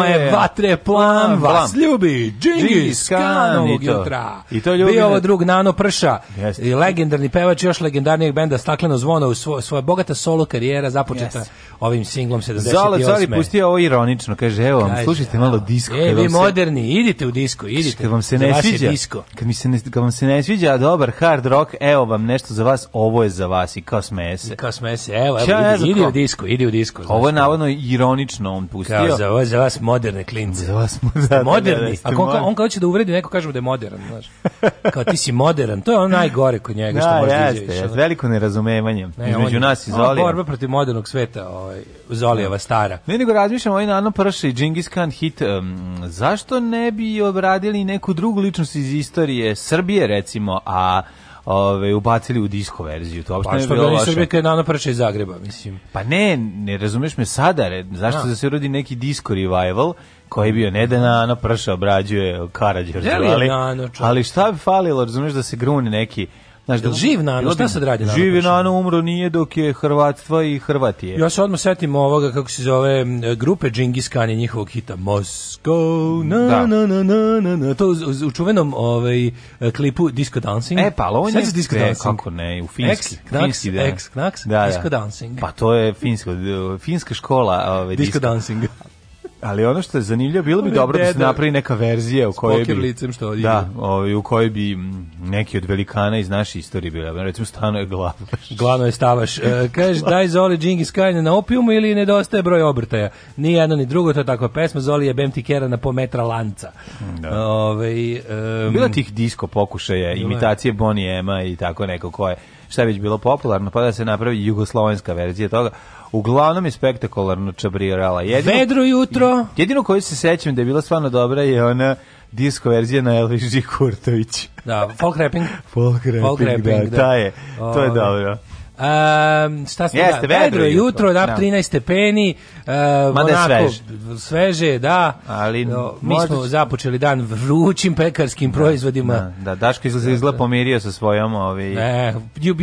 reklama je vatre plan, vas ljubi, Džingis Kanovog jutra. I to ljubi. Bio ovo drug Nano Prša, yes. i legendarni pevač još legendarnijeg benda Stakleno zvono u svo, svoja bogata solo karijera započeta yes. ovim singlom 78. Zala Cari pustio ovo ironično, kaže evo vam, kaže, slušajte malo disko. E, vi moderni, idite u disko, idite. Kad vam se ne sviđa, disko. Kad, mi se ne, kad vam se ne sviđa dobar hard rock, evo vam nešto za vas, ovo je za vas i kao smeje se. kao smeje se, evo, evo, idi, idi u disko, idi u disko. Ovo je navodno ironično on pustio. Kao za, ovo je za vas moderne klince. Za vas da, moderni. A Ako on, on kao će da uvredi neko kažemo da je modern, znaš. Kao ti si modern, to je ono najgore kod njega što da, može da Jeste, veliko nerazumevanje ne, između on, nas i Zolija. borba protiv modernog sveta, ovaj, Zolijeva da. stara. Ne nego razmišljam, ovaj Nano Prša i Khan hit, um, zašto ne bi obradili neku drugu ličnost iz istorije Srbije, recimo, a ove, ubacili u disco verziju. To pa što da Srbije kada je Nana Prča iz Zagreba, mislim. Pa ne, ne razumeš me sada, re, zašto da, da se rodi neki disco revival koji je bio ne da Nana Prša obrađuje Karadžer, ali, ali šta bi falilo, razumeš da se gruni neki Znaš, da živ Nano, šta sad radi Nano? Živi Nano umro nije dok je Hrvatstva i Hrvatije. Ja se odmah setim ovoga, kako se zove, grupe Džingis Khan i njihovog hita Moskov, na, da. na, na, na, na, na, to u čuvenom ovaj, klipu Disco Dancing. E, pa, ali on je, disco dancing? kako ne, u finski. Ex, knaks, finski, da. ex, knaks, da, da. Disco Dancing. Pa to je finsko, finska škola. Ovaj, disco, disco Dancing. Ali ono što je zanimljivo, bilo bi Ove dobro da se napravi neka verzija u kojoj bi licem što Da, ovaj, u kojoj bi neki od velikana iz naše istorije bila, recimo Stano je glav. Glavno je stavaš. E, kažeš daj Zoli Džingis Kajne na opijumu ili nedostaje broj obrtaja. Ni jedno ni drugo, to je takva pesma Zoli je bemti kera na po metra lanca. Da. Ove, ovaj, um, bila tih disko pokušaja, imitacije Bonnie Ema i tako neko koje šta je već bilo popularno, pa da se napravi jugoslovenska verzija toga Uglavnom je spektakularno čabrirala. Jedino, Vedro jutro. Jedino koju se sećam da je bila stvarno dobra je ona disco verzija na Elvis G. Kurtović. Da, folk rapping. folk rapping, folk rapping da, da. Ta je, to je ovaj. dobro. Um, šta smo Jeste, da, vedro je jutro, da, 13 stepeni, uh, onako, sveže. sveže, da, Ali, no, mi možda... smo započeli dan vrućim pekarskim da, proizvodima. Da, da Daško izgleda, da, pomirio sa svojom ovi... ne,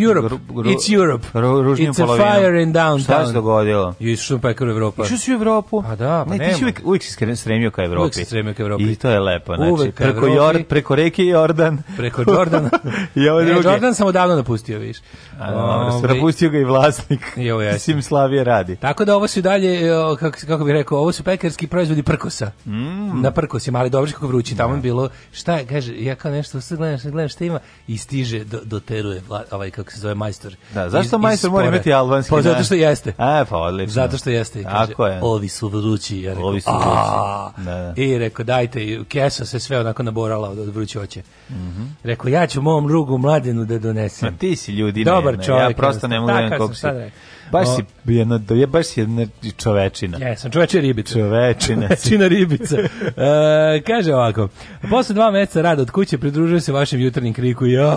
Europe, gru, gru, it's Europe, ru, it's polovinu. a fire in downtown. Šta se dogodilo? Išao sam pekar u Evropu. Išao si u Evropu? A da, pa ne, nema. Ti si uvijek, uvijek si stremio ka Evropi. Uvijek si stremio ka Evropi. I to je lepo, znači, uvijek preko, Jord, preko reke Jordan. Preko Jordana. I ovo druge. Jordan sam odavno napustio, viš. A, Ovaj- napustio ga i vlasnik. Jo, ja. Slavije radi. Tako da ovo su dalje kako kako bih rekao, ovo su pekarski proizvodi prkosa. Mm. Na prkosima, ali dobro kako vrući, tamo je da. bilo šta, kaže, ja kao nešto sve gledam, gledaš šta ima i stiže do, doteruje vla, ovaj kako se zove majstor. Da, zašto iz, majstor mora imati albanski? Pa da? zato što jeste. A, e, pa odlično. Zato što jeste, kaže. je. Ovi su vrući, ja rekao. Ovi su vrući. Da, da. I rekao dajte, kesa se sve onako naborala od vrućoće. Mhm. Mm rekao ja ću mom drugu mladenu da donesem. Ma ti si ljudi, dobar čovjek. Ja prosto dosta, ne mogu da vidim koliko si. Da, baš si jedna, je baš jedna čovečina. Jesam, čoveče ribica. Čovečina. Čovečina ribica. E, kaže ovako, posle dva meseca rada od kuće pridružuje se vašem jutarnjem kriku, jo,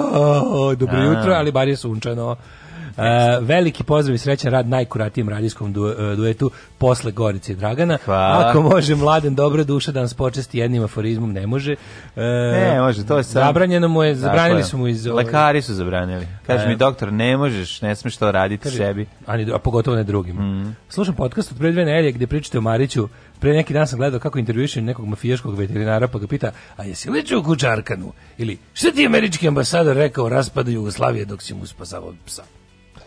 dobro jutro, ali bar je sunčano. E, veliki pozdrav i srećan rad najkuratijem radijskom du, e, duetu posle Gorice i Dragana. Hvala. Ako može mladen dobra duša da nas počesti jednim aforizmom, ne može. E, ne, može, to je sam... Zabranjeno mu je, zabranili dakle, su mu iz... Lekari su zabranili. Kaže mi, doktor, ne možeš, ne smiješ to raditi kaži, sebi. Ani, a pogotovo ne drugim. Mm. Slušam podcast od pre dve nelje gde pričate o Mariću. Pre neki dan sam gledao kako intervjuješ nekog mafijaškog veterinara pa ga pita, a jesi li čuo Kučarkanu? Ili, šta ti američki ambasador rekao raspada Jugoslavije dok si mu spasavao psa?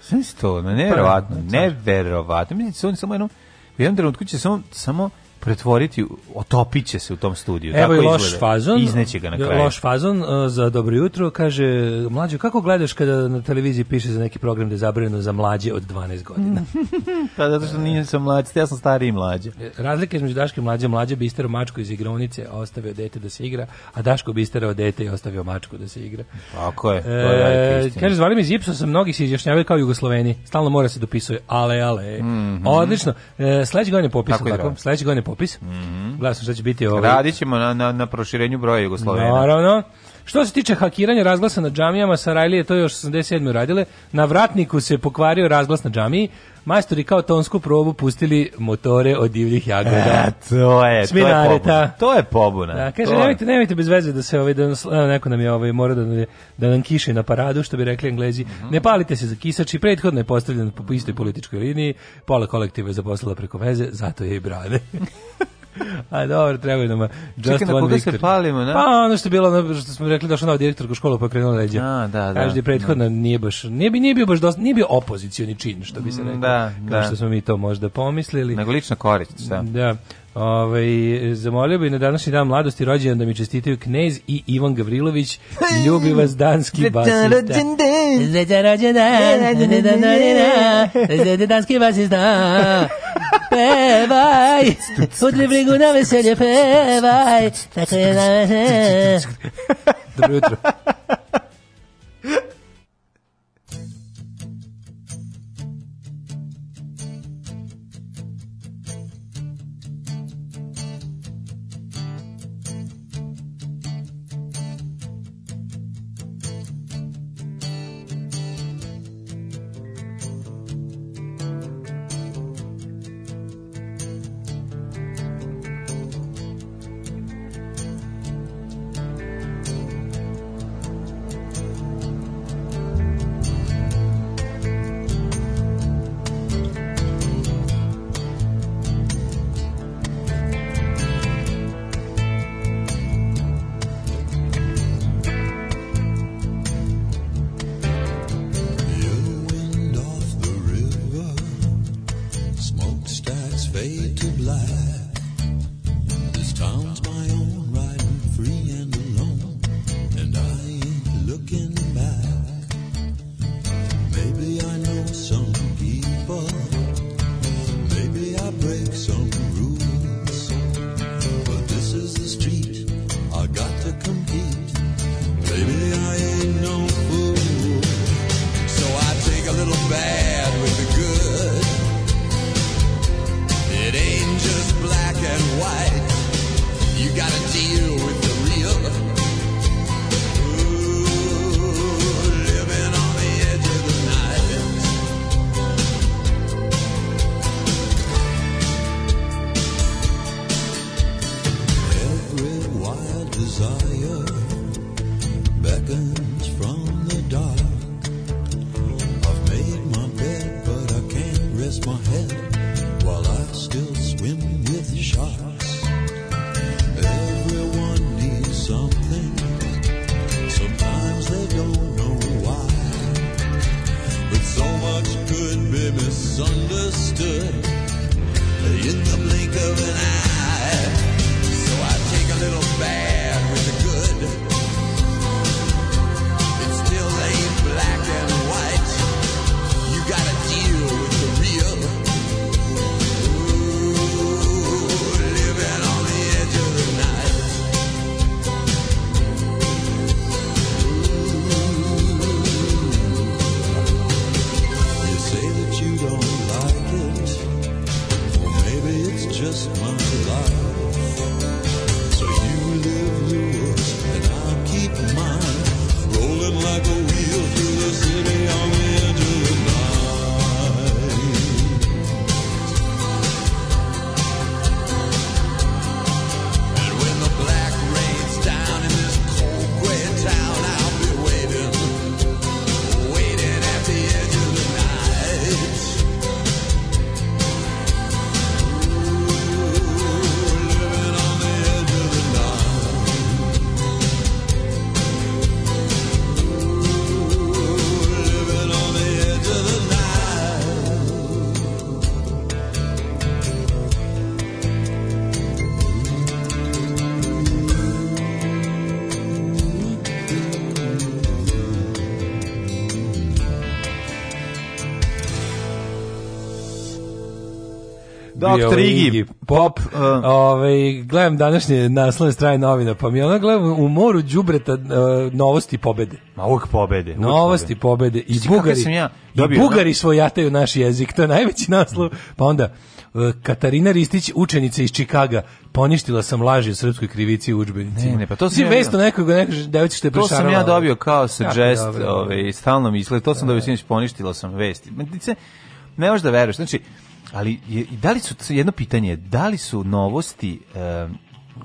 Sve pa, to, neverovatno, neverovatno. Mislim, oni samo jednom, u jednom trenutku će samo, samo pretvoriti, otopit će se u tom studiju. Evo tako je loš izgleda. fazon. Izneće ga na kraju. Loš fazon uh, za dobro jutro. Kaže, mlađo, kako gledaš kada na televiziji piše za neki program da je zabranjeno za mlađe od 12 godina? pa zato što nije sam mlađi, ja sam stariji mlađe. E, Razlike između Daške mlađe, mlađe bistero isterao mačku iz igronice, a ostavio dete da se igra, a Daško bistero isterao dete i ostavio mačku da se igra. Tako je, to je e, Kaže, zvali mi iz Ipsosa, mnogi se izjašnjavaju kao Jugosloveni. Stalno mora se dopisuje, ale, ale. Mm -hmm. Odlično. E, sledeće godine popisom, tako? tako? Sledeće godine popis. Mhm. -hmm. Gledam šta će biti Ovaj... Radićemo na, na, na proširenju broja Jugoslovena. Naravno. Što se tiče hakiranja razglasa na džamijama, Sarajlije to još 87. radile. Na vratniku se pokvario razglas na džamiji majstori kao tonsku probu pustili motore od divljih jagoda. E, to je, Sminare, to je pobuna. Ta. To je pobuna. Da, kaže, nemojte, nemojte bez veze da se ovaj, da, neko nam je ovaj, mora da, da nam kiše na paradu, što bi rekli englezi. Mm -hmm. Ne palite se za kisači, prethodno je postavljen po istoj političkoj liniji, pola kolektiva je zaposlala preko veze, zato je i brane. A dobro, trebaju nam Just Čekaj, One na koga se palimo, ne? Pa ono što je bilo, ono što smo rekli, došla nova direktorka u školu pa krenula leđa. A, da, da. Každa je prethodna, da. nije baš, nije, bi, nije bio baš dosta, nije bio opozicioni čin, što bi se mm, rekao. Da, kao da. što smo mi to možda pomislili. Nego lična korist, šta? Da. da. Ove, ovaj, zamolio bih na današnji dan mladosti rođendan da mi čestitaju Knez i Ivan Gavrilović, ljubi vas danski basista. Danski basista pevaj, od Ljebrigu na veselje pevaj, tako je na da, veselje. Da. Dobro jutro. rock ovaj, trigi, pop. Uh. Ove, ovaj, gledam današnje naslovne strane novina, pa mi ona gledam u moru đubreta uh, novosti pobede. Ma uvek pobede. Uvijek novosti pobede. I Svi, Bugari, sam ja dobio, i Bugari svojataju naš jezik, to je najveći naslov. Pa onda, uh, Katarina Ristić, učenica iz Čikaga, poništila sam laži o srpskoj krivici u učbenicima. Ne, ne, pa to sam Svi ja nekog, nekog devojčice što je To sam ja dobio kao suggest, ovaj, stalno misle, to sam da, dobio, da. poništila sam vesti. Ne možeš da veruješ, znači, Ali je, da li su jedno pitanje, da li su novosti e,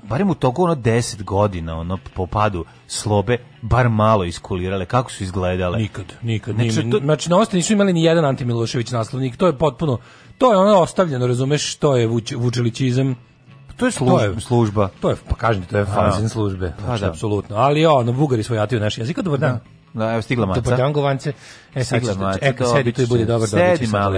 barem u toku ono 10 godina ono po padu slobe bar malo iskulirale kako su izgledale nikad nikad znači, to... znači na ostavi nisu imali ni jedan anti Milošević naslovnik to je potpuno to je ono ostavljeno razumeš što je vuč, vučilićizam to je služba. To je, služba. To je pa kažem to je da. fazin službe. Pa znači, da. apsolutno. Ali ja, ono, Bugari svojatio naš jezik. Dobar dan. Da. da. Da, evo stigla maca. Dobar dan, govance. E, sad ćete, eka, sedi tu i bude dobar dobić. Sedi malo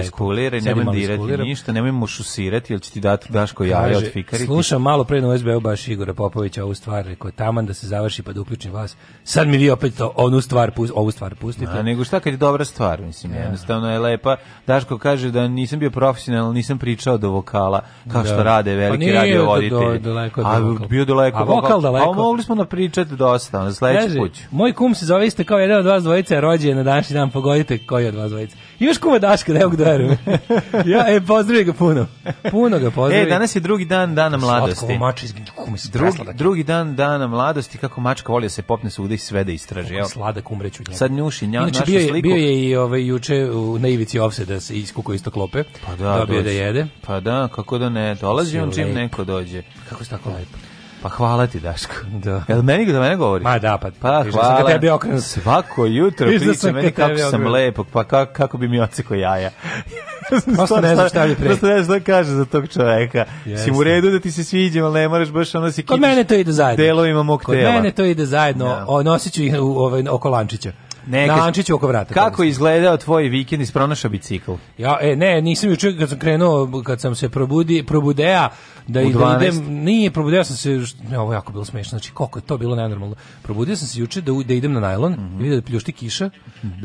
i nemoj dirati ništa, nemoj mu šusirati, jer će ti dati daško jaje od fikari. Slušam malo pre na USB-u baš Igora Popovića ovu stvar, rekao je taman da se završi pa da uključim vas. Sad mi vi opet to, onu stvar, ovu stvar pustite. A nego šta kad je dobra stvar, mislim, ja. Da. jednostavno je lepa. Daško kaže da nisam bio profesional, nisam pričao do vokala, kao da. što rade pa veliki pa radio voditelji. Do, do, do a bio daleko. A vokal daleko. A pa mogli smo do, dosta, na sledeći put. Moj kum se zove isto kao jedan od vas dvojica je rođen na današnji dan, pogodite koji od vas dvojica. Imaš kuma Daška, da evo ga verujem. ja, e, pozdravi ga puno. Puno ga pozdravi. E, danas je drugi dan dana mladosti. Slatko mač izgleda, kuma drugi, drugi dan dana mladosti, kako mačka voli da se popne svuda i sve da istraži. Kako sladak umreću njega. Sad njuši nja, Inače, našu bio je, sliku. Bio je i ovaj, juče u, na ivici ofse da se iskuko isto klope. Pa da, Dobio da dođe. da jede. Pa da, kako da ne, dolazi on čim neko dođe. Kako se tako lepo. Pa hvala ti Daško. Da. Jel meni da mene govori? Ma da, pa, pa da hvala. Sam tebi okren. Svako jutro priča da meni kako sam lepog, pa kako, kako bi mi oceko jaja. Prosto ne znam šta bi pre. Prosto ne znam šta kaže za tog čoveka. Yes. Si u redu da ti se sviđa, ali ne moraš baš ono da si kipiš. Kod mene to ide zajedno. Delovima mog tela. Kod mene to ide zajedno. Ja. O, nosit ću ih u, ovaj, oko lančića. Ne, na Ančiću oko vrata. Kako je izgledao tvoj vikend ispronašao bicikl? Ja, e, ne, nisam juče kad sam krenuo, kad sam se probudi, probudea, da, i, da idem, nije, probudio sam se, ovo jako bilo smešno, znači koliko je to bilo nenormalno. Probudio sam se juče da, da idem na najlon, mm -hmm. vidio da pljušti kiša.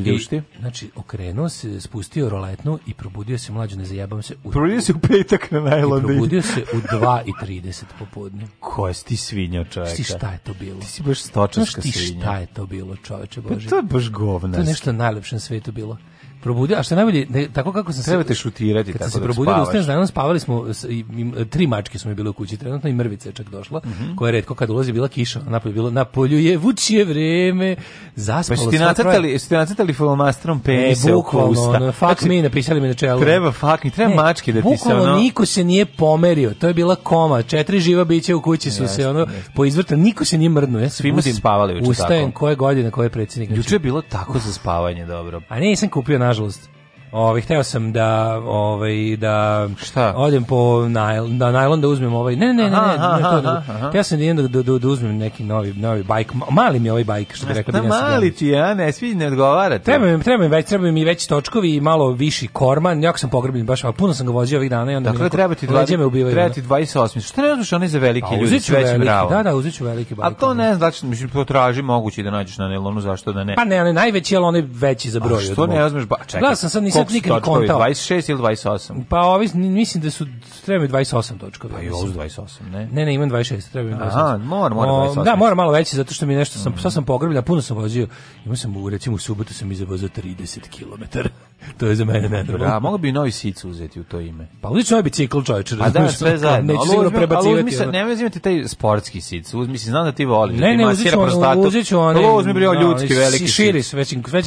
Pljušti? I, znači, okrenuo se, spustio roletnu i probudio se mlađo, ne zajebam se. U, probudio se u petak na najlon. I probudio se u 2.30 popodne. Ko si ti svinja čoveka? Ti šta je to bilo? Ti si baš stočarska svinja. Znaš ti šta je to bilo čoveče pa Bože? Pa to je baš govna. To je nešto najlepše na svetu bilo probudio, a što najbolje, da, tako kako sam Trebate se... šutirati kad tako se da probudio, spavaš. Ustajem, znam, spavali smo, i, i, tri mačke smo mi bile u kući, trenutno i mrvica je čak došla, mm -hmm. koja je redko kad ulazi bila kiša, napolje bilo, na polju je vučije vreme, zaspalo pa ti nacrtali, jeste nacrtali flomastrom e, penise e, bukvalno, u usta. Ono, fuck znači, me, napisali mi na čelu. Treba fuck me, treba ne, mačke da ti se ono... niko se nije pomerio, to je bila koma, četiri živa bića u kući su yes, se ono, poizvrta, niko se nije mrdnuo, ja se Svima budim, spavali uče, ustajem, tako. koje godine, koje predsjednik. Znači. Juče je bilo tako za spavanje, dobro. A ne, nisam kupio na nažalost. Ovaj hteo sam da ovaj da šta? Odem po najl, da najlon da uzmem ovaj. Ne, ne, ne, aha, ne, ne, ne, to da. Hteo sam da, da, da, da uzmem neki novi novi bajk. Mali mi je ovaj bajk što bi rekao da mali ti ja, ne svi ne odgovara. Treba mi, treba mi već, treba mi već točkovi i malo viši korman. Jako sam pogrebljen baš, a puno sam ga vozio ovih dana i onda dakle, mi da treba ti 20, treba ti 28. Šta ne znaš, oni za veliki pa ljudi, uziću veći veliki, bravo. Da, da, uziću veliki bajk. A to ne znam, da. znači mislim to traži moguće da nađeš na nailonu, zašto da ne? Pa ne, ne najveći, al oni veći za broj. Što ne uzmeš ba? Čekaj. Gledao sam sad nisam koliko su točkovi, 26 ili 28? Pa ovi, mislim da su, treba 28 točkovi. Pa i ovo 28, ne? Ne, ne, imam 26, treba 28. Aha, mora, mora 28. O, da, mora malo veći, zato što mi nešto sam, mm. sad sam pograbila, puno sam vozio, imao sam, u, recimo, u subotu sam izvozio 30 km. to je za mene nenormalno. Da, mogu bi novi sic uzeti u to ime. Pa uzeti novi bicikl, čovječe. Pa da, sve zajedno. Neću sigurno prebacivati. Ali uzmi se, ne uzimati taj sportski sic, uzmi si, znam da ti voliš. Da ne, ne, uzet ću ono, uzet ću ono. Pa uzmi bre, ljudski, veliki sic. Širi s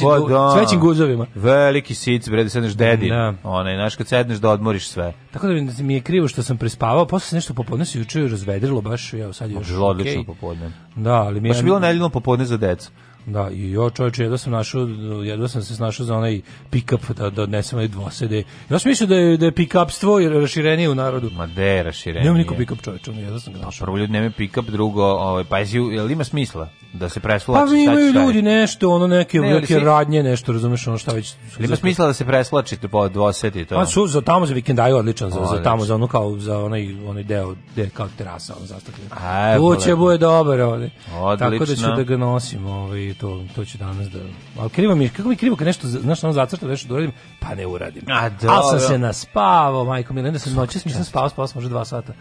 pa da. većim guzovima. Veliki sic, bre, da sedneš dedi, da. onaj, znaš, kad sedneš da odmoriš sve. Tako da mi da je krivo što sam prespavao, posle se nešto popodne se juče razvedrilo baš, ja sad još okej. odlično popodne. Da, ali mi je... Baš bilo nedeljno popodne za decu. Da, i jo čovječe, jedva sam, našao, jedva sam se snašao za onaj pick-up da, da odnesem onaj dvosede. Ja sam mislio da je, da je pick-upstvo raširenije u narodu. Ma da je raširenije. Nemam niko pick-up čovječe, ono jedva sam ga našao. Pa prvo ljudi nema pick-up, drugo, ovaj, pa jezi, je li ima smisla da se preslači? Pa imaju ljudi nešto, ono neke ne, velike si... radnje, nešto, razumeš, ono šta već... Ili ima smisla da se preslačite po dvosedi to? Pa su za tamo za vikendaju odličan, za, za tamo, za ono kao, za onaj, onaj deo, gde kao terasa, ono zastavljeno. Uće, bude dobro, ovdje. Odlično. Tako da ću da ga nosim, ovaj, je to, to ću danas da... Ali krivo mi kako mi krivo kad nešto, znaš, ono zacrtam, nešto da uradim, pa ne uradim. A dobro. Ali sam se naspavao, majko mi, onda sam noćas, nisam spavao, spavao sam možda dva sata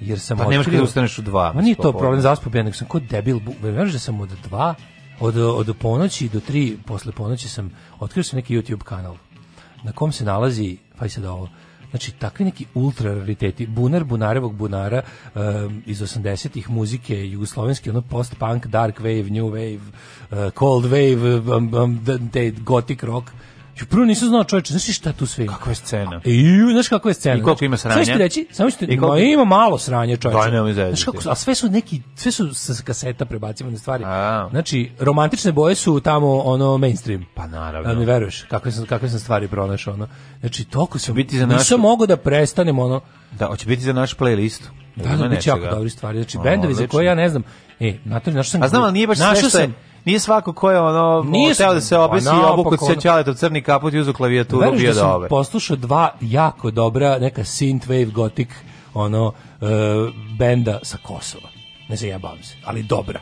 jer sam pa nemaš kada ustaneš u dva. Ma nije to problem, zaspo ja nego sam kod debil, veraš da sam od dva, od, od ponoći do tri, posle ponoći sam, otkrio sam neki YouTube kanal, na kom se nalazi, pa i sad ovo, Znači, takvi neki ultra rariteti. Bunar Bunarevog Bunara um, iz 80-ih muzike, jugoslovenski, ono post-punk, dark wave, new wave, uh, cold wave, um, um, gothic rock Ju prvo nisam znao čoveče, znaš šta tu sve? Kakva je scena? I znaš kakva je scena? I koliko ima znači, sranja? Sve reći, samo što koliko... ma, ima malo sranja čoveče. Da, ne, znaš kako, a sve su neki, sve su sa kaseta prebacivane stvari. A. Znači, romantične boje su tamo ono mainstream. Pa naravno. Da mi veruješ kakve su kakve su stvari pronašao ono. Znači, toliko sam biti za našu... Nisam mogao da prestanem ono. Da, hoće biti za naš playlist. Da, da, biće jako dobri stvari. Znači, bendovi za koje ja ne znam. E, na to našao sam. A znam, ali nije baš sve što je Nije svako ko je ono hteo da se obesi i pa obuku se čaletov crni kaput i uzu klavijaturu bio da, da ove. Poslušao dva jako dobra neka synthwave gotik ono uh, benda sa Kosova. Ne zajebavam se, ali dobra.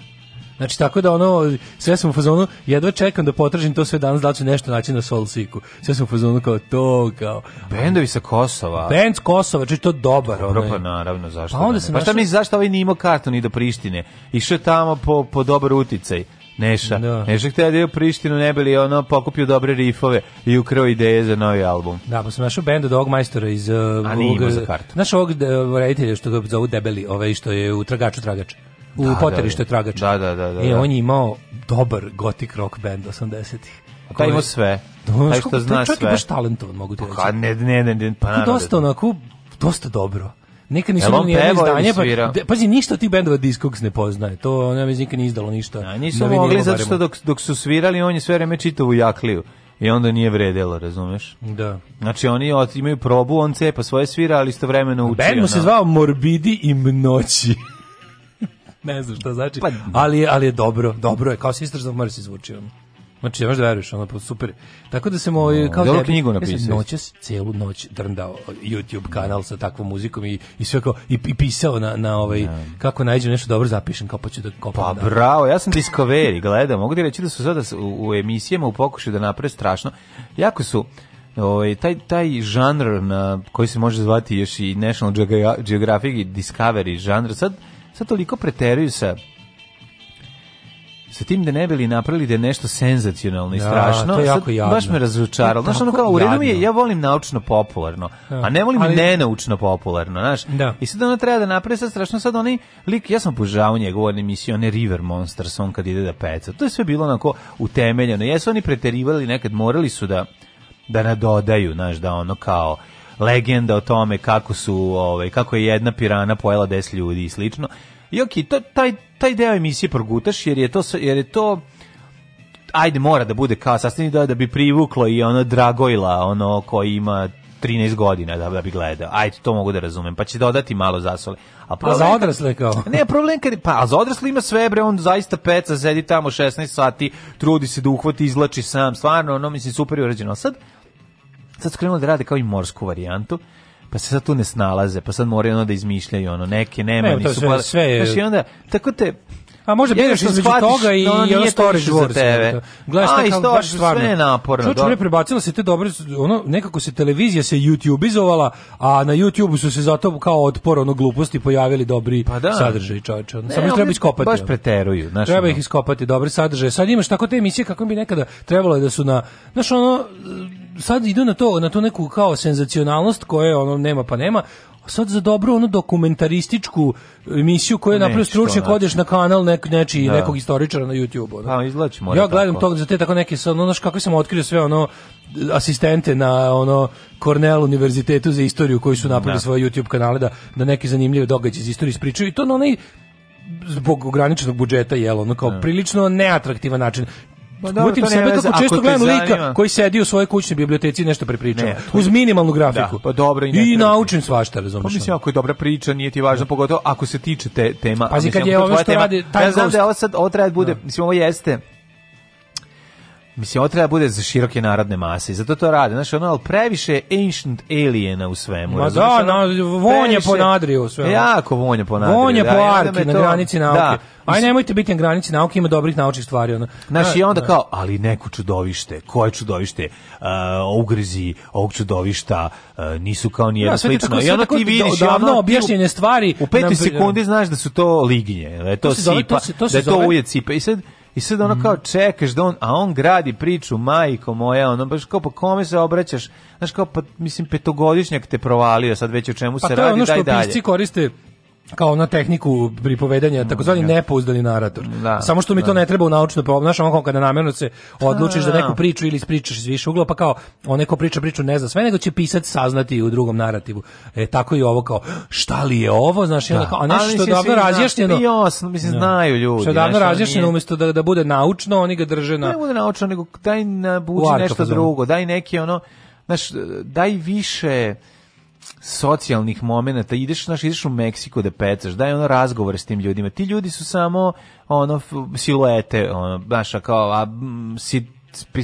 Znači tako da ono sve sam u fazonu jedva čekam da potražim to sve danas da ću nešto naći na Solsiku. Sve sam u fazonu kao to kao bendovi sa Kosova. Bend Kosova, znači to dobar Dobro, onaj. Pa naravno zašto. Pa, onda sam pa šta našao... misliš zašto ovaj nimo karton i do Prištine? Išao tamo po po dobar uticaj. Neša. Da. Neša htio da je u Prištinu ne bili ono pokupio dobre rifove i ukrao ideje za novi album. Da, pa sam našao bendu Dog Majstora iz... Uh, A nije za kartu. Znaš ovog uh, reditelja što ga zovu Debeli, ovaj što je u Tragaču Tragač. U da, da poterište da, Tragač. Da, da, da. da e, da. on je imao dobar gotik rock band 80-ih. Taj ima sve. Da, taj što zna sve. Čak je baš talentovan, mogu ti pa reći. Pa ne, ne, ne, pa naravno. Dosta onako, dosta dobro. Nikad nisu imali nijedno izdanje, pa, de, pazi, ništa od tih bendova Discogs ne poznaje, to ne mi nikad ni izdalo ništa. A da, nisu mogli, zato što dok, dok su svirali, on je sve vreme čitavu jakliju i onda nije vredelo, razumeš? Da. Znači oni imaju probu, on cepa svoje svira, ali istovremeno uči. Band mu se zvao Morbidi i Mnoći. ne znam šta znači, pa, ali, ali je dobro, dobro je, kao Sisters of Mercy zvuči ono. Znači, ne možeš da veruješ, ono, pa super. Tako da sam ovaj, kao tebi, knjigu napisao. Ja noćas, celu noć drndao YouTube kanal sa takvom muzikom i, i sve kao, i, i pisao na, na ovaj, ja. Da. kako najđem nešto dobro zapišem, kao pa ću da kopam. Pa da. bravo, ja sam Discovery gledao, mogu ti reći da su sada u, u emisijama u pokušaju da naprave strašno. Jako su, ovaj taj taj žanr na koji se može zvati još i National Geographic i Discovery žanr sad sad toliko preteruju sa sa tim da ne bili napravili da je nešto senzacionalno i ja, da, strašno. To je jako jadno. Baš me razočaralo. Znaš, ono kao, u redu mi je, ja volim naučno popularno, ja. Da. a ne volim Ali... nenaučno popularno, znaš. Da. I sad ona treba da napravi sad strašno, sad onaj lik, ja sam požao njegovu emisiju, one River Monsters, on kad ide da peca. To je sve bilo onako utemeljeno. Jesu oni preterivali nekad, morali su da da nadodaju, znaš, da ono kao legenda o tome kako su, ovaj, kako je jedna pirana pojela 10 ljudi i slično. I okej, taj taj deo emisije progutaš jer je to jer je to ajde mora da bude kao sastavni deo da bi privuklo i ono Dragojla ono koji ima 13 godina da, da bi gledao. Ajde, to mogu da razumem. Pa će dodati malo zasole. A, a za odrasle kao? ne, problem kad, pa a za odrasle ima sve bre, on zaista peca, sedi tamo 16 sati, trudi se da uhvati, izlači sam, stvarno, ono mislim super je urađeno. Sad, sad skrenuo da rade kao i morsku varijantu pa se sad tu ne snalaze, pa sad moraju ono da izmišljaju ono, neke nema, ne, nisu... Sve, sve je... Znaš, i onda, tako te, Pa možda biraš između toga i no, ono Storage Wars. Tebe. Gledaš A, i baš stvarno. Sve je naporno. Čuč, prebacila se te dobre, ono, nekako se televizija se YouTube-izovala, a na YouTube su se zato kao otpor ono gluposti pojavili dobri pa da. sadržaji, čoveče. Ono, samo treba iskopati. Baš preteruju. Znaš, treba ih iskopati, dobri sadržaje. Sad imaš tako te emisije kako bi nekada trebalo da su na, znaš, ono, sad idu na to na to neku kao senzacionalnost koje ono nema pa nema sad za dobru onu dokumentarističku emisiju koju je napravio stručnjak odeš na kanal nek, nečiji, da. nekog istoričara na YouTubeu. Ono. Pa, ja gledam to za te tako neke, ono, znaš kako sam otkrio sve ono asistente na ono Cornell univerzitetu za istoriju koji su napravili da. svoje YouTube kanale da, da neke zanimljive događaje iz istorije ispričaju i to na onaj zbog ograničenog budžeta jelo ono kao da. prilično neatraktivan način Pa dobro, da, Utim to sebe kako veze, često gledam zanima. lika koji sedi u svojoj kućnoj biblioteci i nešto prepričava. Ne, uz pa- minimalnu da, grafiku. Da, pa dobro i ne I naučim svašta, razumiješ. Pa mislim, ako je dobra priča, nije ti važno, da. pogotovo ako se tiče te tema. Pazi, kad je ovo što radi... Ja znam da ovo sad, ovo treba bude, mislim, ovo jeste Mislim, ovo treba bude za široke narodne mase i zato to rade. Znaš, ono, ali previše ancient aliena u svemu. Ma da, ono, na, vonja po nadriju u svemu. Jako vonje po nadriju. Vonje da, po arki na to, granici da, nauke. Da. Aj nemojte biti na granici nauke, ima dobrih naučnih stvari. Ono. Znaš, i da, onda da. kao, ali neko čudovište, koje čudovište, uh, ogrizi ovog čudovišta uh, nisu kao nijedno ja, slično. Tako, I onda ti vidiš, davno objašnjenje stvari. U peti sekundi znaš da su to liginje, da je to, sipa, da je to uje cipa. I sad, I sad ono kao mm. čekaš da on, a on gradi priču, majko moja, ono baš kao pa kome se obraćaš? Znaš kao pa mislim petogodišnjak te provalio, sad već o čemu pa se radi, daj dalje. Pa što pisci koriste kao na tehniku pripovedanja mm, takozvani nepouzdani narator. Da, Samo što mi da. to ne treba u naučnoj pomoći, znaš, kada namerno se odlučiš da, neku priču ili ispričaš iz više ugla, pa kao on neko priča priču ne zna sve, nego će pisac saznati u drugom narativu. E tako i ovo kao šta li je ovo, znaš, da. kao, a nešto što davno razjašnjeno. Jasno, mislim da. znaju ljudi. Što je davno razjašnjeno umesto da da bude naučno, oni ga drže na. Ne bude naučno, nego daj buči nešto drugo, daj neki ono, znaš, daj više socijalnih momenata, ideš, znaš, ideš u Meksiko da pecaš, daj ono razgovore s tim ljudima. Ti ljudi su samo ono siluete ono, baš kao a, si,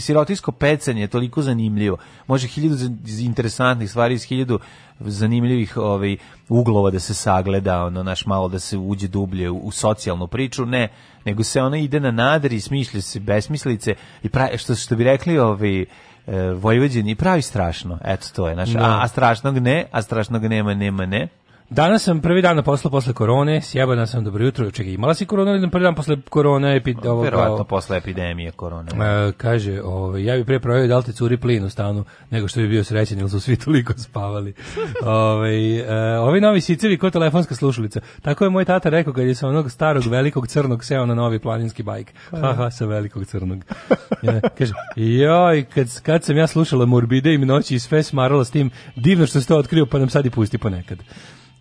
sirotinsko pecanje je toliko zanimljivo. Može hiljadu interesantnih stvari iz hiljadu zanimljivih ovaj, uglova da se sagleda, ono, naš malo da se uđe dublje u, u socijalnu priču, ne, nego se ona ide na nadri i smišlja se besmislice i pravi, što, što bi rekli ovi ovaj, E, Vojvođeni pravi strašno. Eto to je, Naš, no. Da. a, a strašnog ne, a strašnog nema, nema ne. Danas sam prvi dan na poslu posle korone, sjebana sam, dobro jutro, čekaj, imala si korona ili prvi dan posle korone? Epi, pa, ovo, Verovatno posle epidemije korone. Uh, kaže, ovaj, ja bi pre provio da li te curi plin u stanu, nego što bi bio srećen, jer su svi toliko spavali. ovaj, uh, ovi novi sicevi ko telefonska slušalica. Tako je moj tata rekao kad je sa onog starog velikog crnog seo na novi planinski bajk. Haha, pa, da. sa velikog crnog. ja, kaže, joj, kad, kad sam ja slušala Morbide i noći i sve smarala s tim, divno što se to otkrio, pa nam sad i pusti ponekad.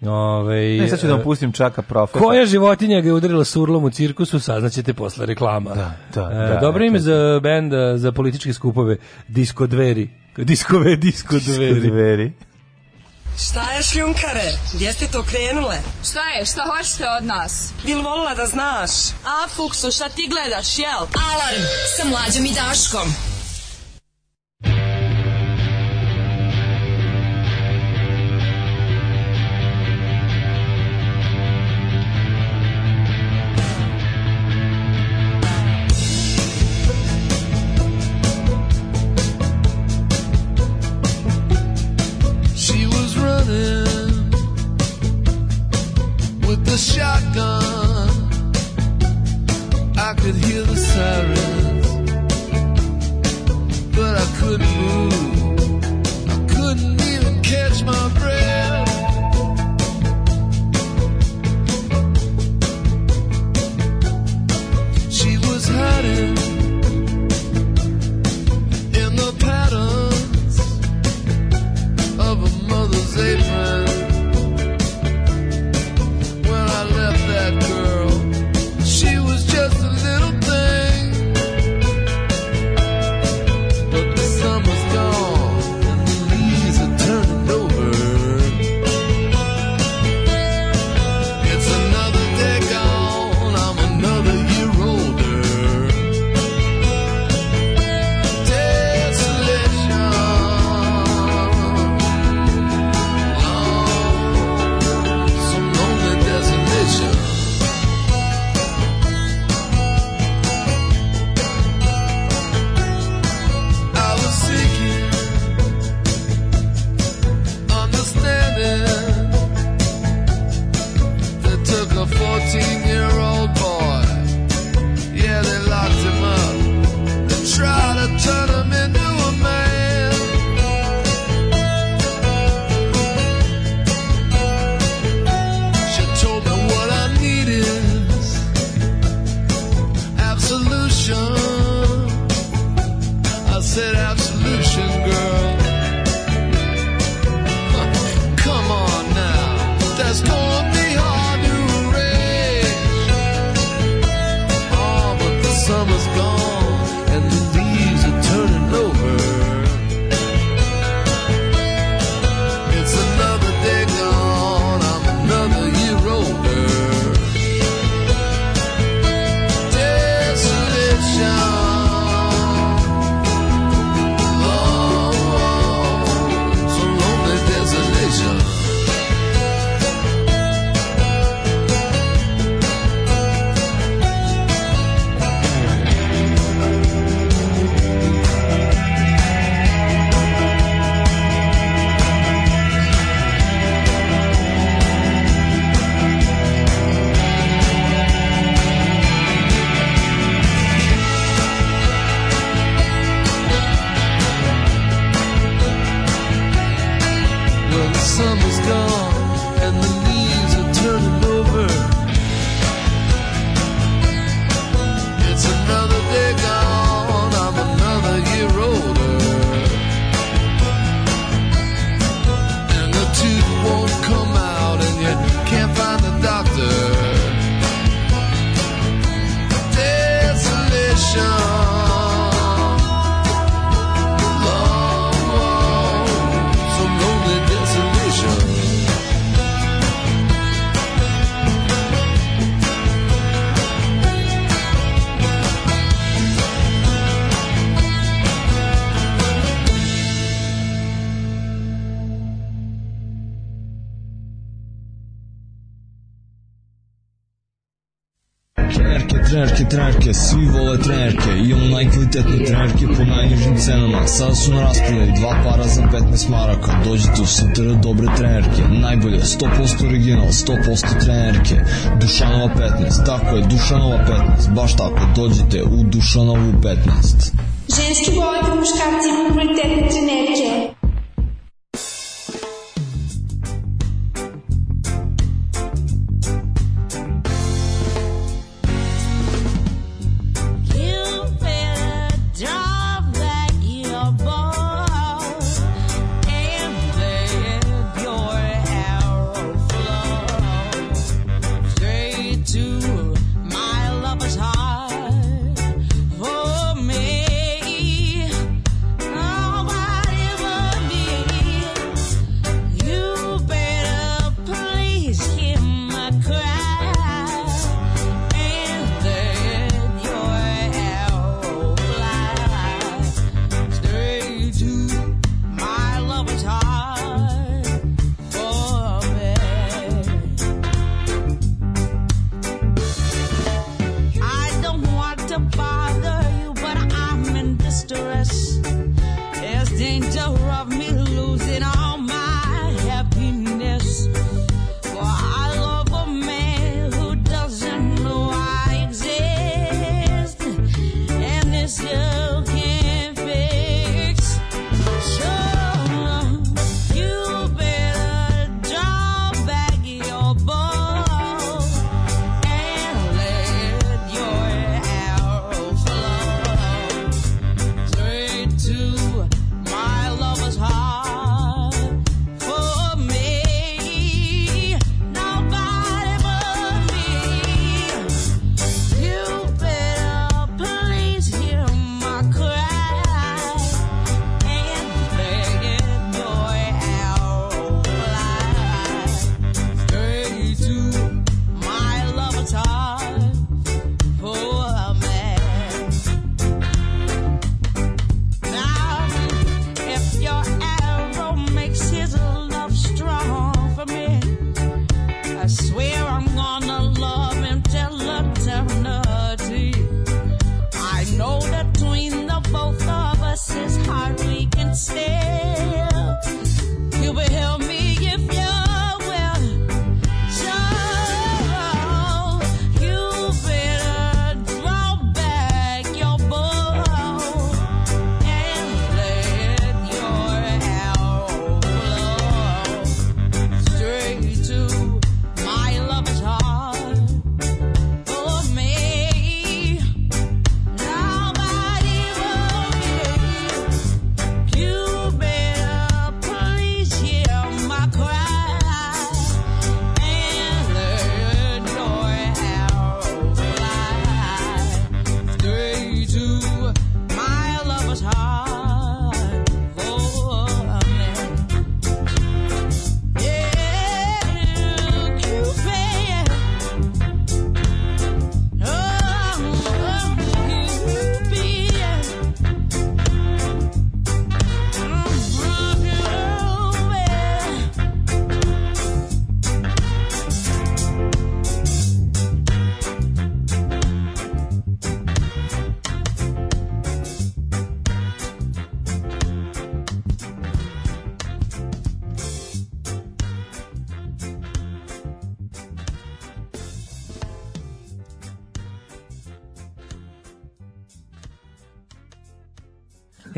Ove, ne, sad ću da vam e, čaka profeta. Koja životinja ga je udarila surlom u cirkusu, saznaćete posle reklama. Da, da, e, da dobro da, ime da, za da. bend, za političke skupove, Disko Dveri. Diskove, Disko Dveri. Disko dveri. Šta je šljunkare? Gdje ste to krenule? Šta je? Šta hoćete od nas? Bil volila da znaš? A, Fuksu, šta ti gledaš, jel? Alarm sa mlađom i Daškom. trenerke, imamo najkvalitetne trenerke po najnižim cenama. Sada su na raspodaju dva para za 15 maraka. Dođite u sutra dobre trenerke, najbolje, 100% original, 100% trenerke. Dušanova 15, tako je, Dušanova 15, baš tako, dođite u Dušanovu 15. Ženski boli muškarci imaju kvalitetne trenere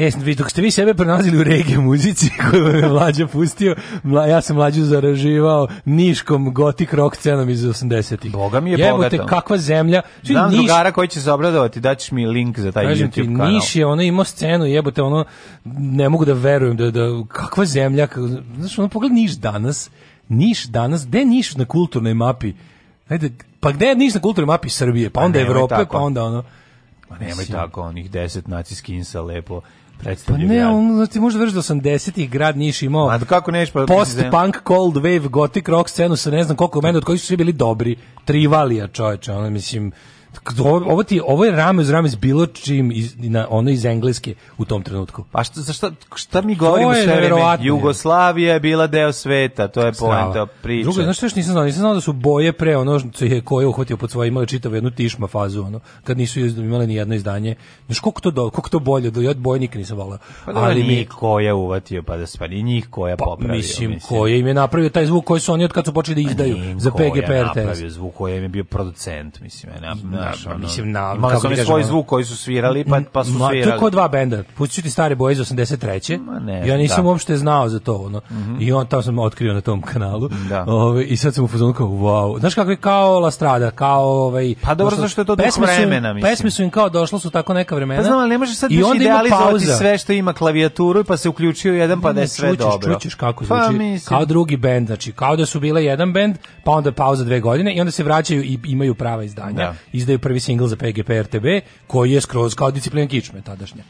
E, dok ste vi sebe pronalazili u regije muzici koju je mlađa pustio, mla, ja sam mlađu zaraživao niškom gotik rock scenom iz 80-ih. Boga mi je Jebote, bogato. Jebote, kakva zemlja. Znači, Znam niš... drugara koji će se obradovati, daćeš mi link za taj Kažem YouTube ti, kanal. Niš je ono imao scenu, jebote, ono, ne mogu da verujem da, da kakva zemlja, kak, znaš, ono, pogled Niš danas, Niš danas, gde Niš na kulturnoj mapi? Ajde, pa gde je Niš na kulturnoj mapi Srbije, pa, pa onda Evrope, pa onda ono... Pa nemoj tako, onih deset naciskih lepo predstavljaju. Pa ne, on, znači, možda veriš da 80-ih da grad Niš imao A, da kako neš, pa, post-punk, da cold wave, gothic rock scenu sa ne znam koliko meni od kojih su svi bili dobri. Trivalija čoveče, ono mislim ovo, ti, ovo je rame uz rame s bilo čim iz, na, ono iz Engleske u tom trenutku. Pa šta, šta, šta mi govorimo sve vreme? Jugoslavija je bila deo sveta, to je poenta priče. Drugo, znaš što nisam znao? Nisam znao da su boje pre ono što je koje uhvatio pod svoje, imali čitavu jednu tišma fazu, ono, kad nisu imali ni jedno izdanje. Znaš, koliko to, do, koliko to bolje, do, ja od boje nikad nisam volao. Pa, pa da, ali mi ko je uvatio, pa da se ni njih ko je pa, popravio. Mislim, mislim, ko je im je napravio taj zvuk koji su oni od kad su počeli da pa izdaju pa, za PGPRT. Ko napravio zvuk, koji im je bio producent, mislim, ja, ne, napravio znaš, da, ono. Mislim, na, Imali su svoj zvuk koji su svirali, pa, pa su ma, svirali. To je dva benda. Pustit ću ti stare boje iz 83. Ma ne, ja nisam da. uopšte znao za to. Ono. Mm -hmm. I on, tamo sam otkrio na tom kanalu. Da. Ove, ovaj, I sad sam u fazonu kao, wow. Znaš kako je kao La Strada, kao... Ovaj, pa dobro, zašto je to dok vremena, im, mislim. Pesme su im kao došlo su tako neka vremena. Pa znam, ali ne možeš sad više idealizovati sve što ima klavijaturu, pa se uključio jedan, pa da sve dobro. Čućeš kako pa zvuči, kao drugi bend, znači kao da su bile jedan bend, pa onda pauza dve godine i onda se vraćaju i imaju prava izdanja. Da izdaju prvi singl za PGP RTB, koji je skroz kao disciplina kičme tadašnja.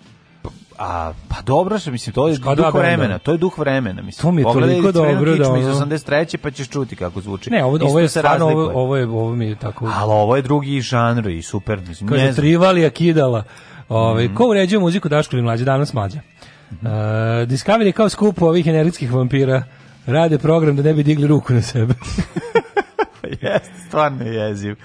A pa dobro, što mislim to je Škoda duh vremena, to je duh vremena, mislim. To mi je Pogledaj toliko dobro da iz 83 pa ćeš čuti kako zvuči. Ne, ovo, ovo je stvarno ovo, ovo je ovo mi je tako. Ali ovo je drugi žanr i super, mislim. Kaže Trivalija kidala. Ovaj mm. ko uređuje muziku Daško ili mlađe danas mlađa. Mm -hmm. E, uh, Discovery kao skup ovih energetskih vampira rade program da ne bi digli ruku na sebe. Pa jeste, stvarno je jeziv.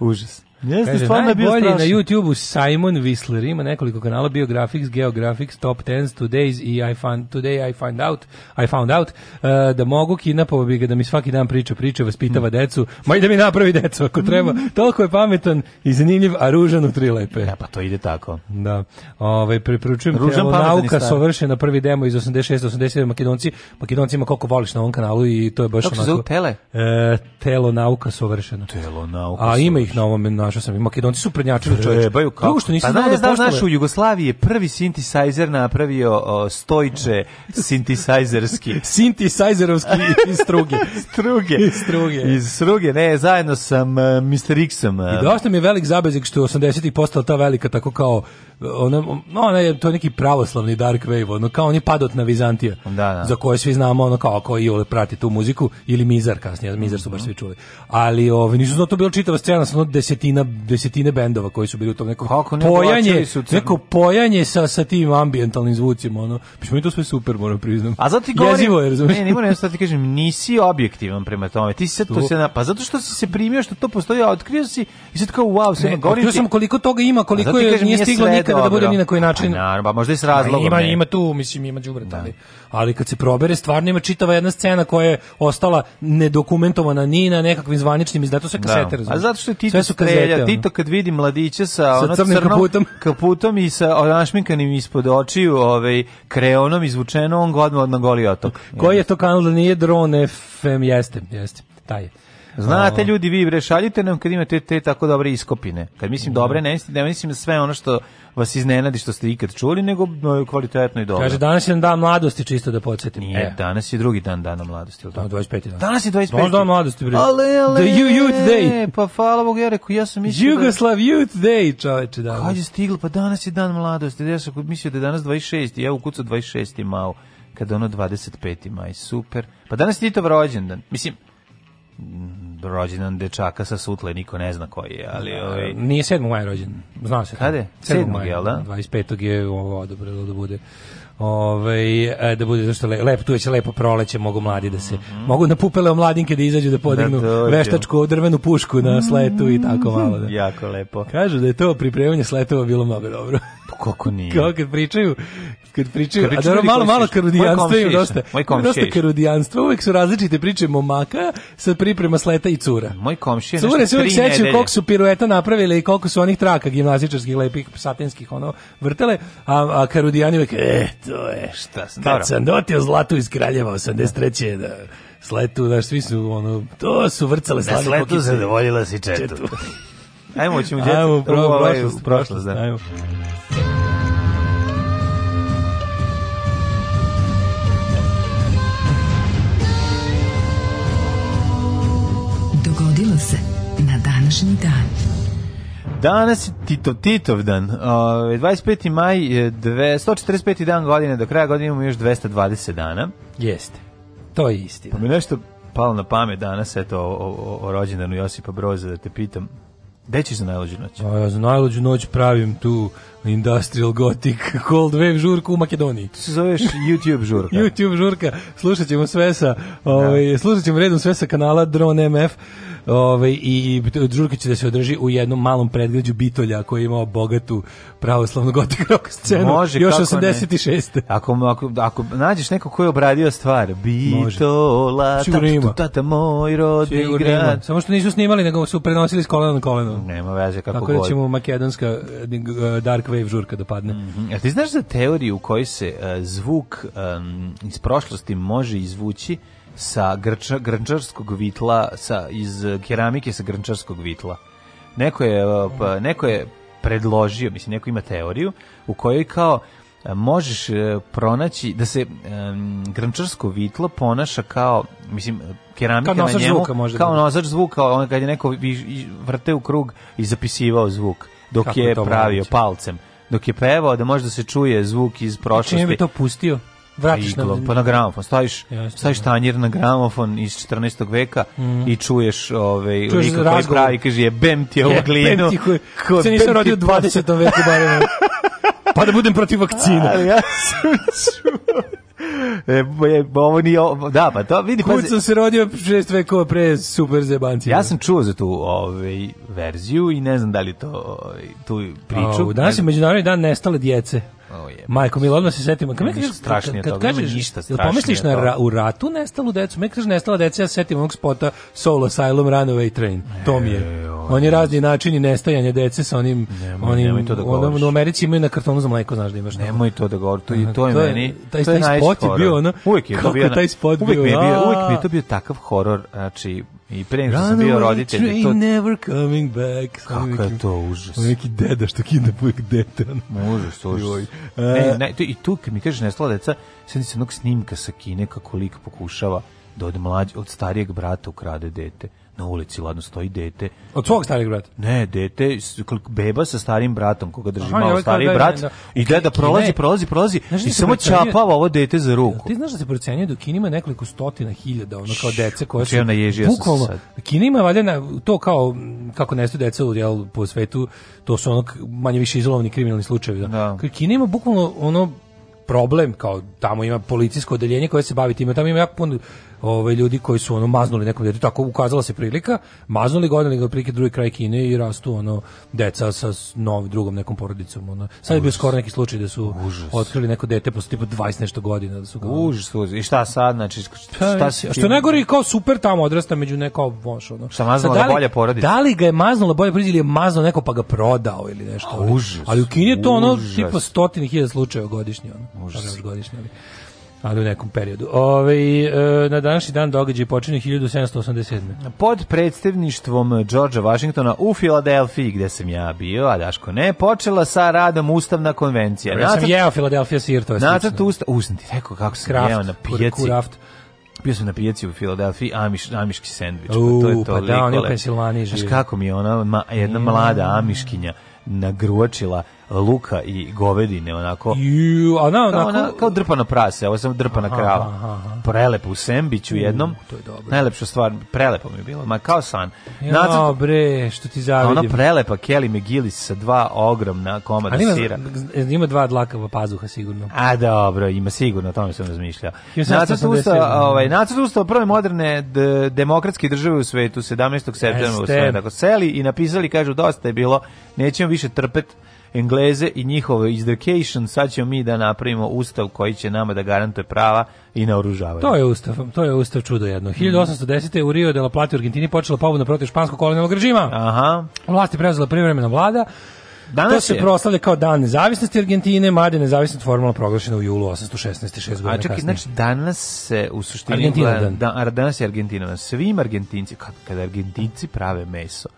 Užas. Jeste, stvarno bio strašan. na YouTubeu Simon Whistler, ima nekoliko kanala, Biographics, Geographics, Top 10, Today's i I found, Today I Find out, I found out, uh, da mogu kidnapovo bi ga, da mi svaki dan priča priče, vaspitava mm. decu, ma i da mi napravi decu ako treba, mm. toliko je pametan i zanimljiv, a ružan u tri lepe. Ja, e, pa to ide tako. Da. ovaj, preporučujem te, nauka sovršena prvi demo iz 86-87 Makedonci, Makedoncima koliko voliš na ovom kanalu i to je baš Kako onako. Kako se zove Tele? E, telo nauka sovršena. Telo nauka A ima ih na ovom naš našao sam i Makedonci su prednjačili čovjek. Trebaju kako. Drugo što nisam pa, znao da poštove... Znaš, u Jugoslaviji prvi synthesizer napravio o, stojče synthesizerski. Synthesizerovski iz struge. struge. Iz struge. Iz struge, ne, zajedno sam uh, e, Mr. X-om. Uh, I dosta mi je velik zabezik što 80-ih postala ta velika tako kao ona, ona je, to neki pravoslavni dark wave, ono, kao oni padot na Vizantija, da, da. za koje svi znamo, ono, kao ako Iole prati tu muziku, ili Mizar kasnije, Mizar su baš mhm. svi čuli. Ali, ove, ovaj, nisu znao, to bilo čitava scena, ono, desetina, desetine bendova koji su bili u tom nekom Kako ne pojanje, su neko pojanje sa, sa tim ambientalnim zvucima, ono, pa mi to sve super, moram priznam. A zato ti govorim, Jezivo je, razumiješ? Ne, ne moram ti kažem, nisi objektivan prema tome, ti si to, se na, pa zato što si se primio što to postoji, a otkrio si i sad kao, wow, sve, ne, govorim ti... sam koliko toga ima, koliko je, kažem, nije stiglo nekada da bude ni na koji način. Pa, naravno, možda i s razlogom. Ima, ima tu, mislim, ima đubret, da. ali, ali kad se probere, stvarno ima čitava jedna scena koja je ostala nedokumentovana ni na nekakvim zvaničnim izdatom, sve da. kasete, da. A zato što ti su kasete, Tito kad vidi mladića sa, sa ono, crnim crnom, kaputom. kaputom i sa našminkanim ispod očiju, ovaj, kreonom izvučeno, on godno na goli otok. Koji je to kanal da nije drone FM? Jeste, jeste, taj je. Znate ljudi, vi bre šaljite nam kad imate te tako dobre iskopine. Kad mislim da. dobre, ne mislim, ne mislim sve ono što vas iznenadi što ste ikad čuli, nego kvalitetno i dobro. Kaže danas je dan mladosti čisto da podsetim. Nije, e. danas je drugi dan dana mladosti, al tako. 25. dan. Danas je 25. Dan, dan mladosti bre. Ale, ale. The you youth day. E, pa hvala Bogu, ja rekao ja sam mislio da- Jugoslav da... youth day, čoveče, da. Kad je stiglo, pa danas je dan mladosti. Da, ja sam mislio da je danas 26, ja u kucu 26. mao kad ono 25. maj, super. Pa danas je Titov rođendan. Mislim, rođendan dečaka sa Sutle, niko ne zna koji je, ali... Da, ovaj... Nije 7. maja rođen, znao se. Kada je? 7. maja, 25. Da? je ovo odobrilo da bude ovaj e, da bude zašto lep tu je se lepo proleće mogu mladi da se mm -hmm. mogu na pupele omladinke da izađu da podignu da veštačku drvenu pušku na sletu i tako malo da. jako lepo kažu da je to pripremanje sletova bilo mnogo dobro pa kako nije kako kad pričaju kad pričaju, kad a dobro malo malo karudijanstvo i dosta moj dosta karudijanstvo uvek su različite priče momaka sa priprema sleta i cura moj komšija cure se uvek sećaju koliko su pirueta napravile i koliko su onih traka gimnastičarskih lepih satinskih ono vrtele a, a karudijani uvek e, to je. Šta sam, Kad sam dotio zlatu iz Kraljeva 83. Da, sletu, znaš, svi su, ono, to su vrcale slave kokice. Na sletu zadovoljila si četu. četu. Ajmo, ćemo djecu. Ajmo, pro, ovaj, prošlost, prošlost, da. Ajmo. Dogodilo se na današnji dan. Danas je Tito, Titov dan. Uh, 25. maj, dve, 145. dan godine, do kraja godine imamo još 220 dana. Jeste. To je istina. Pa mi nešto palo na pamet danas, eto, o, o, o rođendanu Josipa Broza, da te pitam, gde ćeš za najluđu noć? A, ja za najluđu noć pravim tu Industrial Gothic Cold Wave žurku u Makedoniji. To se zoveš YouTube žurka. YouTube žurka. Slušat ćemo sve sa, ovaj, da. slušat ćemo redom sve sa kanala Drone MF. Ove, ovaj, i, i žurka će da se održi u jednom malom predgrađu Bitolja koji je imao bogatu pravoslavnu gotik rock scenu Može, još 86. Ako, ako, ako nađeš neko ko je obradio stvar Bitola, tatu, tata moj rodni grad samo što nisu snimali nego su prenosili s kolena na koleno nema veze kako tako da god tako da ćemo makedonska eh, dark shockwave žurka dopadne. Da mm -hmm. A ti znaš za teoriju u kojoj se uh, zvuk um, iz prošlosti može izvući sa grča, grnčarskog vitla, sa, iz keramike sa grnčarskog vitla? Neko je, e, pa, neko je predložio, mislim, neko ima teoriju u kojoj kao e, možeš pronaći da se um, grančarsko vitlo ponaša kao mislim keramika kao na njemu zvuka, možda kao da nosač zvuka on kad je neko vrte u krug i zapisivao zvuk dok Kako je pravio moguće? palcem. Dok je pevao da možda se čuje zvuk iz prošlosti. Čime bi to pustio? Vratiš na, pa na gramofon, staviš, Jasne, da. staviš tanjir na gramofon iz 14. veka mm. i čuješ ovaj čuješ lika koji pravi kaže bem ti ovu glinu. Ko se nisam rodio u 20. veku barem. pa da budem protiv vakcina. A, ja sam čuo. E, ovo nije, da, pa to vidi. Kud sam se rodio šest vekova pre super zebanci. Ja sam čuo za tu ovaj, verziju i ne znam da li to, ovaj, tu priču. A, danas je međunarodni dan nestale djece. Oh, Majko, mi odmah se setimo. Kad, kad, strašnije kad, kad kažeš, ništa strašnije. to. pomisliš na ra, u ratu nestalu decu? Me kažeš nestala deca, ja setim onog spota Soul Asylum Runaway Train. To mi je. E, On je razni načini nestajanja dece sa onim... Nemoj, onim, nemoj to da govoriš. Ono, u Americi imaju na kartonu za mleko, znaš da imaš. Nemoj to da govoriš, to, i to je meni... Taj, taj, taj spot je bio ono... Uvijek je to bio... Kako taj spot bio... Uvijek mi je to bio takav horor, znači, I pre nego sam bio roditelj. To... never coming back. Kako je to užas. Neki deda što kine uvijek dete. Užas, užas. Ne, e, ne, to, I tu kad mi kažeš nestala deca, sad sam onog snimka sa kine kako lik pokušava da od, mlađ, od starijeg brata ukrade dete na ulici, ladno stoji dete. Od svog starih brata? Ne, dete, beba sa starim bratom, koga drži Aha, malo stariji da brat, da, da. i gleda, prolazi, prolazi, prolazi, znaš da i samo čapava ovo dete za ruku. Ti znaš da se procenjuje da u Kini ima nekoliko stotina hiljada, ono kao deca koja znači su... Bukvalno, Kina ima valjda to kao, kako nestaju deca u jel, po svetu, to su ono manje više izolovni kriminalni slučajevi. Da. da. Kina ima bukvalno ono problem, kao tamo ima policijsko odeljenje koje se bavi time, tamo ima jako puno ove ljudi koji su ono maznuli nekom djetetu, tako ukazala se prilika, maznuli ga, odnali ga prilike drugi kraj Kine i rastu ono deca sa novi drugom nekom porodicom. Ono. Sad je bio skoro neki slučaj da su Užas. otkrili neko dete posle tipa 20 nešto godina da su ga. Užas, i šta sad, znači šta, pa, šta se Što najgore kao super tamo odrasta među neko voš ono. Šta maznula pa da li, bolje porodice? Da li ga je maznula bolje porodica ili je maznulo neko pa ga prodao ili nešto. Užas, ali u Kini je to ono užas. tipa stotine hiljada slučajeva godišnje ono. Užas. Da, godišnje, ali ali u nekom periodu. Ove, ovaj, na današnji dan događaj počinje 1787. Pod predstavništvom Georgea Washingtona u Filadelfiji, gde sam ja bio, a Daško ne, počela sa radom Ustavna konvencija. Ja sam jeo Filadelfija sir, to je slično. Nacrt usta, ustan ti rekao kako sam Kraft, jeo na pijaci. Kraft. Bio sam na pijaci u Filadelfiji, amiš, amiški sendvič. U, pa to je to pa da, on je u Pensilvaniji živi. Znaš kako mi je ona ma, jedna mlada amiškinja nagruočila luka i govedine onako. Ju, a na, onako... Kao, kao drpano prase, ovo sam drpana aha, krava. Aha, aha. Prelepo u Sembiću jednom. U, to je dobro. Najlepša stvar, prelepo mi je bilo, ma kao san. Ja, bre, što ti zavidim. Ona prelepa Kelly McGillis sa dva ogromna komada ima, sira. Ima dva dlakava pazuha sigurno. A dobro, ima sigurno, o tome sam razmišljao. Nacrt usta, da. ovaj, nacrt usta prve moderne demokratske države u svetu, 17. septembra u svetu. Tako, seli i napisali, kažu, dosta je bilo, nećemo više trpet Engleze i njihove izdecation, sad ćemo mi da napravimo ustav koji će nama da garantuje prava i naoružavanje. To je ustav, to je ustav čudo jedno. 1810. Mm. u Rio de la Plata u Argentini počela pobuna protiv španskog kolonijalnog režima. Aha. Vlast je preuzela privremena vlada. Danas to se je. proslavlja kao dan nezavisnosti Argentine, mada je nezavisnost formalno proglašena u julu 816. šest godina A čekaj, znači danas se u suštini... Argentina dan. Da, danas je Argentina. Svim Argentinci, kada Argentinci prave meso,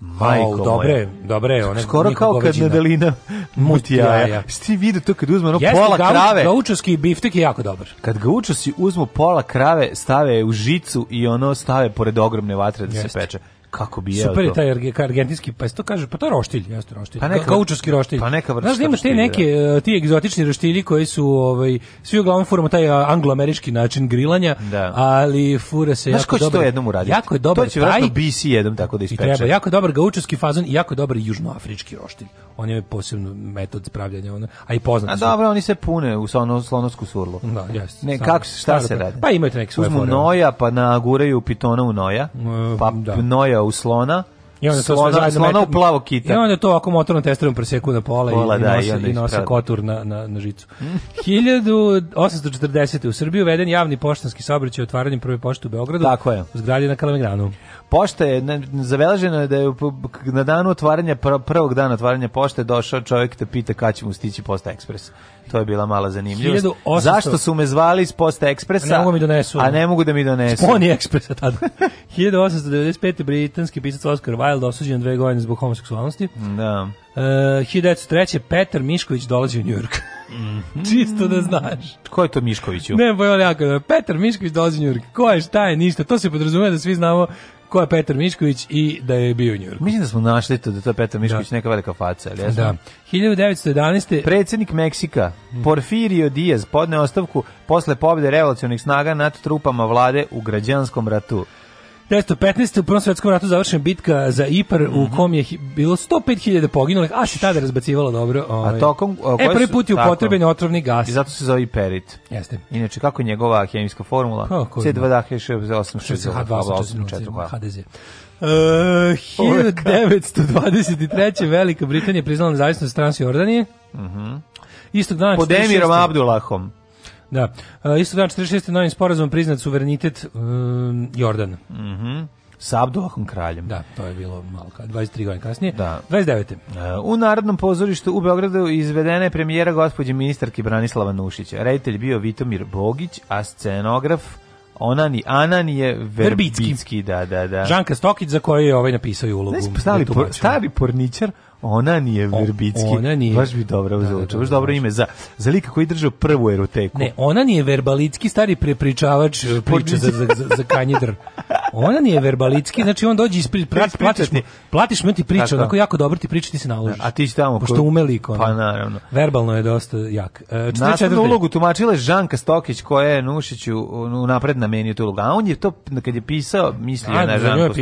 Majko wow, dobre, dobre, one skoro kao kad Nedelina mutijaja. Sti vidu to kad uzme ono Jeste, pola ga, krave. Gaučovski biftek je jako dobar. Kad gaučosi uzmu pola krave, stave u žicu i ono stave pored ogromne vatre da Jeste. se peče. Kako bi jeo Super je taj argentinski, pa što kaže, pa to je roštilj, jeste roštilj. Pa neka, kaučuski roštilj. Pa neka vrsta. Znaš da ima te neke, da. ti egzotični roštilji koji su, ovaj, svi uglavnom furamo taj angloamerički način grilanja, da. ali fura se Znaš jako dobro. Znaš ko jednom uraditi? Jako je dobar to će taj, BC jednom tako da ispeče. I treba, jako je dobar gaučuski fazon i jako je dobar južnoafrički roštilj. On je posebno metod pravljenja, ono, a i poznat. A dobro, oni se pune u ono, slonovsku surlu. Da, jeste. Ne, kako, šta se radi? Pa imaju neke svoje Uzmu da. noja, pa naguraju pitona u noja, mm, pa da. noja udarao u slona, i onda to slona, sve slona u plavo kita. I onda to ovako motorno testerom preseku na pola, pola i, da, nosi, i, onda i nose kotur na, na, na žicu. 1840. Mhm. u Srbiji uveden javni poštanski saobraćaj otvaranjem prve pošte u Beogradu. Tako je. U zgradi na Kalemegranu pošta je zavelaženo je da je na dan otvaranja prvog dana otvaranja pošte došao čovjek da pita kada će mu stići Posta Ekspres. To je bila mala zanimljivost. 1800... Zašto su me zvali iz Posta Ekspresa? Ne mogu mi donesu. A ne mogu da mi donesu. Sponi Ekspresa tada. 1895. britanski pisac Oscar Wilde osuđen dve godine zbog homoseksualnosti. Da. E, uh, 1903. Petar Mišković dolazi u Njujork. Mm Čisto da znaš. Ko je to Miškoviću? Ne, pa on jako. Petar Mišković dolazi u Njujork. Ko je, šta je, ništa. To se podrazumije da svi znamo ko je Petar Mišković i da je bio u Njujorku. Mislim da smo našli to da je to Petar da. Mišković da. neka velika faca, ali ja sam... Da. 1911. Predsednik Meksika mhm. Porfirio Diaz podne ostavku posle pobjede revolucionih snaga nad trupama vlade u građanskom ratu. 1915. u Prvom svjetskom ratu završena bitka za Ipar mm -hmm. u mhm. kom je bilo 105.000 poginulih, a se tada razbacivalo dobro. Ovaj. A tokom, o, e, prvi put je upotrebljen otrovni gas. I zato se zove Iperit. Jeste. Inače, kako je njegova hemijska formula? C2H6H2 HDZ. Uh, 1923. Velika Britanija priznala nezavisnost Transjordanije. Mhm. Mm Istog dana... Pod Emirom Abdullahom. Da. Uh, isto dan 46. novim sporazumom priznat suverenitet um, e, Jordana. Mhm. Mm sa Abdullahom kraljem. Da, to je bilo malo, 23 godine kasnije. Da. 29. E, u Narodnom pozorištu u Beogradu izvedena je premijera gospođe ministarki Branislava Nušića. Reditelj bio Vitomir Bogić, a scenograf Onani, Anani je Verbicki. Verbicki. da, da, da. Žanka Stokić za koju je ovaj napisao i ulogu. Znači, stari, por, stari porničar, Ona nije Verbicki. ona nije. Baš bi dobro da, da, da, baš dobro da. ime za, za lika koji drži prvu eroteku. Ne, ona nije Verbalitski, stari prepričavač priče za, za, za, za Ona nije verbalitski, znači on dođe ispred platiš, platiš mu, platiš mu ti priča, onako jako dobro ti priča, ti se naložiš. A ti si tamo. Pošto ume liko. Pa naravno. Verbalno je dosta jak. E, Nastavnu ulogu tumačila je Žanka Stokić koja je Nušiću napred namenio tu ulogu. A on je to, kad je pisao, mislio na Žanku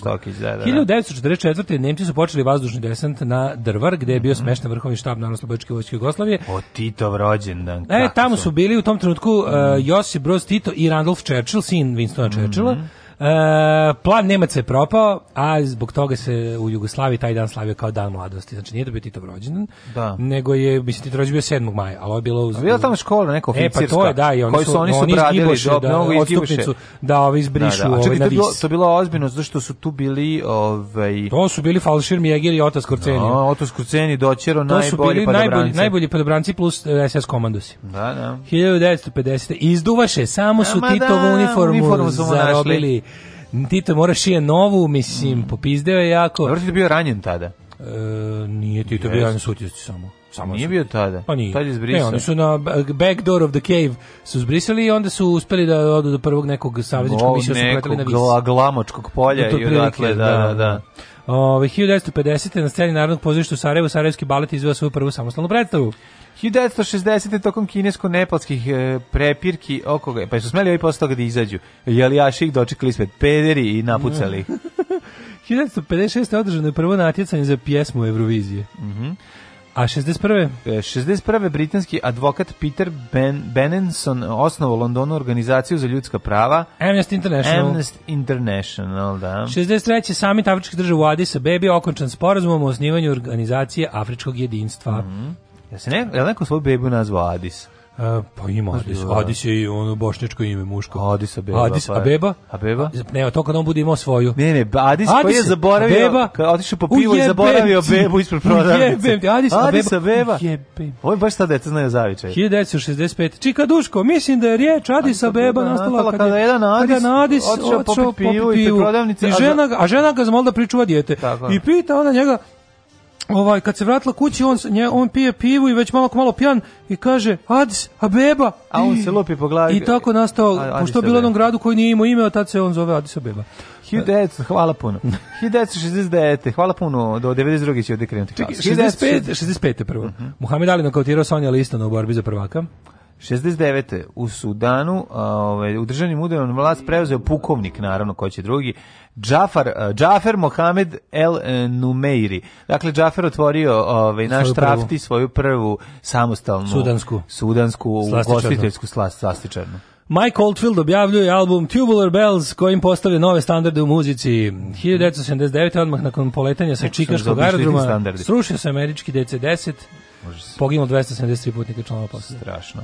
Stokić. Da, da, da. 1944. Nemci su počeli vazdušni desant na Drvar, gde je bio smešten vrhovni štab Narodnooslobodilačke vojske Jugoslavije. O Titov rođendan. E, tamo su bili u tom trenutku uh, Josip Broz Tito i Randolph Churchill, sin Winstona Churchilla. Mm -hmm. E, plan Nemaca je propao, a zbog toga se u Jugoslaviji taj dan slavio kao dan mladosti. Znači nije da bio Titov rođendan, da. nego je, mislim, Titov rođendan bio 7. maja, ali ovo je bilo... Uz... Bila tamo škola neka oficirska, e, pa to je, da, i oni koji su, oni su oni bradili, da, da, mnogo odstupnicu, da, ovi izbrišu da, da. A čekaj, na vis. To bilo, to bilo ozbiljno, zato što su tu bili... Ovaj... To su bili Falšir Mjegir i Ota Skorceni. No, Ota Skorceni, Doćero, najbolji To su bili najbolji, najbolji podobranci plus SS e, komandosi. Da, da. 1950. Izduvaše, samo su Titovu da, uniformu, uniformu zarobili. Tito mora je novu, mislim, mm. popizdeo je jako. Dobro ti bio ranjen tada? E, nije Tito yes. bio ranjen sutjeci samo. Samo nije bio tada. Pa nije. Tad je zbrisao. Ne, oni su na back door of the cave su zbrisali i onda su uspeli da odu do prvog nekog savezničkog misija da su pratili na vis. glamočkog polja i odatle, da, da, da. da. da. Ove, 1950. na sceni Narodnog pozorišta u Sarajevu Sarajevski balet izveo svoju prvu samostalnu predstavu. 1960. tokom kinesko-nepalskih e, prepirki oko ga, pa su smeli ovi posle toga da izađu. Jelijaši ih dočekali ispred pederi i napucali ih. 1956. održano je prvo natjecanje za pjesmu Eurovizije. Mhm. Mm a 61. E, 61. britanski advokat Peter ben Benenson osnovao Londonu organizaciju za ljudska prava Amnesty International. Amnesty International, da. 63. samit afričkih država u Addis Abebi okončan sporazumom o osnivanju organizacije Afričkog jedinstva. Mm -hmm. Ja se ne, je neko svoju bebu nazvao Adis? Uh, pa ima Adis. Da. Adis je i ono bošnjačko ime muško. Adis Abeba. Adis A pa beba? Ne, to kad on bude imao svoju. Ne, ne, Adis, Adis koji je zaboravio, Abeba. kad otišao po pivo i zaboravio ti. bebu ispred prodavnice. Jebem ti, Adis, Adis Abeba. Jebem. Ovo je baš ta deca znaju zavičaj. 1965. Čika Duško, mislim da je riječ Adis beba nastala kada, kada jedan Adis, kada Adis otišao po pivo i prodavnice. I žena, a žena ga zamolila da pričuva dijete. I pita ona njega, ovaj kad se vratila kući on nje, on pije pivu i već malo malo pijan i kaže Adis a beba a on se lupi po glavi i tako nastao pošto je bilo u jednom gradu koji nije imao ime a tad se on zove Adis a beba 1900, hvala puno. 1969, hvala puno, do 92. će ovdje krenuti. 65, 65. prvo. Uh mhm. -huh. Muhammed Ali nokautirao Sonja Listana u borbi za prvaka. 69. u Sudanu ovaj, u državnim udarom vlast preuzeo pukovnik, naravno, ko će drugi, Džafar, Džafer Mohamed El e, Numeiri. Dakle, Džafer otvorio ovaj, naš svoju trafti, prvu. svoju prvu samostalnu sudansku, sudansku slastičarnu. slastičarnu. Mike Oldfield objavljuje album Tubular Bells kojim postavlja nove standarde u muzici. 1979. odmah nakon poletanja sa Čikaškog aerodroma srušio se američki DC-10, poginulo 273 putnika članova posade. Strašno.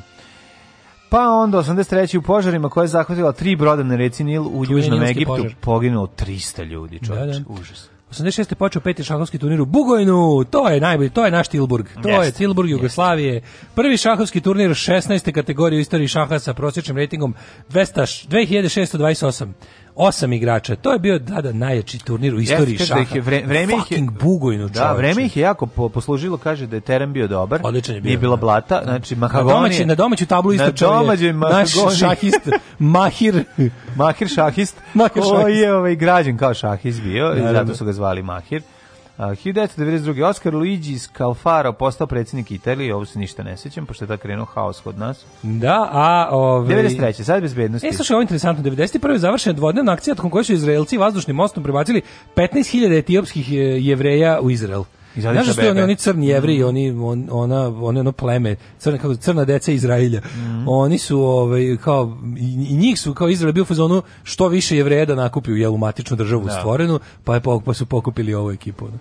Pa onda 83. u požarima koja je zahvatila tri broda na reci Nil u Južnom Egiptu požar. poginulo 300 ljudi, čovječe, da, da. užas. 86. počeo peti šahovski turnir u Bugojnu, to je najbolji, to je naš Tilburg, to jeste, je Tilburg Jugoslavije. Jeste. Prvi šahovski turnir 16. kategorije u istoriji šaha sa prosječnim rejtingom 200, 2628 osam igrača. To je bio tada najjači turnir u istoriji Jeste, da šaha. Ih je vre, vreme ih je, bugojno da, čoveče. Da, vreme ih je jako poslužilo, kaže da je teren bio dobar. Odličan je bio. Nije bilo da. blata, znači Mahagoni. Na domaću tablu isto čovjek. Na domaću Naš šahist, Mahir. Mahir šahist, Mahir šahist. koji je ovaj, građen kao šahist bio, da, zato su ga zvali Mahir. Uh, 1992. Oscar Luigi Scalfaro postao predsjednik Italije, ovo se ništa ne sjećam, pošto je da krenuo haos kod nas. Da, a... Ove... Ovaj, 93. sad bezbednosti. E, slušaj, ovo je interesantno. 91. je završena dvodnevna akcija tokom koje su Izraelci vazdušnim mostom prebacili 15.000 etiopskih e, jevreja u Izrael. Znaš što da bebe. oni, oni crni jevri, mhm. oni, on, ona, one ono pleme, crna, kao, crna deca Izrailja, mm. oni su, ovaj, kao, i njih su, kao Izrael bio u fazonu, što više jevreja da nakupi u jelu matičnu državu da. stvorenu, pa, je, pa su pokupili ovu ekipu. No.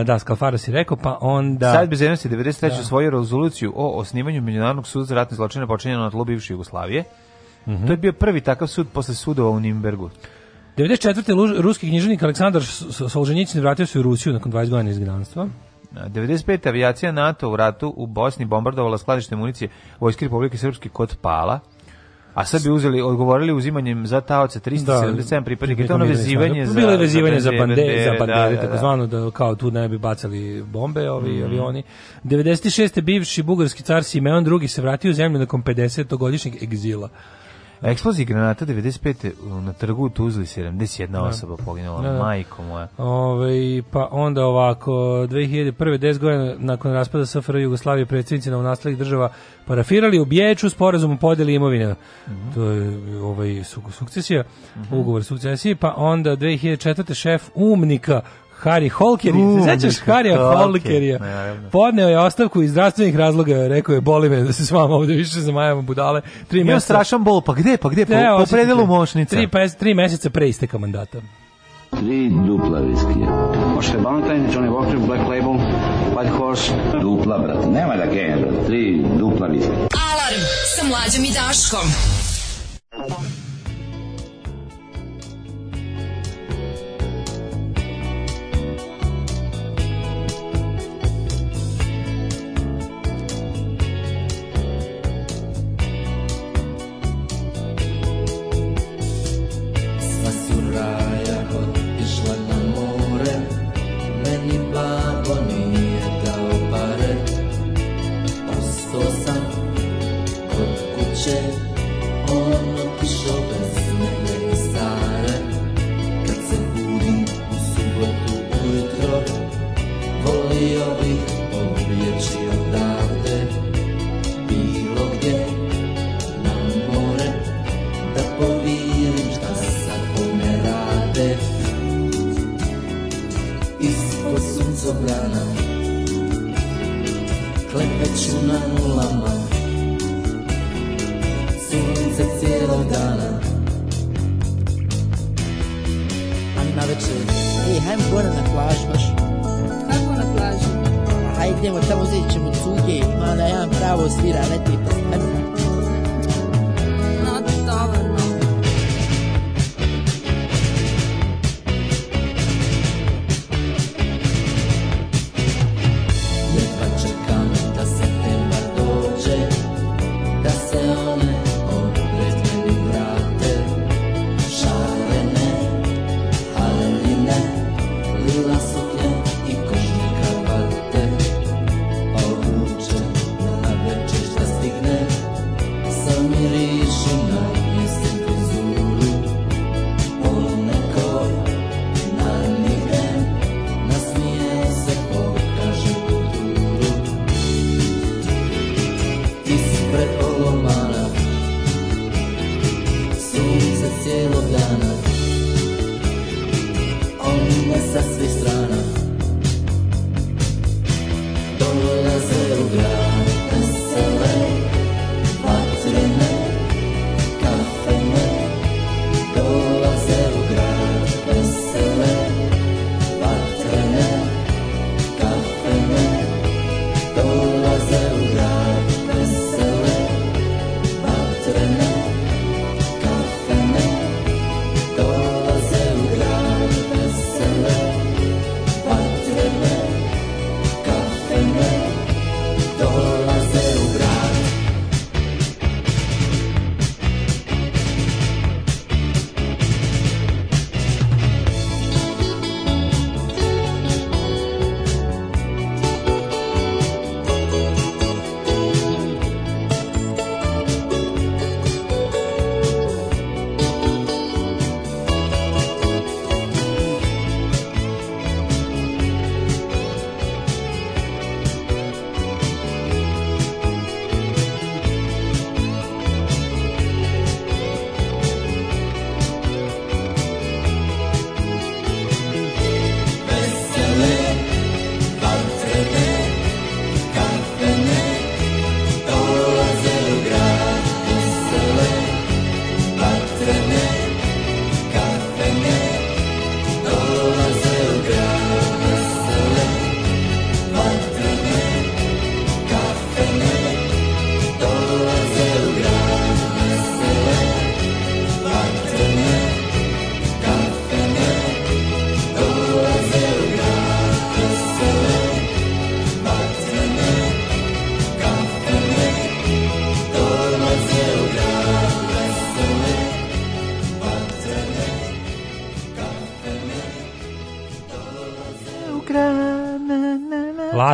E, da, Skalfaro si rekao, pa onda... Sad bezjednost je 93. Da. svoju rezoluciju o osnivanju Međunarodnog suda za ratne zločine počinjeno na tlu bivše Jugoslavije. Mm -hmm. To je bio prvi takav sud posle sudova u Nimbergu. 94. ruski književnik Aleksandar Solženjicin vratio se u Rusiju nakon 20 godina izgnanstva. 95. avijacija NATO u ratu u Bosni bombardovala skladište municije Vojske Republike Srpske kod Pala. A sad bi uzeli, odgovorili uzimanjem za taoce 377 da, pripadnika, to ono vezivanje za... Bilo je vezivanje za bandere, za bandere, da, da, da. tako zvano, da kao tu ne bi bacali bombe ovi mm -hmm. avioni. 96. bivši bugarski car Simeon II. se vratio u zemlju nakon 50-godišnjeg egzila. Eksplozija granata 95. na trgu u Tuzli 71 da. osoba poginula, da, da. majko moja. Ove, pa onda ovako, 2001. 10 godina nakon raspada SFR Jugoslavije predsjednici na nastalih država parafirali u Bječu sporazum o podeli imovine. Mm -hmm. To je ovaj, sukcesija, mm -hmm. ugovor sukcesije, pa onda 2004. šef umnika Harry Holkeri, se sećaš Harija Holkerija? Podneo je ostavku iz zdravstvenih razloga, rekao je, boli me da se s vama ovde više zamajamo budale. 3 Imam mjeseca... strašan bol, pa gde, pa gde, po, po predelu mošnica? 3 pa, tri meseca pre isteka mandata. Tri dupla viskija. Možete Valentine, Johnny Walker, Black Label, White Horse. Dupla, brate, nema da genja, brate, tri dupla viskija. Alarm sa mlađom i Daškom.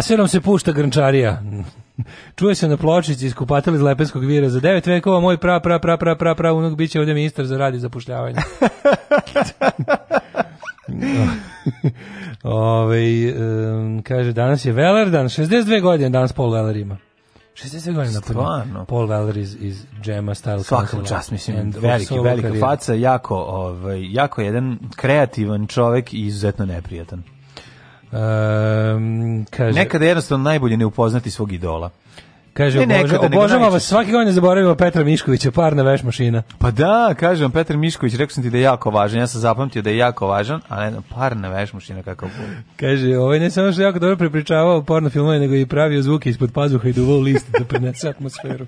laserom se pušta grnčarija. Čuje se na pločici iskupatel iz Lepenskog vira za devet vekova moj pra pra pra pra pra pra unog biće ovdje ministar za rad i zapošljavanje. Ove, um, kaže, danas je Velerdan, 62 godine danas Paul Veler ima. 62 godina Stvarno. Paul Weller iz, iz Gemma Style Svaka čast, mislim, And veliki, velika faca, jako, ovaj, jako jedan kreativan čovek i izuzetno neprijatan. Um, kaže, Nekada je jednostavno najbolje ne upoznati svog idola. Kaže, ne, neka, obožava, obožava vas, svaki godine da zaboravimo Petra Miškovića, parna veš mašina. Pa da, kažem, Petar Mišković, rekao sam ti da je jako važan, ja sam zapamtio da je jako važan, ali parna veš mašina, kakav bude. Kaže, ovaj ne samo što je jako dobro prepričavao porno filmove, nego i pravio zvuke ispod pazuha i duvao list da prenese atmosferu.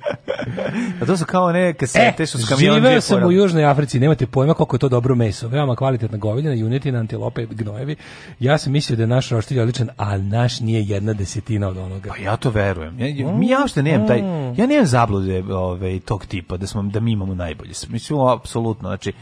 a to su kao ne kasete e, što su kamion živeo sam u Južnoj Africi, nemate pojma koliko je to dobro meso, veoma kvalitetna govedina, junetina, antilope, gnojevi. Ja sam mislio da je naš roštilj odličan, a naš nije jedna desetina od onoga. Pa ja to verujem. Ja, mm. mi ja uopšte nemam taj mm. ja nemam zablude ovaj tog tipa da smo da mi imamo najbolje. Mislim apsolutno, znači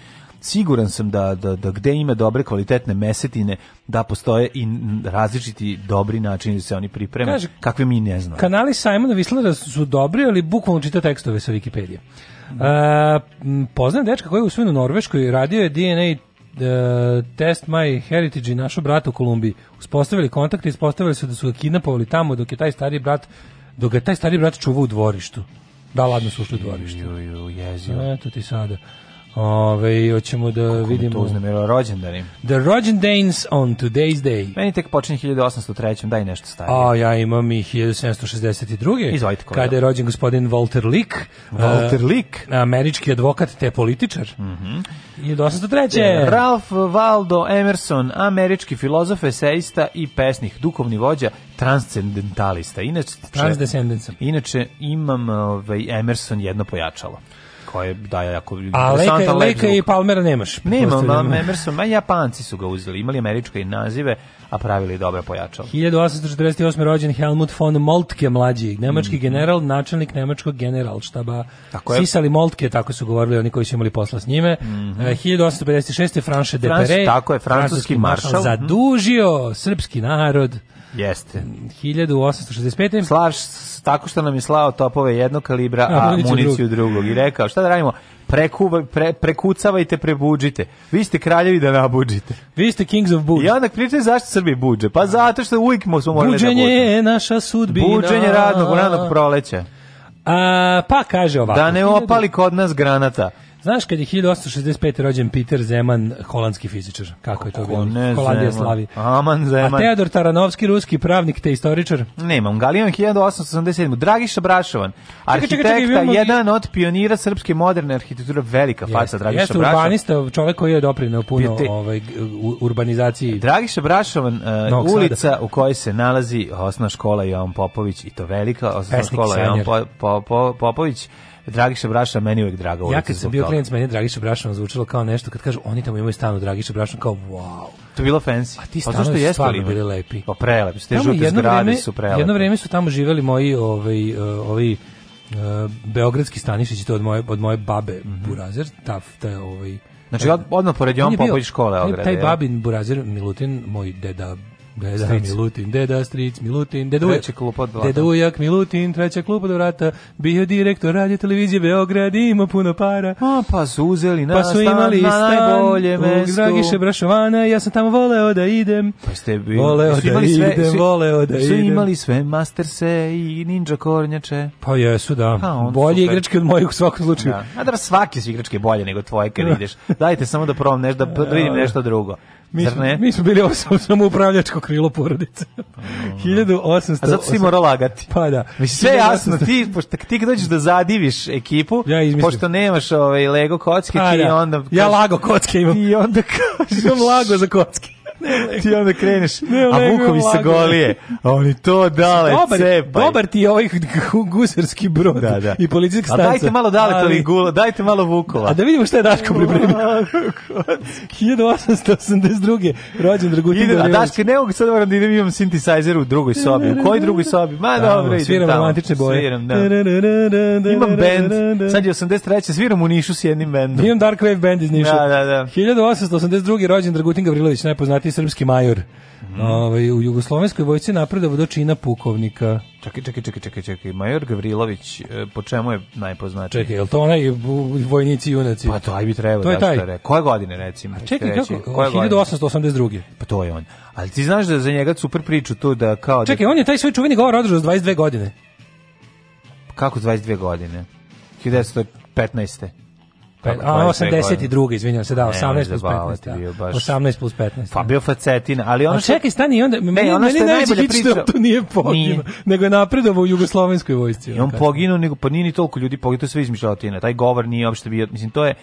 siguran sam da, da, da gde ima dobre kvalitetne mesetine, da postoje i različiti dobri načini da se oni pripreme, Kaži, kakve mi ne znamo. Kanali Simona Vislera su dobri, ali bukvalno čita tekstove sa Wikipedije. Mm. Uh, poznam dečka koji je usvojen u Norveškoj, radio je DNA uh, e, test My Heritage i našo brata u Kolumbiji. Uspostavili kontakt i ispostavili se da su ga kidnapovali tamo dok je taj stari brat dok ga taj stari brat čuva u dvorištu. Da, ladno su ušli u dvorište. Ju, ju, jezio. Eto ti sada. Ove, hoćemo da Kako vidimo... Kako uznemiro rođendani? The rođendanes on today's day. Meni tek počinje 1803. Daj nešto stavio. A ja imam i 1762. Izvojite kolega. Kada je rođen gospodin Walter Lick. Walter Lick? američki advokat te političar. Mm -hmm. 1803. Ralph Waldo Emerson, američki filozof, eseista i pesnik, dukovni vođa, transcendentalista. Inače, Transcendentalista. Inače, imam ovaj, Emerson jedno pojačalo koje daje jako A leka, leka i Palmera nemaš. Nema, ma, Emerson, ma Japanci su ga uzeli, imali američke nazive, a pravili dobra pojačalo. 1848. rođen Helmut von Moltke mlađi, nemački mm. general, načelnik nemačkog generalštaba. Tako je. Sisali Moltke, tako su govorili oni koji su imali posla s njime. Mm -hmm. 1856. Franše Franš, de Pere, tako je, francuski, francuski maršal, mhm. zadužio mm. srpski narod Jeste. 1865. Slaš tako što nam je slao topove jednog kalibra, a, a municiju drug. drugog. I rekao, šta da radimo? Prekuva, pre, prekucavajte, prebuđite. Vi ste kraljevi da nabuđite. Vi ste kings of buđ. I onda pričate zašto Srbije buđe. Pa zato što uvijek smo morali da Buđenje da buđe. je naša sudbina. Buđenje radnog, radnog proleća. A, pa kaže ovako. Da ne opali kod nas granata. Znaš kad je 1865. rođen Peter Zeman, holandski fizičar. Kako je to bilo? Holandija slavi. Aman Zeman. A Teodor Taranovski, ruski pravnik te istoričar. Nemam. Galijan 1887. Dragiša Brašovan, arhitekta, čekaj, čekaj, čekaj, jedan od pionira srpske moderne arhitekture, velika faca Dragiša jeste Brašovan. Jeste urbanista, čovjek koji je doprineo puno Pite, ovaj, urbanizaciji. Dragiša Brašovan, uh, ulica sada. u kojoj se nalazi osna škola Jovan Popović, i to velika osnovna škola Jovan po, po, po, Popović, Dragiša Braša meni uvek draga. Ja kad sam bio klijent, meni Dragiša Braša zvučalo kao nešto kad kažu oni tamo imaju stan u Dragiša Braša kao wow. To bilo fancy. A ti pa zašto jesu stvarno bili lepi. Pa prelepi, ste žute zgrade vreme, su prelepi. Jedno vrijeme su tamo živeli moji ovaj ovaj beogradski Stanišić to od moje od moje babe mm -hmm. Burazer, ta ta ovaj Znači odmah pored Jovan Popović škole Ograde. Taj babin Burazer Milutin, moj deda Deda stric. Milutin, deda stric Milutin, deda ujak, klupa od deda ujak Milutin, treća klupa do vrata, bio direktor radio televizije Beograd, ima puno para. A, pa su uzeli nas, pa su imali na najbolje mesto. Dragiše Brašovana, ja sam tamo voleo da idem. Pa ste bili, voleo da imali sve, idem, voleo da su idem. Su imali sve masterse i ninja kornjače. Pa jesu, da. Ha, pa, bolje igračke od mojih u svakom slučaju. Da. A da svaki su igračke bolje nego tvoje kad da. ideš. Dajte samo da probam nešto, da vidim da, da. nešto drugo. Mi, Zar mi smo bili osam, samo upravljačko krilo porodice. 1800. Mm. A zato si morao lagati. Pa da. Mislim, sve jasno, ti, pošto, ti kad dođeš da zadiviš ekipu, ja pošto nemaš ovaj Lego kocke, pa, ti da. onda... Kaž, ja lago kocke imam. I onda kažeš... Imam lago za kocke ne, ti onda kreneš, ne, a Vukovi se golije, oni to dale, dobar, cepaj. Dobar ti je ovaj gusarski brod da, da. i policijski stanica. A dajte malo dale ali, to gula, dajte malo Vukova. A da vidimo šta je Daško pripremio. 1882. rođen Dragutin Ide, A Daško, ne mogu sad da moram da idem, imam synthesizer u drugoj sobi. U kojoj drugoj sobi? Ma dobro, idem Sviram romantične boje. Sviram, da. da, da imam band, sad je 83. Sviram u Nišu s jednim bendom. Imam Dark Wave band iz Niša. Da, da, da. 1882. rođen Dragutin Gavrilović, najpoznatiji srpski major. Mm. Ovaj, u jugoslovenskoj vojsci napredovao do čina pukovnika. Čekaj, čekaj, čekaj, čekaj, čekaj. Major Gavrilović, e, po čemu je najpoznatiji? Čekaj, jel to onaj vojnici junaci? Pa to aj bi trebao da je taj. Koje godine, recimo? A čekaj, reći, kako? Koje 1882. Godine? Pa to je on. Ali ti znaš da za njega super priču to da kao... Da- čekaj, da... on je taj svoj čuveni govor održao s 22 godine. Kako 22 godine? 1915. Pa, a, 82, izvinjam se, da, 18 plus 15. Da. baš... 18 plus 15. Pa bio facetin, ali ono... A čekaj, stani, onda, ne, meni, ono meni najbolje Pričao... to nije poginuo, nije. nego je napredovao u jugoslovenskoj vojsci. I on poginu, nego, pa nije ni toliko ljudi poginuo, to sve izmišljao Tina. Taj govor nije uopšte bio, mislim, to je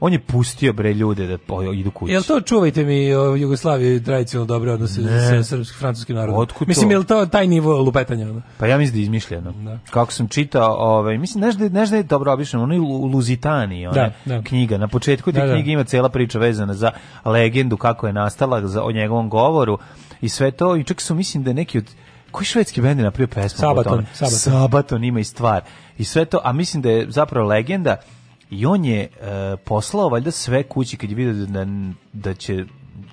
on je pustio bre ljude da po, idu kući. Jel to čuvajte mi o Jugoslaviji tradicionalno dobre odnose sa srpskim francuskim narodom? Otkud mislim jel to taj nivo lupetanja ono? Pa ja mislim da je izmišljeno. Da. Kako sam čitao, ovaj mislim znaš da da je dobro obično, ono u Luzitani, ona da, da. knjiga. Na početku te da, knjige ima cela priča vezana za legendu kako je nastala za o njegovom govoru i sve to i čak su mislim da neki od koji švedski bend na napravio pesmu Sabaton, Sabaton. Sabaton ima i stvar i sve to, a mislim da je zapravo legenda i on je uh, poslao valjda sve kući kad je vidio da, da, da će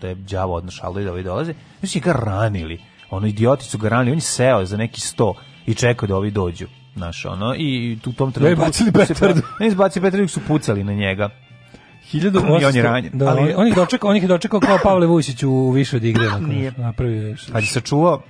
da je đavo odnašalo i da ovi dolaze, znači ga ranili. Ono idioti su ga ranili, on je seo za neki sto i čekao da ovi dođu. Znaš, ono, i u tom trenutku... Pa- ne izbacili Petardu. Ne izbacili Petardu, su pucali na njega. 1800, I on je ranjen. Da, ali... on, ih dočekao, on ih je dočekao kao Pavle Vujšić u više od igre. Nije. Napravio je... Kad je sačuvao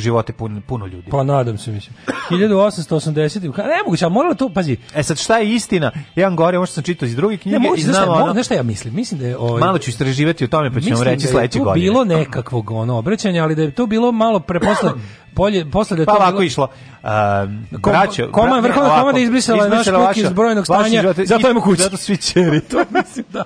živote puno, puno ljudi. Pa nadam se, mislim. 1880. Ka, ne moguće, ali moralo to, pazi. E sad, šta je istina? Jedan gore, ono što sam čitao iz drugih knjige. Ne, moguće, i znam, ono, znaš šta ja mislim? Mislim da je... Ovaj, malo ću istraživati o tome, pa ću vam reći sledeće godine. Mislim da je bilo nekakvog ono, obraćanja, ali da je to bilo malo preposle... Polje, posle da pa, to bilo... išlo. Uh, Kom, braćo, koman, vrhovna komanda izbrisala, izbrisala naš kuk iz brojnog stanja, zato je moguće. Zato svi čeri, to mislim da.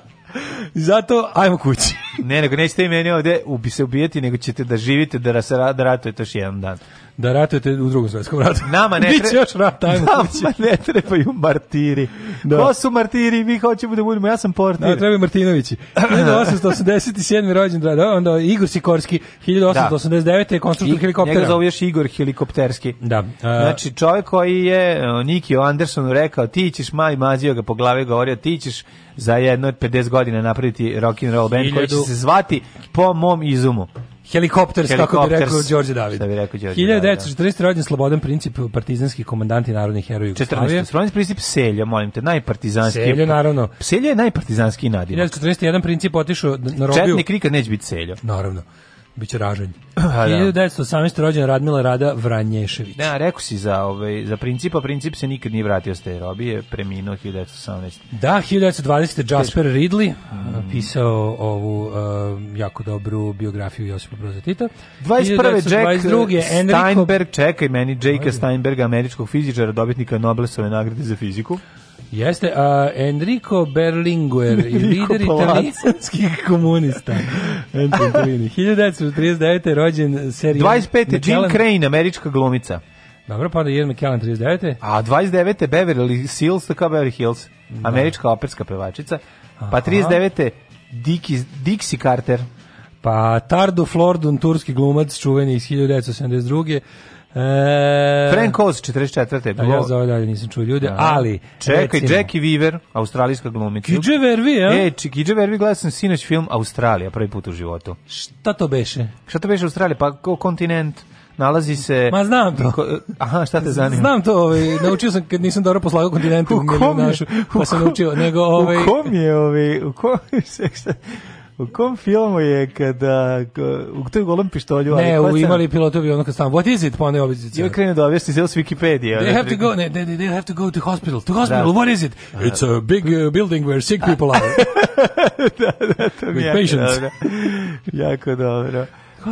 Zato, ajmo kući. ne, nego nećete i meni ovde ubi se ubijeti, nego ćete da živite, da, da ratujete još jedan dan da ratujete u drugom svjetskom ratu. Nama ne treba. još rat, ajmo. Nama ne trebaju martiri. Da. Ko su martiri? Mi hoćemo da budemo, ja sam portir. Da, trebaju Martinovići. 1887. rođen, da, da, onda Igor Sikorski, 1889. Da. konstruktor helikoptera. Njega zove još Igor helikopterski. Da. A, znači, čovjek koji je Niki Andersonu rekao, ti ćeš, maj, mazio ga po glavi, govorio, ti ćeš za jedno od 50 godina napraviti rock and roll band 000... koji će se zvati po mom izumu. Helikopter, kako bi rekao Đorđe David. Šta bi rekao Đorđe 1940. Da. rođen slobodan princip partizanski komandanti narodnih heroja Jugoslavije. 14. princip Selja, molim te, najpartizanski. Selja, naravno. Selja je najpartizanski nadimak. 1941. princip otišao na robiju. Četnik nikad neće biti Seljo. Naravno. Biće ražanj. Ha, pa da. 1918. Radmila Rada Vranješević. Da, rekao si za, ovaj, za principa, princip se nikad nije vratio s te robije, preminuo 1918. Da, 1920. Jasper Teško. Ridley mm. pisao ovu uh, jako dobru biografiju Josipa Broza Tita. 21. Jack Steinberg, Enrico... čekaj meni, Jake Steinberg, američkog fizičara, dobitnika Nobelove nagrade za fiziku. Jeste, a Enrico Berlinguer, lider italijanskih komunista. Antonini. 1939. rođen serija... 25. Michaelan... Jim Crane, američka glumica. Dobro, pa onda Ian McKellen 39. A 29. Beverly Hills, tako Beverly Hills, da. američka operska pevačica. Pa 39. Dixie, Dixie Carter. Pa Tardo Flordun, turski glumac, čuveni iz 1972. E, Frank Oz 44. Da, bilo... ja za dalje nisam čuo ljude, Aha. Da. ali... Čekaj, recimo, Jackie Weaver, australijska glumica. Kidže Vervi, ja? E, Kidže Vervi gledao sam sinoć film Australija, prvi put u životu. Šta to beše? Šta to beše Australija? Pa ko kontinent? nalazi se... Ma znam to. aha, šta te zanima? Znam to, ovaj, naučio sam kad nisam dobro poslagao kontinentu u, u našu, pa sam naučio, nego ovaj... U kom je ovaj, u kom je, U kom filmu je kada u toj golom pištolju Ne, u imali pilotovi ono kad stan. What is it? Pa ne obizit. Ja krenem da objasnim sa s Wikipedia. They have to go, ne, they, they have to go to hospital. To hospital, da. what is it? It's a big uh, building where sick people are. Da, da, da, to mi Patients. Dobro. jako dobro.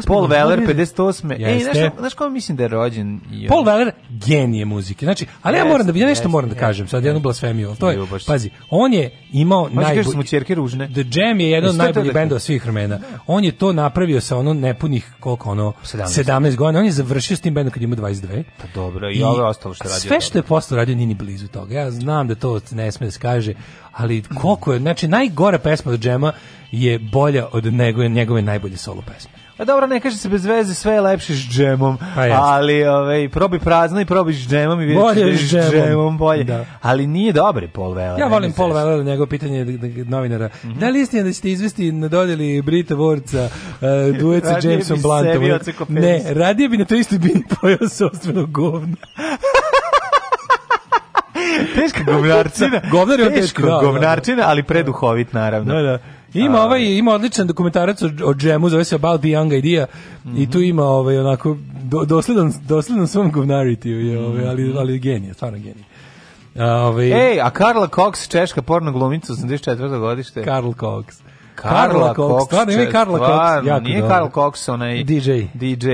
Paul Weller 58. Ej, znaš, znaš ko mislim da je rođen? I Paul Weller genije muzike. Znači, ali ja moram da ja nešto moram da kažem, sad jednu blasfemiju. To je, pazi, on je imao da najbolji ćerke ružne. The Jam je jedan od najboljih bendova svih vremena. Da. On je to napravio sa ono nepunih koliko ono 17, 17 godina. On je završio s tim bendom kad ima 22. Pa dobro, i, i ovo ostalo što radio. Sve što je postao radio ni blizu toga. Ja znam da to ne sme da se kaže, ali koliko je, znači najgora pesma od Džema je bolja od njegove, njegove najbolje solo pesme. A e, dobro, ne kaže se bez veze, sve je lepše s džemom. Pa ali ovaj probi prazno i probi s džemom i da vidiš bolje s džemom, džemom bolje. Da. Ali nije dobar Paul Weller. Ja volim Paul Weller, njegovo pitanje novinara. Mm -hmm. Da li istina da ste izvesti na dodeli Brita Vorca uh, duet sa Jamesom Blantom? Ne, radije bi na to isto bini pojao sobstveno govno. teška govnarčina. Govnar je teško, teško da, da, govnarčina, ali preduhovit naravno. Da, da. Ima ovaj da. ima odličan dokumentarac o, o džemu, zove se About the Young Idea mm -hmm. i tu mhm. ima ovaj onako do, dosledan dosledan svom govnaritiju je ovaj ali mhm. ali genije, stvarno genije. Ovaj Ej, a Karla Cox, češka porno glumica, 84. godište. Karl Cox. Karla Cox. Stvarno ima Karla Cox. Jako nije Karla Cox, onaj DJ. DJ.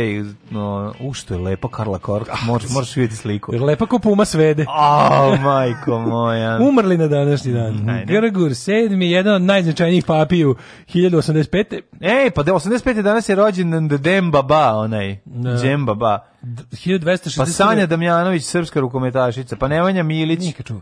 No, u što je lepa Karla Cox. Možeš ah, možeš vidjeti sliku. Lepa ko puma svede. A, oh, majko moja. Umrli na današnji dan. Mm, Grgur sedmi, jedan od najznačajnijih papiju 1085. Ej, pa 85. danas je rođen Dem Baba, onaj. No. Džem Baba. 1260. Pa Sanja Damjanović, srpska rukometašica. Pa Nemanja Milić. Nikad čuva.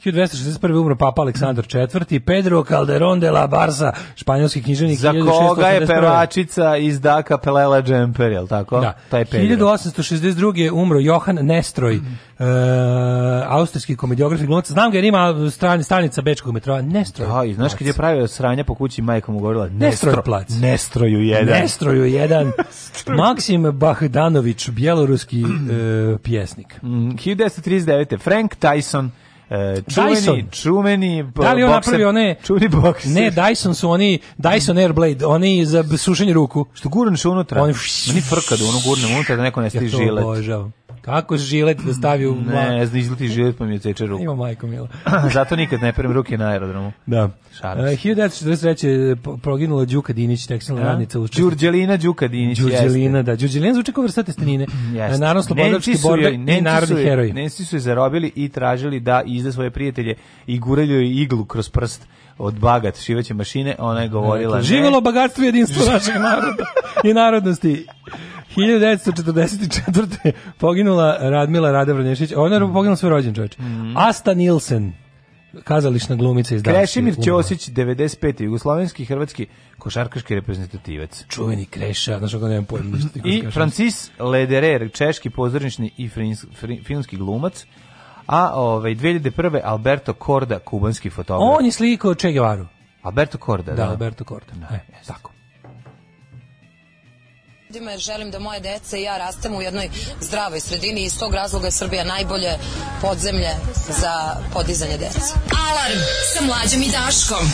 1261. umro papa Aleksandar IV. Pedro Calderon de la Barza, španjolski književnik. Za koga je pevačica iz Daka Pelela Džemper, je li tako? Da. Taj Pedro. 1862. umro Johan Nestroj, mm. uh, eh, austrijski komediograf i glumac. Znam ga jer ima strani, stanica Bečkog metroa. Nestroj. Da, i znaš kad je pravio sranja po kući, majka mu govorila Nestroj plac. Nestroju jedan. Nestroju jedan. Maksim Bahdanović, bjeloruski uh, pjesnik. Mm, 1939. Frank Tyson čuveni, Dyson. čuveni Da li on napravio one? Čuveni bokser. Ne, Dyson su oni, Dyson Airblade, oni za sušenje ruku. Što gurneš unutra? Oni, oni frka da ono gurnem unutra da neko ne stiži žilet. Ja to obožavam. Kako žilet da stavi u... Mla... Ne, znam izleti žilet pa mi je ceče ruku. Ima majko mila. Zato nikad ne perem ruke na aerodromu. Da. Šalim e, se. Uh, 1943. proginula Đuka Dinić, tekstilna ja? radnica. Učest... Đurđelina Đuka Dinić. Đurđelina, da. Đurđelina zvuči kao vrstate stanine. E, naravno, slobodavski borbe i narodni heroji. Nemci su je zarobili i tražili da izde svoje prijatelje i guraju iglu kroz prst od bagat šivaće mašine, ona je e, govorila... Ne, živelo bogatstvo i jedinstvo našeg naroda i narodnosti. 1944. poginula Radmila Rada Vranješić. Ona je poginula svoj rođen čovječ. Mm. Asta Nilsen, kazališna glumica iz Danske. Krešimir Ćosić, 95. jugoslovenski hrvatski košarkaški reprezentativac. Čuveni Kreša, znaš kako nemam pojma. I Francis Lederer, češki pozornični i filmski glumac a ovaj 2001. Alberto Korda, kubanski fotograf. On je slikao Che Guevaru. Alberto Korda, da. Da, Alberto Korda. Da, e, yes. tako ljudima želim da moje dece i ja rastemo u jednoj zdravoj sredini i iz tog razloga je Srbija najbolje podzemlje za podizanje dece. Alarm sa mlađom i Daškom.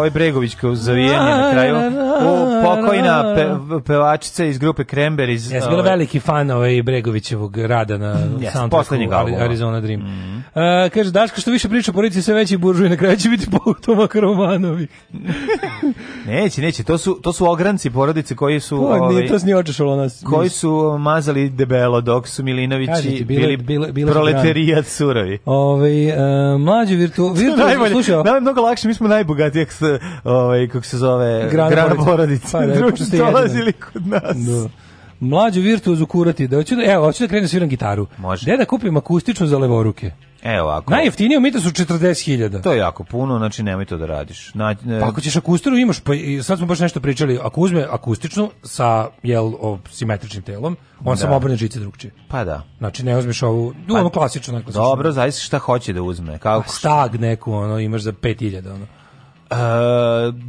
ovaj Bregović Bregovićko zavijenje na kraju. O, pokojna pe, pevačica iz grupe Krember iz... Jes, bila ovaj, veliki fan ovaj Bregovićevog rada na yes, soundtracku Arizona Dream. Mm. Uh, kaže, Daško, što više priča o sve veći buržuj, na kraju će biti pogotovo Romanovi. Neće, neće, to su, to su ogranci porodice koji su... To, pa, ovaj, to nije očešalo nas. Koji su mazali debelo dok su Milinovići Kažete, bili bile, bile surovi. Ovaj, uh, e, mlađi virtu... virtu slušao. Nam mnogo lakše, mi smo najbogatiji, ovaj, kako se zove, grana, grana porodice. Pa, da, pa, su dolazili kod nas. Da Mlađi virtuozu kurati, da hoću da, evo, hoću da krenem da sviram gitaru. Može. Gde da kupim akustičnu za levoruke? Evo ovako. Najjeftinije u Mita su 40.000. To je jako puno, znači nemoj to da radiš. Na, ne... Pa ako ćeš akustiru imaš, pa sad smo baš nešto pričali, ako uzme akustičnu sa, jel, o, simetričnim telom, on da. samo obrne žice drugčije. Pa da. Znači ne uzmeš ovu, pa, ono klasično. Dobro, zavisi šta hoće da uzme. Kako... Pa stag neku, ono, imaš za 5.000, ono. Uh,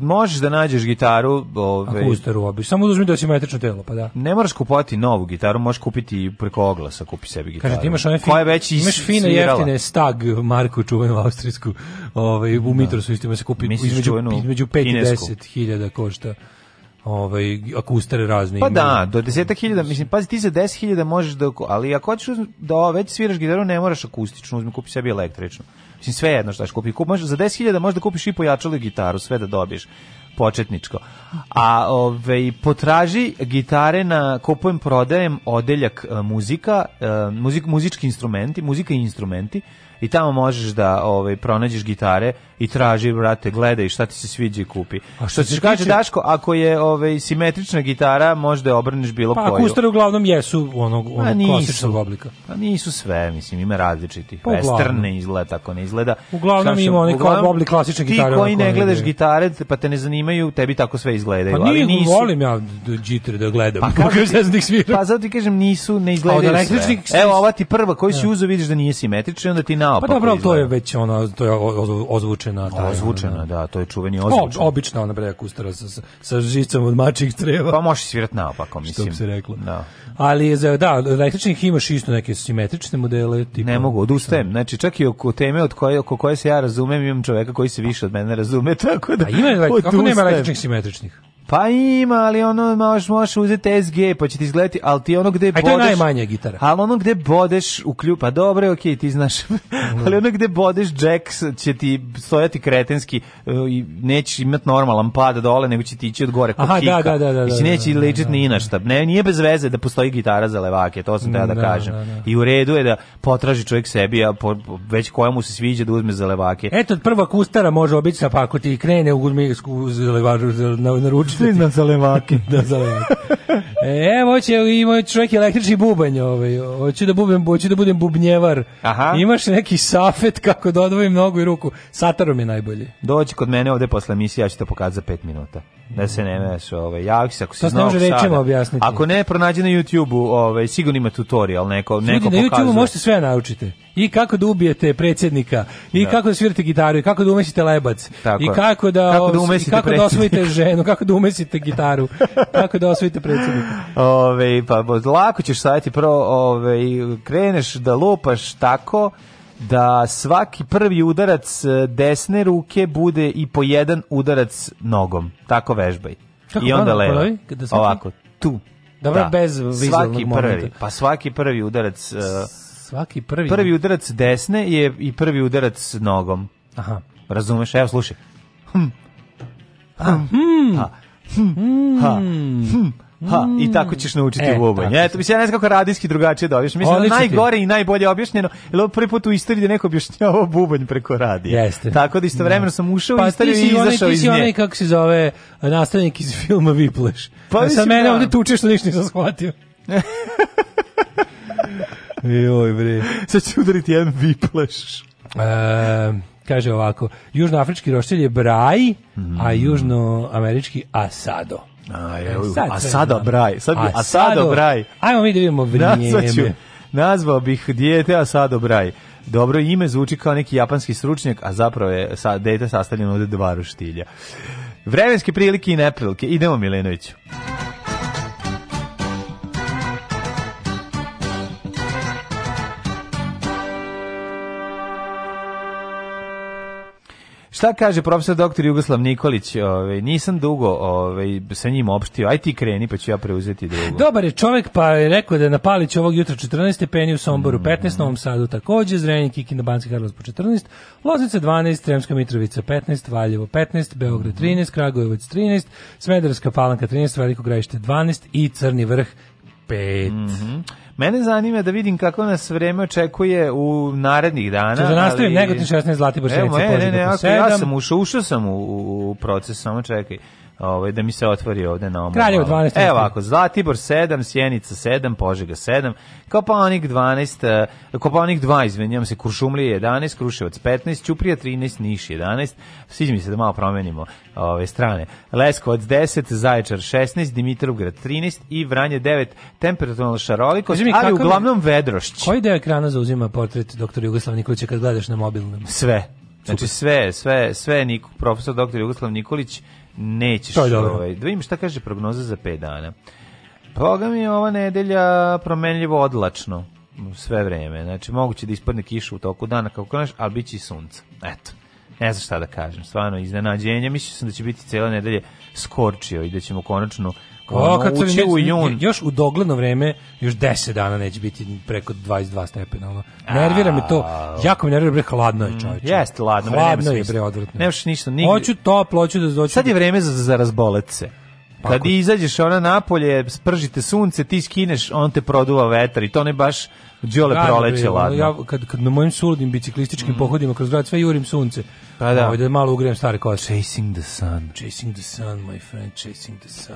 možeš da nađeš gitaru, ovaj akustaru obično. Samo uzmi da si metrično telo, pa da. Ne moraš kupovati novu gitaru, možeš kupiti preko oglasa, kupi sebi gitaru. Kaže ti imaš one fin, Koja već imaš fine svirala. jeftine Stag marku čuvenu austrijsku, ovaj u da. Mitrosu istima se kupi Misliš između čuvenu, između 5 i 10.000 košta ovaj akustare razni. Pa da, imaju. da, do 10.000, mislim, pazi ti za 10.000 možeš da, ali ako hoćeš da već sviraš gitaru, ne moraš akustičnu, uzmi kupi sebi električnu. Mislim, sve jedno šta ćeš kupiti. Kup, možda, za 10.000 možda kupiš i pojačalu gitaru, sve da dobiješ početničko. A ove, potraži gitare na kupujem prodajem odeljak e, muzika, e, muzik, muzički instrumenti, muzika i instrumenti, i tamo možeš da ovaj pronađeš gitare i traži brate gledaj šta ti se sviđa i kupi. A što ti kaže Daško, ako je ovaj simetrična gitara, možda obrneš bilo pa, koju. Pa akustare uglavnom jesu onog pa onog klasičnog oblika. Pa nisu sve, mislim ima različitih. Pa, Western izgleda tako, ne izgleda. Uglavnom ima oni kao oblik klasične gitare. Ti koji ne gledaš ne gitare, pa te ne zanimaju, tebi tako sve izgledaju, pa, ali nisu. volim ja džitre da gledam. Pa kako se da ih svira. Pa zato ti kažem nisu, ne izgledaju. Sve. Evo ova ti prva koju si uzeo vidiš da nije simetrična, onda ti na znao. Pa, pa dobro, to je već ona to je ozvučena. ta. ozvučena, ona, da, to je čuveni ozvučena. Obično ona bre kustara sa, sa, žicom od mačih treva. Pa može svirati naopako, mislim. Što bi se reklo. Da. Ali, za, da, električnih imaš isto neke simetrične modele. Tipa, ne mogu, odustajem. Znači, čak i oko teme od koje, oko koje se ja razumem, imam čoveka koji se više od mene razume, tako da A ima, kako nema električnih simetričnih? Pa ima, ali ono možeš, možeš uzeti SG, pa će ti izgledati, ali ti ono gde Aj, bodeš... to je najmanja gitara. Ali ono gde bodeš u klju... Pa dobro okej, okay, ti znaš. Mhm. ali ono gde bodeš jacks će ti stojati kretenski e, i neće imat normalan pad dole, nego će ti ići od gore kod Aha, da, kika. Da, da, da, da, I da, neće da, da ličit ni na Ne, nije bez veze da postoji gitara za levake, to sam teo da, da kažem. Da, I u redu je da potraži čovjek sebi, a po, već kojemu se sviđa da uzme za levake. Eto, prva kustara može obići sa pa pakoti i krene u, u, za u, u, u, u, u, Misli na zalemaki. na da, zalemaki. E, hoće e, i moj čovjek električni bubanj, ovaj. Hoću da bubem, hoću da budem bubnjevar. Aha. Imaš neki safet kako da odvojim nogu i ruku. Satarom je najbolji. Dođi kod mene ovde posle emisije, ja ću te pokazati za 5 minuta da se ne meša, ovaj ja ako se znao. rečima objasniti. Ako ne pronađete na YouTubeu, ovaj sigurno ima tutorial neko neko pokazuje. Na YouTubeu možete sve naučiti. I kako da ubijete predsjednika, i da. kako da svirate gitaru, i kako da umesite lebac, Tako. i kako da kako da, umesite kako da osvojite ženu, kako da umesite gitaru, kako da osvojite predsjednika. Ove, pa lako ćeš sajti prvo ove, kreneš da lupaš tako da svaki prvi udarac e, desne ruke bude i po jedan udarac nogom. Tako vežbaj. Kako I onda levo. Svaki... Ovako, tu. Dobro, da. bez vizualnog svaki momenta. prvi, Pa svaki prvi udarac... Uh, svaki prvi... Prvi udarac desne je i prvi udarac nogom. Aha. Razumeš? Evo, slušaj. Hm. Ha. Hm. Ah, hm. Ha. Hm. Ha. Hm. hm ha, i mm. tako ćeš naučiti e, bubanje. Eto, mislim, ja ne znam kako radijski drugačije dobiš. Da mislim, Olično najgore ti. i najbolje objašnjeno, jer ovo prvi put u istoriji da neko objašnjava bubanj preko radija. Jeste. Tako da istovremeno no. sam ušao pa, u istoriju i izašao iz nje. Ti si onaj, kako se zove, nastavnik iz filma Vipleš. Pa, A sa mene da. ovde tuče što ništa nisam shvatio. Joj, bre. Sad ću udariti jedan Vipleš. Eee kaže ovako, južnoafrički roštilj je braj, mm. a mhm. južnoamerički asado. E, a, je, a sada braj, sad bi, a sada braj. Ajmo mi da vidimo vrijeme. Nazvao bih dijete a sada braj. Dobro ime zvuči kao neki japanski stručnjak, a zapravo je sa, dete sastavljeno od dva roštilja. Vremenske prilike i neprilike. Idemo Milenoviću. Šta kaže profesor doktor Jugoslav Nikolić? ovaj nisam dugo ovaj sa njim opštio. Aj ti kreni, pa ću ja preuzeti drugo. Dobar je čovjek, pa je rekao da je na Palić ovog jutra 14 stepeni, u Somboru 15, mm. u Novom Sadu takođe, Zrenjanin, Kikinda, Banski Karlovac po 14, Loznica 12, Sremska Mitrovica 15, Valjevo 15, Beograd 13, Kragujevac 13, Smederska Palanka 13, Veliko Grajište 12 i Crni Vrh 5. Mm -hmm. Mene zanima da vidim kako nas vreme očekuje u narednih dana. Če da nastavim ali... Negotin 16, Zlatibor 7, Požega 7. Ja sam ušao, ušao sam u, u proces, samo čekaj ovaj, da mi se otvori ovde na ovom. Kraljevo 12. Evo ovako, Zlatibor 7, Sjenica 7, Požega 7, Kopaonik 12, eh, Kopaonik 2, izvinjam se, Kuršumlije 11, Kruševac 15, Ćuprija 13, Niš 11, sviđa mi se da malo promenimo ove strane. Leskovac 10, Zaječar 16, Dimitrovgrad 13 i Vranje 9, temperaturno šaroliko, Zimi, ali uglavnom vedrošć. Koji deo ekrana zauzima portret doktora Jugoslava Nikolića kad gledaš na mobilnom? Sve. Znači sve, sve, sve Niko, profesor doktor Jugoslav Nikolić nećeš. To je dobro. Ovaj, da vidim šta kaže prognoza za 5 dana. Boga mi je ova nedelja promenljivo odlačno sve vreme. Znači, moguće da ispadne kiša u toku dana kako konaš, ali bit će i sunce. Eto. Ne znam šta da kažem, stvarno iznenađenje. Mislio sam da će biti cijela nedelje skorčio i da ćemo konačno Pa, o, kad ući crni, u jun. Još u dogledno vreme, još 10 dana neće biti preko 22 stepena. Ono. Nervira me to, jako me nervira, bre, hladno je mm, čovječe. Jeste, hladno. Hladno je, bre, odvratno. Nemaš ništa, nigde. Hoću toplo, hoću da doću. Sad je vreme za, za razbolet se. Pa Kad izađeš ona napolje, spržite sunce, ti skineš, on te produva vetar i to ne baš đole proleće ladno. Ja kad kad na mojim suludim biciklističkim mm. pohodima kroz grad sve jurim sunce. Pa da. Ovo, ovaj, da malo ugrijem stare kose. Chasing the sun, chasing the sun, my friend, chasing the sun.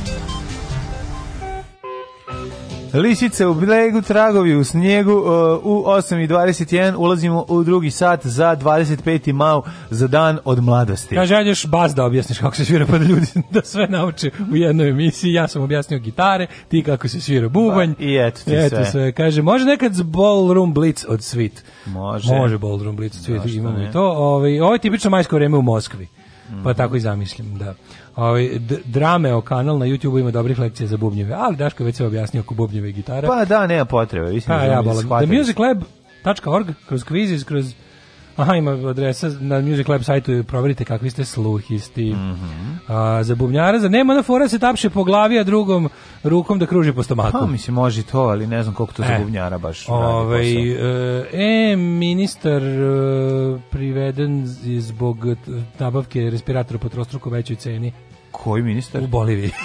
Lisice u blegu, tragovi u snijegu, e, u 8.21 ulazimo u drugi sat za 25. mau za dan od mladosti. Kaže, ajdeš bas da objasniš kako se svira, pa da ljudi da sve nauče u jednoj emisiji. Ja sam objasnio gitare, ti kako se svira bubanj. Pa, I eto ti eto sve. sve. Kaže, može nekad ballroom blitz od svit. Može. Može ballroom blitz od svit, imamo i to. Ovo, ovaj, ovo je tipično majsko vreme u Moskvi pa mhm. tako i zamislim, da. Ovaj drame o kanal na YouTubeu ima dobrih lekcija za bubnjeve, ali Daško već se objasnio oko bubnjeve i gitara. Pa da, nema potrebe, mislim pa da, ja, da music lab kroz quizzes, kroz Aha, ima adresa na Music Lab sajtu, proverite kakvi ste sluhisti. Mm -hmm. a, za bubnjara, za nema na fora se tapše po glavi, a drugom rukom da kruži po stomaku. Pa, mislim, može to, ali ne znam koliko to e. za bubnjara baš radi Ove, ovaj, E, ministar e, priveden zbog nabavke respiratora po trostruko većoj ceni. Koji ministar? U Boliviji.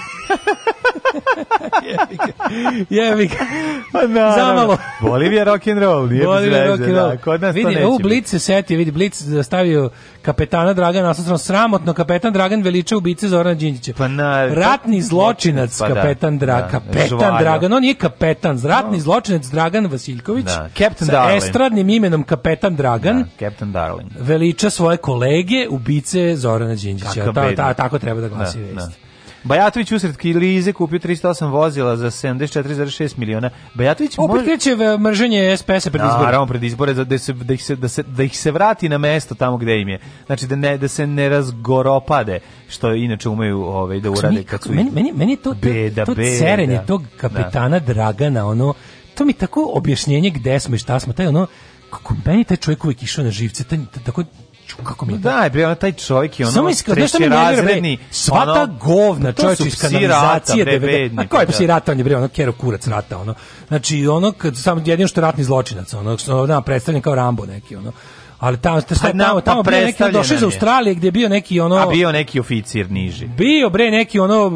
Jebi ga. Pa no, Zamalo. Bolivija rock and roll, nije Bolivija rock and Da, kod nas vidi, to neće. U Blitz se seti, vidi Blitz stavio kapetana Dragana Asasrona sramotno kapetan Dragan veliča ubice Zorana Đinđića. Pa na, ratni zločinac pa, kapetan Dragan, da, kapetan da, žvaljo. Dragan, on nije kapetan, ratni no. zločinac Dragan Vasiljković. Da, Captain sa Darling. estradnim imenom kapetan Dragan. Da, Captain Darling. Veliča svoje kolege ubice Zorana Đinđića. Ta, ta, tako treba da glasi da, vest. Da. Bajatović usred Kilize kupio 308 vozila za 74,6 miliona. Bajatović Opet će kreće mrženje SPS-a pred izbore. Naravno, pred izbore, da, da, se, da, ih se, da, se, da ih se vrati na mesto tamo gde im je. Znači, da, ne, da se ne razgoropade, što inače umeju ovaj, da znači, urade. Kad su meni, meni, meni to, beda, to, to beda. cerenje tog da. kapetana da. Dragana, ono, to mi tako objašnjenje gde smo i šta smo, taj ono, kako meni taj čovjek uvijek išao na živce, taj, tako kako mi da je bre taj čovjek i ono samo razredni sva ta govna čovjek iz kanalizacije da a ko je pa da. psi rata on je bre ono kero kurac rata ono znači ono kad samo jedino što ratni zločinac ono da predstavljen kao Rambo neki ono ali tamo ste šta pa tamo pa tamo bre neki došli iz Australije gdje je bio neki ono a bio neki oficir niži bio bre neki ono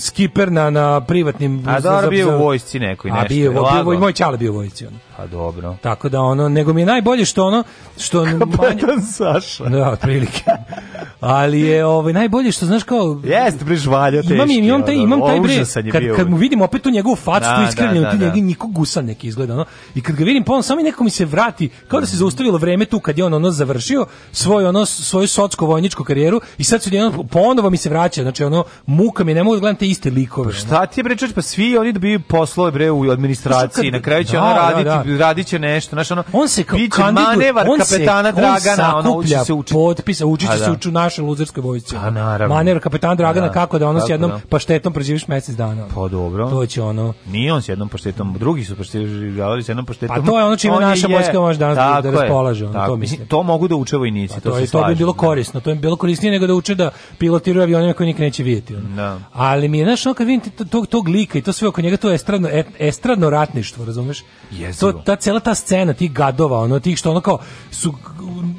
skiper na na privatnim a da bio u vojsci neki nešto a bio bio moj čale bio u vojsci ono Pa dobro. Tako da ono, nego mi je najbolje što ono, što... Kapetan manje... Saša. Da, otprilike. Ali je ovaj, najbolje što, znaš, kao... Jeste, bre, žvalja teški. Imam, imam taj, imam taj bre, kad, kad mu vidim opet tu njegovu facu, da, tu iskrivljenu, da, da, da. niko gusan neki izgleda, ono. I kad ga vidim, pa on samo neko mi se vrati, kao da se zaustavilo vreme tu kad je on ono završio svoj ono svoju socsko vojničku karijeru i sad se jedan ponovo mi se vraća, znači ono muka mi ne mogu da gledam te iste likove. Pa šta ti bre pa svi oni dobiju poslove bre u administraciji, na kraju će da, ono da, raditi da, da Da, radiće nešto. Znaš, ono, on se kao manevar on kapetana se, Dragana, on sakuplja ono, se uči. potpise, učit će se uči u našoj luzerskoj vojsci. A da. pa naravno. Manevar kapetana Dragana, da, kako da ono s jednom da. paštetom preživiš mjesec dana. Pa dobro. To će ono... Nije on s jednom paštetom, drugi su preživljavali s jednom paštetom. Pa to je ono čime naša vojska može danas da, da raspolaže. Ono, to, mislim. to mogu da uče vojnici, pa to, to se To bi bilo da. korisno, to bi bilo korisnije nego da uče da pilotiraju avionima koji nikad neće vidjeti. Ono. Ali mi je, znaš, ono kad vidim tog, tog lika i to sve oko njega, to je estradno, estradno ratništvo, razumeš? Jezivo, ta cela ta scena tih gadova, ono tih što ono kao su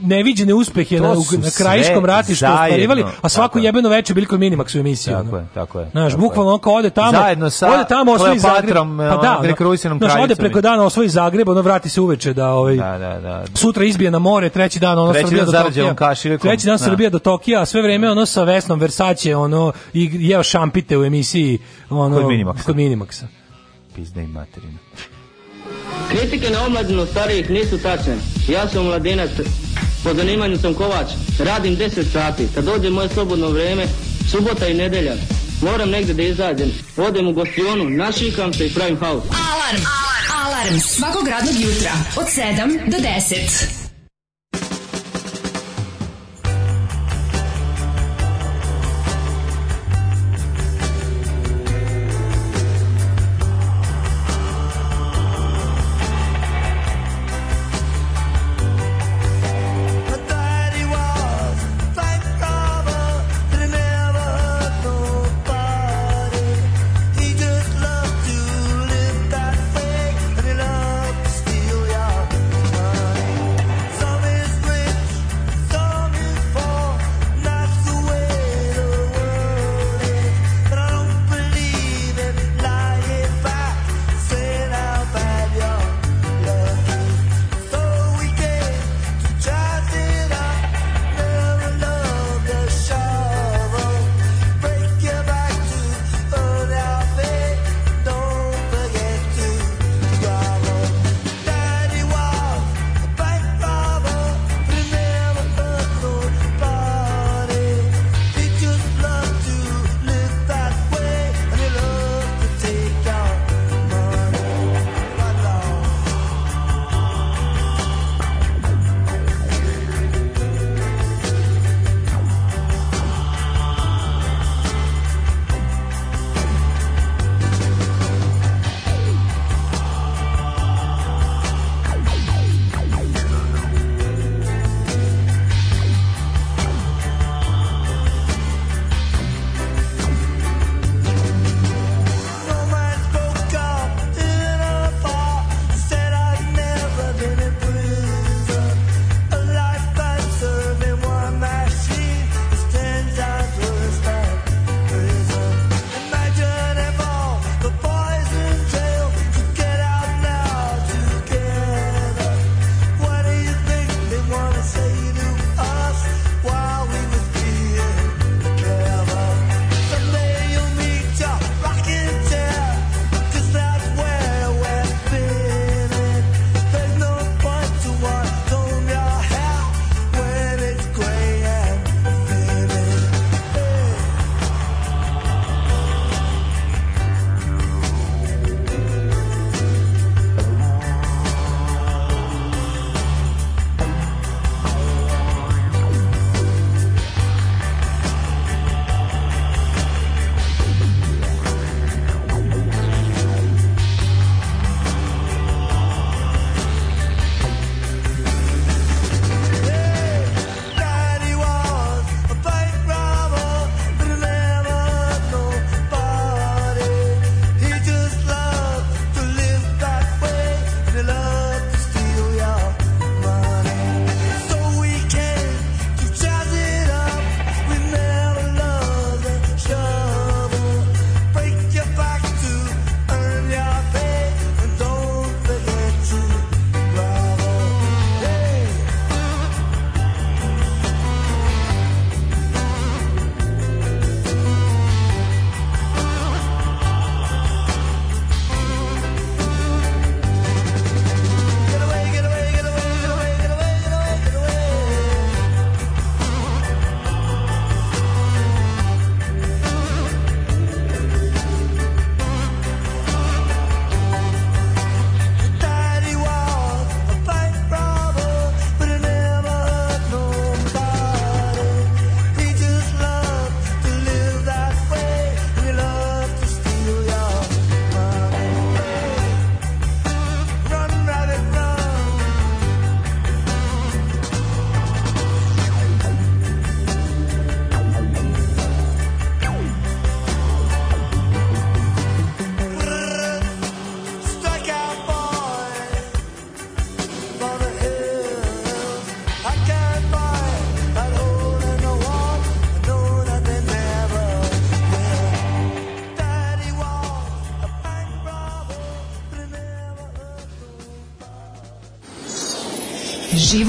neviđene uspehe na, na krajiškom ratištu ostvarivali, a svako jebeno veče bili kod Minimax u emisiji. Tako ono. je, tako je. Znaš, bukvalno ono kao ode tamo, Zajedno sa ode tamo osvoji Zagreb. Pa da, ono, znaš, ode preko dana osvoji Zagreb, ono vrati se uveče da, ovaj, da, da, da, sutra izbije na more, treći dan ono treći Srbija dan do Tokija. treći dan da. Srbija do Tokija, a sve vreme ono sa Vesnom Versace, ono, i jeo šampite u emisiji ono, kod Minimaxa. Kod Minimaxa. Pizda i materina. Kritike na omladinu starijih nisu tačne. Ja sam mladenac, po zanimanju sam kovač, radim 10 sati, kad dođe moje slobodno vreme, subota i nedelja, moram negde da izađem, odem u gostionu, našikam se i pravim haus. Alarm! Alarm! Alarm! Svakog radnog jutra, od 7 do 10.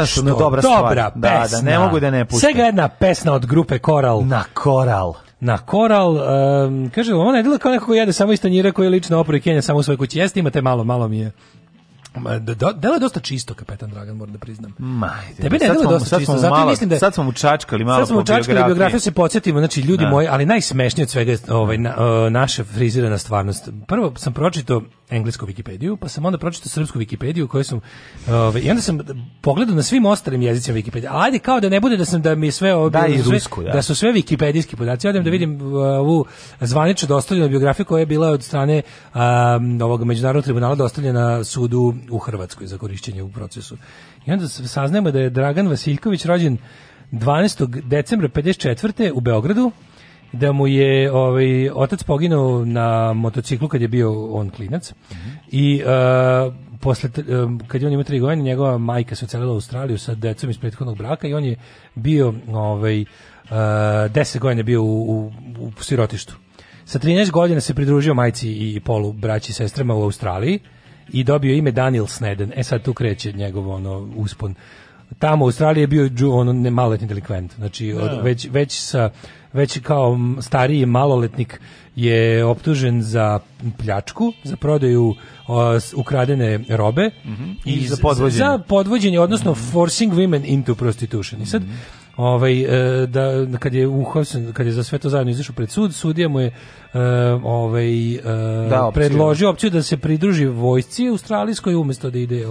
jednostavno dobra stvar. Dobra da, pesna. Da, ne mogu da ne pustim. Svega jedna pesna od grupe Koral. Na Koral na koral, um, kaže, ona je dila kao nekako jede samo iz tanjira koji je lično opori Kenja samo u svojoj kući. Jeste, imate malo, malo mi je. Delo je dosta čisto, kapetan Dragan, moram da priznam. Majde, Tebe ne delo dosta čisto, zato malo, mislim da... Sad smo mu čačkali malo sad smo po čačkali, biografiju. se podsjetimo, znači, ljudi da. moji, ali najsmešnije od svega je ovaj, na, naša frizirana stvarnost. Prvo sam pročito englesku Wikipediju, pa sam onda pročitao srpsku Wikipediju koju sam ovaj i onda sam pogledao na svim ostalim jezicima Wikipedije. Ajde kao da ne bude da sam da mi sve ovo da, i rusku, da. da. su sve wikipedijski podaci. Odem da vidim uh, ovu zvanično dostavljenu biografiju koja je bila od strane um, ovog međunarodnog tribunala dostavljena sudu u Hrvatskoj za korišćenje u procesu. I onda saznajemo da je Dragan Vasiljković rođen 12. decembra 54. u Beogradu, da mu je ovaj otac poginuo na motociklu kad je bio on klinac mm -hmm. i uh, posle um, kad je on imao 3 godine njegova majka se ocelila u Australiju sa decom iz prethodnog braka i on je bio ovaj uh, e, 10 godina bio u, u, u sirotištu. Sa 13 godina se pridružio majci i polu braći i sestrama u Australiji i dobio ime Daniel Sneden. E sad tu kreće njegov ono uspon tamo u Australiji je bio ono ne, maletni delikvent. Znači, od, da. već, već sa već kao stariji maloletnik je optužen za pljačku, za prodaju o, ukradene robe mm -hmm. i, i za podvođenje. Za podvođenje, odnosno mm -hmm. forcing women into prostitution. I sad, mm -hmm. ovaj, e, da, kad je uhapsen, kad je za sve to zajedno izašao pred sud, sudija mu je e, ovaj, e, da, opciju. predložio opciju da se pridruži vojsci australijskoj umesto da ide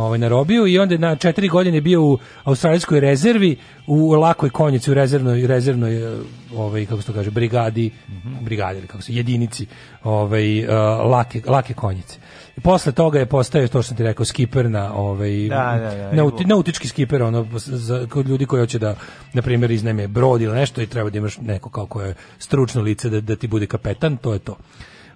ovaj, na robiju i onda na četiri godine bio u australijskoj rezervi, u lakoj konjici, u rezervnoj, rezervnoj e, ovaj, kako se to kaže, brigadi, mm -hmm. brigadi, kako se, jedinici ovaj, e, lake, lake konjice. I posle toga je postao to što sam ti rekao skiper na ovaj da, da, da, nauti, nautički skiper ono za kod ljudi koji hoće da na primjer iznajme brod ili nešto i treba da imaš neko kao je stručno lice da, da ti bude kapetan, to je to.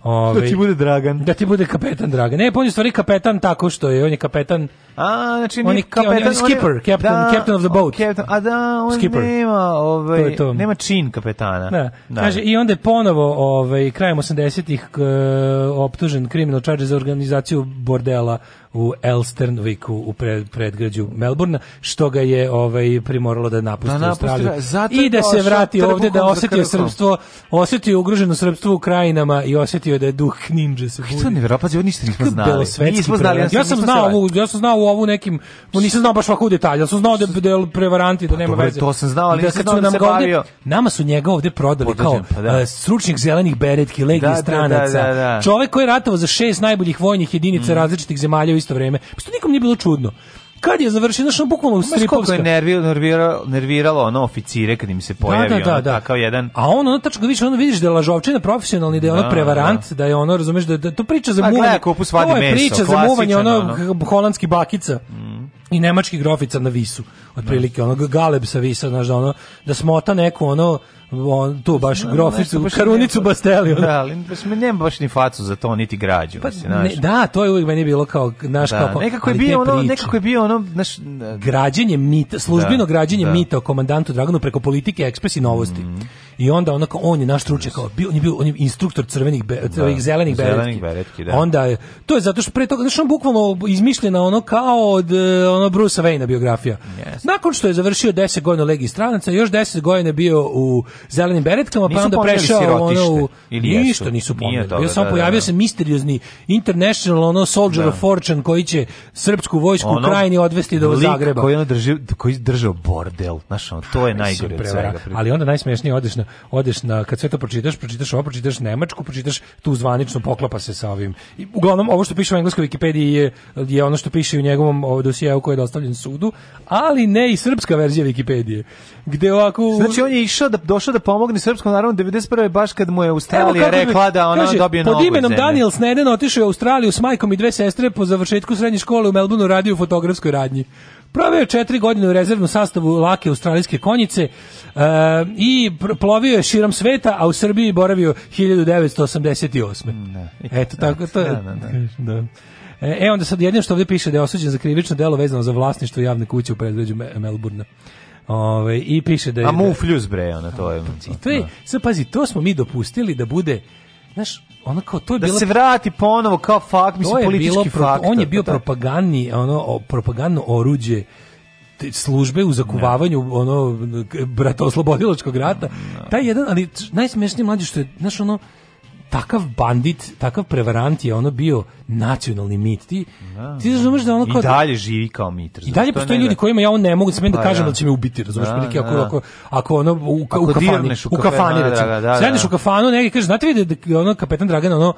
Ove, da ti bude Dragan. Da ti bude kapetan Dragan. Ne, pa on je stvari kapetan tako što je, on je kapetan. A, znači on je kapetan, on je, on je skipper, on da, je, captain, da, captain of the boat. Captain, a da, on skipper. nema, ovaj, to to. nema čin kapetana. Da. da. Kaže, i onda je ponovo, ovaj, krajem 80-ih optužen criminal charge za organizaciju bordela u Elsternviku u predgrađu Melburna, što ga je ovaj primoralo da napusti, da napusti Australiju da, i da se vrati ovde da osjetio srpstvo, osetio ugroženo srpstvo u krajinama i osetio da je duh ninđe se budi. Što nevjerojatno, pazi, ništa nismo znali. Nismo znali, ja sam, znao ja sam znao ovu nekim, no nisam znao baš ovako u detalj, ja sam znao da da prevaranti da pa nema veze. To sam znao, ali da nisam znao da se bavio. Nama su njega ovde prodali kao pa da. e, stručnik zelenih beretki, legije stranaca. Čovek koji je ratovao za šest najboljih vojnih jedinica mhm. različitih zemalja u isto vrijeme. Pa što nikom nije bilo čudno kad je završio, znaš, on bukvalno stripovska. je nerviralo, nerviralo, nerviralo ono oficire kad im se da, pojavio, da, da, da, da, ono takav jedan... A on, ono tačko, više, ono vidiš da je lažovčina profesionalni, da je ono da, prevarant, da, da je ono, razumeš, da, da to priča za pa muvanje. to je priča za muvanje, ono, ono, holandski bakica. Mm. I nemački grofica na visu, otprilike, ono, galeb sa visa, znaš, da ono, da smota neko, ono, on, tu baš no, groficu, karunicu nema, Basteliju. Da, ali baš nema baš ni facu za to, niti građu. Pa, mislim, ne, da, to je uvijek meni bilo kao, naš da, kao, nekako je bio ono, nekako je bio ono, naš, građenje mita, službeno da, građenje da. mita o komandantu Draganu preko politike, ekspres i novosti. Mm -hmm. I onda onako on je naš stručnjak kao bio on je bio on je instruktor crvenih be, da, crvenih zelenih beretki. Zelenih beretki da. Onda je, to je zato što pre toga znači on bukvalno izmišljena ono kao od e, ono Brusa Wayna biografija. Yes. Nakon što je završio 10 godina legiji stranaca, još 10 godina bio u zelenim beretkama, pa nisu pa onda prešao ono u ništa nisu pomeli. Bio da, samo da, pojavio se misteriozni international ono soldier of fortune koji će srpsku vojsku ono, krajini odvesti do Zagreba. Koji je držao bordel, znači to je najgore od svega. Ali onda najsmešnije odeš na odlična. Odeš na kad sve to pročitaš, pročitaš ovo, pročitaš nemačku, pročitaš tu zvanično poklapa se sa ovim. I uglavnom ovo što piše u engleskoj Wikipediji je, je ono što piše u njegovom dosijeu koji je dostavljen sudu, ali ne i srpska verzija Wikipedije. Gde ovako Znači on je išao da došao da pomogne srpskom narodu 91. baš kad mu je Australija rekla da ona kaže, dobije novu. Pod imenom Daniel Sneden otišao je u Australiju s majkom i dve sestre po završetku srednje škole u Melbourneu radio u fotografskoj radnji. Proveo je četiri godine u rezervnu sastavu lake australijske konjice uh, i plovio je širom sveta, a u Srbiji boravio 1988. Ne, Eto, tako to je. Da. da, da. da. E, e, onda sad jedino što ovdje piše da je osuđen za krivično delo vezano za vlasništvo javne kuće u predgrađu Melburna. Ove, I piše da je... A mufljus bre, ona to je... Pa, I to je, sad pazi, to smo mi dopustili da bude znaš, ono kao to je da bilo, se vrati ponovo kao fakt, mislim politički bilo, faktor, On je bio da. propagandni, ono propagandno oruđe službe u zakuvavanju no. Da. ono bratoslobodilačkog rata. No. Da. Taj jedan, ali najsmešniji mlađi što je, znaš, ono takav bandit, takav prevarant je ono bio nacionalni mit. Ti, da, ti razumeš da ono kao... I da- dalje živi kao mit. I dalje postoje ljudi kojima ja on ne mogu da sam da, pa da kažem da će me ubiti, razumeš, da, da, ako, ako, ako ono u, ako u kafani, u kafani, da, da, da, da, u kafanu, neki kaže, znate vi da, da ono kapetan Dragan ono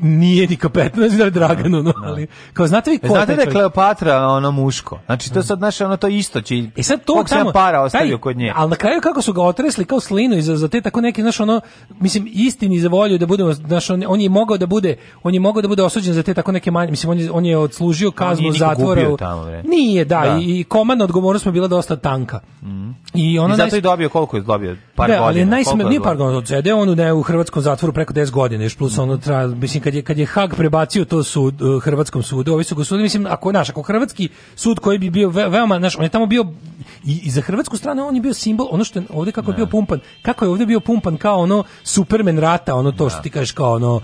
nije ni ka 15 da Draganu, no, da. ali kao znate vi e, ko Znate da je Kleopatra ono muško. Znači to da. sad naše ono to isto čiji. E sad to tamo para ostavio taj, kod nje. Al na kraju kako su ga otresli kao slinu i za, za te tako neki znaš, ono mislim istini za volju da budemo naš on, on, je mogao da bude on je mogao da bude osuđen za te tako neke manje mislim on je on je odslužio kaznu zatvora. Tamo, nije, da, da. i, i komandna odgovornost mu bila dosta tanka. Mm. I ona I zato naj... je dobio koliko je dobio par da, godina. Ali najsme, nije par godina, odsede on ne, u hrvatskom zatvoru preko 10 godina, još plus ono, tra, mislim, kad je, kad je Hag prebacio to sud, e, hrvatskom sudu, ovi su ga sudili, mislim, ako, naš, ako hrvatski sud koji bi bio ve, veoma, naš, on je tamo bio, i, i, za hrvatsku stranu on je bio simbol, ono što je ovde kako ne. je bio pumpan, kako je ovde bio pumpan kao ono Superman rata, ono to što da. ti kažeš kao ono,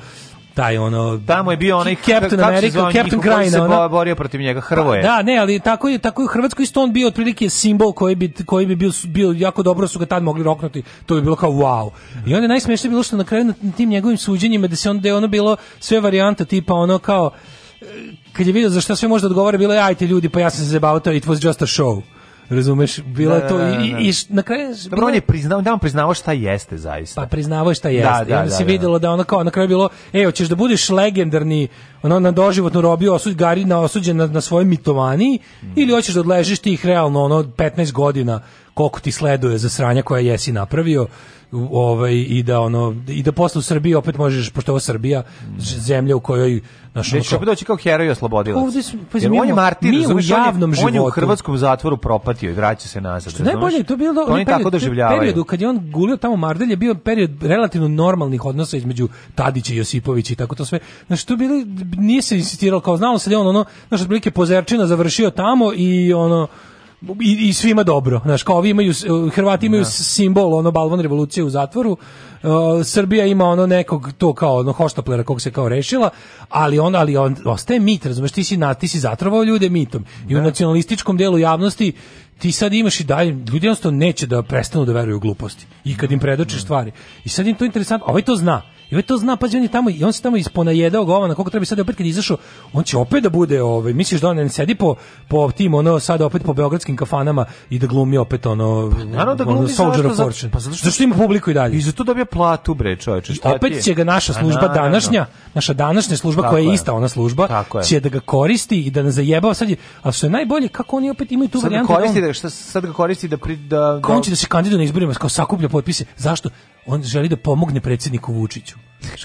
taj ono tamo je bio onaj Captain America, Captain Krajina, se ona, borio protiv njega pa Hrvoje. Da, ne, ali tako je tako je u isto on bio otprilike simbol koji bi koji bi bio bio jako dobro su ga tad mogli roknuti. To bi bilo kao wow. I onda najsmešnije bilo što na kraju na tim njegovim suđenjima da se onda je ono bilo sve varijanta tipa ono kao eh, kad je video za šta sve može da odgovore bilo je ajte ljudi pa ja sam se zabavio it was just a show. Razumeš, bila da, to da, da, i, da, i, da. na kraju Dobro, on je priznao, da on priznao šta jeste zaista. Pa priznao šta jeste. Da, da, I onda da, se videlo da ono kao na kraju bilo, ej, hoćeš da budeš legendarni, ono na doživotnu robiju osuđ Gari na osuđen na, na svojoj mitovani mm. ili hoćeš da odležiš tih realno ono 15 godina koliko ti sleduje za sranja koja jesi napravio ovaj i da ono i da posle u Srbiji opet možeš pošto je Srbija mm. zemlja u kojoj našo ono, opet doći kao heroj oslobodilac. Pa ovde su, pa on je martir, mi u javnom on je, životu. On je u hrvatskom zatvoru propatio i vraća se nazad. Što najbolje, to bilo oni period, tako doživljavaju. Periodu kad je on gulio tamo Mardel je bio period relativno normalnih odnosa između Tadića i Josipovića i tako to sve. Znači to bili nije se insistiralo kao znalo se da on ono naš otprilike pozerčina završio tamo i ono i, i svima dobro. Znaš, kao ovi imaju, e, Hrvati imaju da. simbol, ono, balvan revolucije u zatvoru, Uh, Srbija ima ono nekog to kao ono hoštaplera kog se kao rešila, ali on ali on ostaje mit, razumeš, ti si na ti si zatrovao ljude mitom. I u da. nacionalističkom delu javnosti ti sad imaš i dalje ljudi jednostavno neće da prestanu da veruju u gluposti i kad im predočiš da. stvari. I sad im to interesantno, ovaj to zna. I on ovaj to zna, pazi, on je tamo, i on se tamo isponajedao govana, koliko treba sad opet kad izašao, on će opet da bude, ovaj, misliš da on ne sedi po, po tim, ono, sad opet po beogradskim kafanama i da glumi opet, ono, pa, naravno da glumi ono, Soldier of Fortune. Pa zato što, zašto ima publiku i dalje? I zato dobija platu, bre, čoveče, šta opet je? će ga naša pa služba na, današnja, naša današnja služba koja je, je ista ona služba, će da ga koristi i da ne zajebava sad je, a što je najbolje, kako oni opet imaju tu varijantu. Sad ga da koristi da, šta, sad ga koristi da... Pri, da, da... On će da se kandiduje na izborima, kao sakuplja potpise. Zašto? on želi da pomogne predsjedniku Vučiću.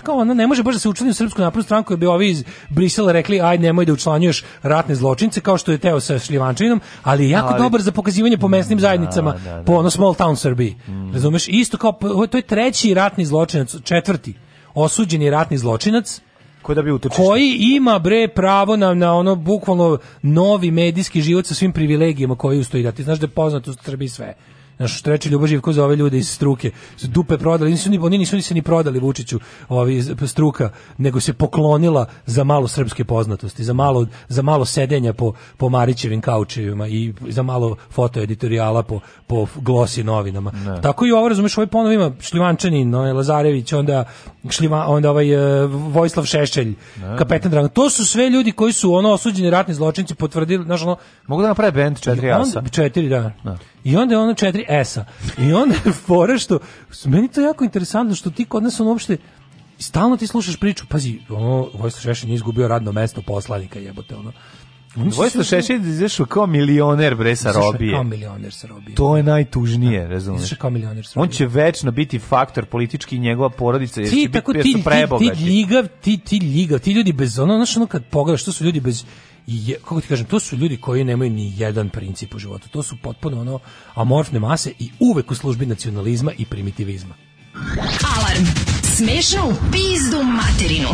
Kao ona ne može baš da se učlani u Srpsku naprednu stranku, jer da bi ovi iz Brisela rekli aj nemoj da učlanjuješ ratne zločince kao što je Teo sa Šljivančevinom, ali je jako ali... dobar za pokazivanje po mesnim da, zajednicama, da, da, da. po ono da. small town Srbiji. Mm. Razumeš? Isto kao to je treći ratni zločinac, četvrti osuđeni ratni zločinac koji da bi utočište. Koji ima bre pravo na, na ono bukvalno novi medijski život sa svim privilegijama koji ustoji da ti znaš da je poznato u Srbiji sve Znaš, što reče Ljubo Živko za ove ljude iz struke. Dupe prodali, nisu ni, oni nisu ni se ni prodali Vučiću ovi iz struka, nego se poklonila za malo srpske poznatosti, za malo, za malo sedenja po, po Marićevim kaučevima i za malo foto editorijala po, po glosi novinama. Ne. Tako i ovo, razumeš, ovaj ponovo ima Šljivančanin, onaj Lazarević, onda, šljiva, onda ovaj uh, Vojislav Šešelj, ne. kapetan Dragan. To su sve ljudi koji su ono osuđeni ratni zločinci potvrdili, znaš ono... Mogu da naprave bend 4 asa. 4, da. da. I onda ono 4 E s-a. I onda je fora što, meni to jako interesantno što ti kod nas on uopšte, stalno ti slušaš priču, pazi, ono, Vojislav Šešin je izgubio radno mesto poslanika, jebote, ono. Vojislav Šešin je izašao kao milioner bre sa robije. Kao milioner sa robije. To je najtužnije, da. razumiješ. Izašao kao milioner sa robije. On će večno biti faktor politički i njegova porodica jer ti, će tako, biti ti, ti, ti ljigav, ti, ti ljigav, ti ljudi bez ono, znaš ono kad pogledaš, što su ljudi bez je, kako ti kažem, to su ljudi koji nemaju ni jedan princip u životu. To su potpuno ono amorfne mase i uvek u službi nacionalizma i primitivizma. Alarm! Smešnu pizdu materinu!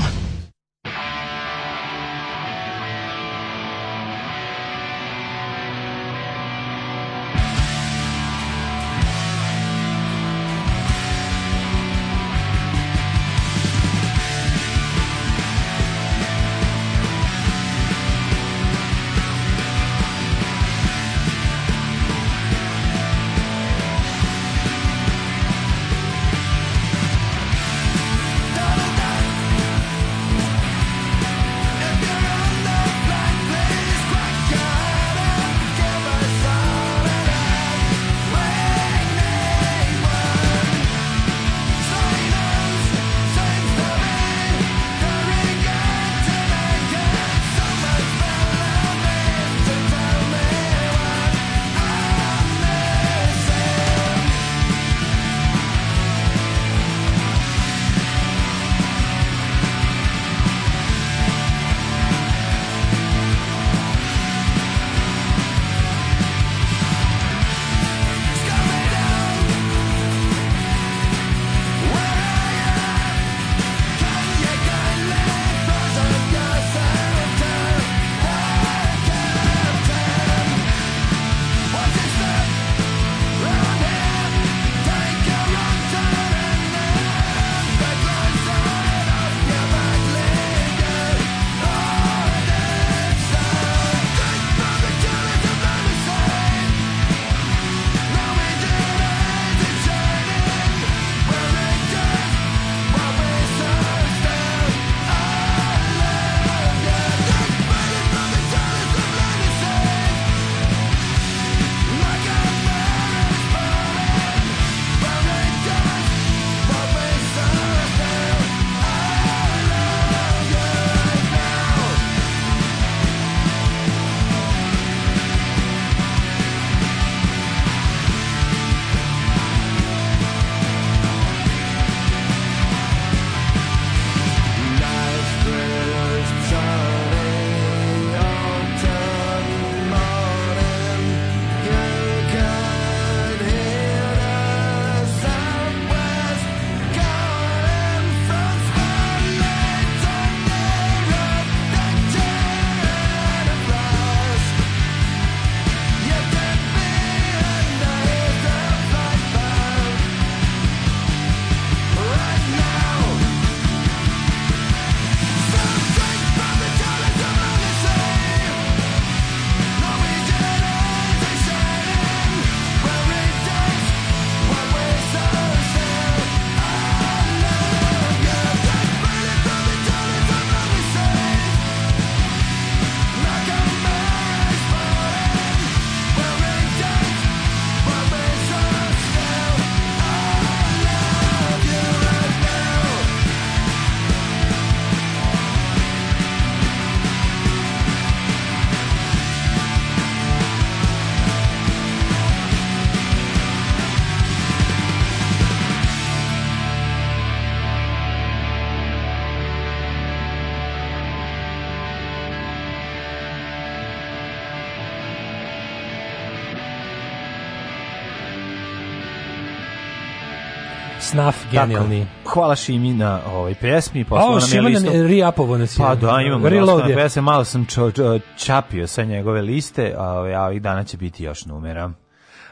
Snaf, genijalni. Tako, hvala Šimi na ovoj pjesmi. Ovo Šima nam je riapovo nas Pa da, imamo Reload pesme. Malo sam čo, čo, čapio sa njegove liste, a i dana će biti još numera.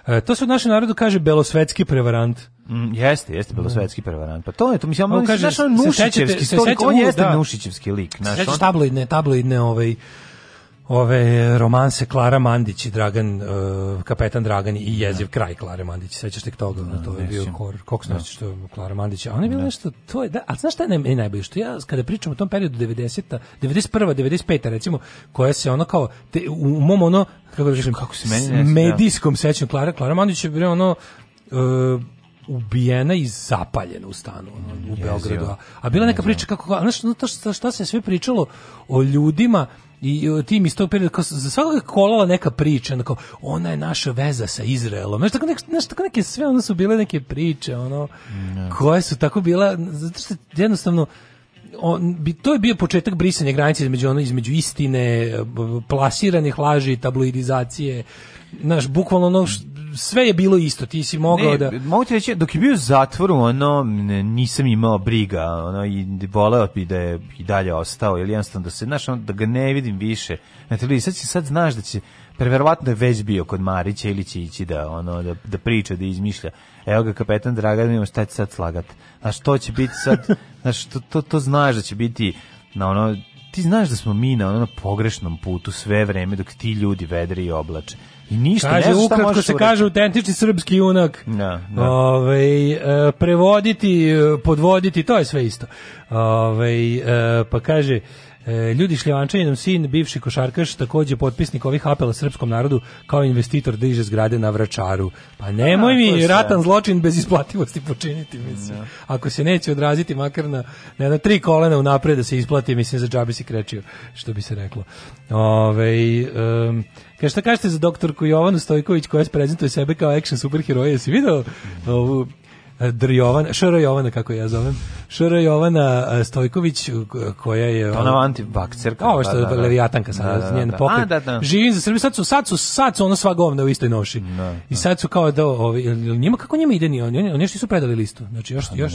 E, to se u našem narodu kaže belosvetski prevarant. Mm, jeste, jeste belosvetski prevarant. Pa to je to, mislim, on kaže, znaš, on Nušićevski, se sećate, se sećate, on jeste da. Nušićevski lik. Znaš, on... tabloidne, tabloidne ovaj, ove romanse Klara Mandić i Dragan uh, kapetan Dragan i da. jeziv da. kraj Klare Mandić sećaš tek toga da, to je bio kor kako se što da. Klara Mandić a ona je bila da. nešto to je da a znaš šta je najbolje što ja kada pričam o tom periodu 90 a 91 a 95 a recimo koja se ono kao te, u mom ono kako da kažem kako se meni medijskom sećam, Klara Klara Mandić je bio ono uh, ubijena i zapaljena u stanu ono, u Beogradu. A, a bila neka da. priča kako znaš, to šta, šta se sve pričalo o ljudima i tim iz tog perioda, kao, za svakog kolala neka priča, onako, ona je naša veza sa Izraelom. Znaš, tako, neke, znaš, tako neke sve, ono su bile neke priče, ono, ne. koje su tako bila, zato što jednostavno, on, bi, to je bio početak brisanja granice između, ono, između istine, plasiranih laži, tabloidizacije, znaš, bukvalno ono, sve je bilo isto, ti si mogao ne, da... Mogu ti reći, dok je bio u zatvoru, ono, nisam imao briga, ono, i voleo bi da je i dalje ostao, ili jednostavno da se, znaš, ono, da ga ne vidim više. Znate, ljudi, sad, sad znaš da će, preverovatno je već bio kod Marića ili će ići da, ono, da, da priča, da izmišlja. Evo ga kapetan Dragan, imamo šta će sad slagati. Znaš, to će biti sad, znaš, to, to, to znaš da će biti na ono, ti znaš da smo mi na ono pogrešnom putu sve vreme dok ti ljudi vedri i oblače. I ništa, kaže, ne ukratko šta se ureći. Da kaže autentični srpski junak. Da, da. Ove, e, prevoditi, e, podvoditi, to je sve isto. Ove, e, pa kaže, E, ljudi Šljivančanin, sin, bivši košarkaš, takođe potpisnik ovih apela srpskom narodu, kao investitor diže da zgrade na Vračaru. Pa nemoj A, mi ratan je. zločin bez isplativosti počiniti, mislim. Ja. Da. Ako se neće odraziti makar na, ne, na tri kolena unapred da se isplati, mislim, za džabi si krećio, što bi se reklo. Ove, um, Kaže šta kažete za doktorku Jovanu Stojković koja se prezentuje sebe kao action superheroja, jesi video ovu Dr. Jovana, Šr. Jovana, kako ja zovem, Šr. Jovana e, Stojković, koja je... Ona antivakcerka. Ovo što da, je da, da. levijatanka da, sada, da, da, njen pokret. Da, da. Živim za Srbiju, sad su, sad su, sad su ono sva govna u istoj noši. Da, I sad su kao da, ovi, njima kako njima ide ni oni, oni, oni još nisu predali listu. Znači, još, pa, još,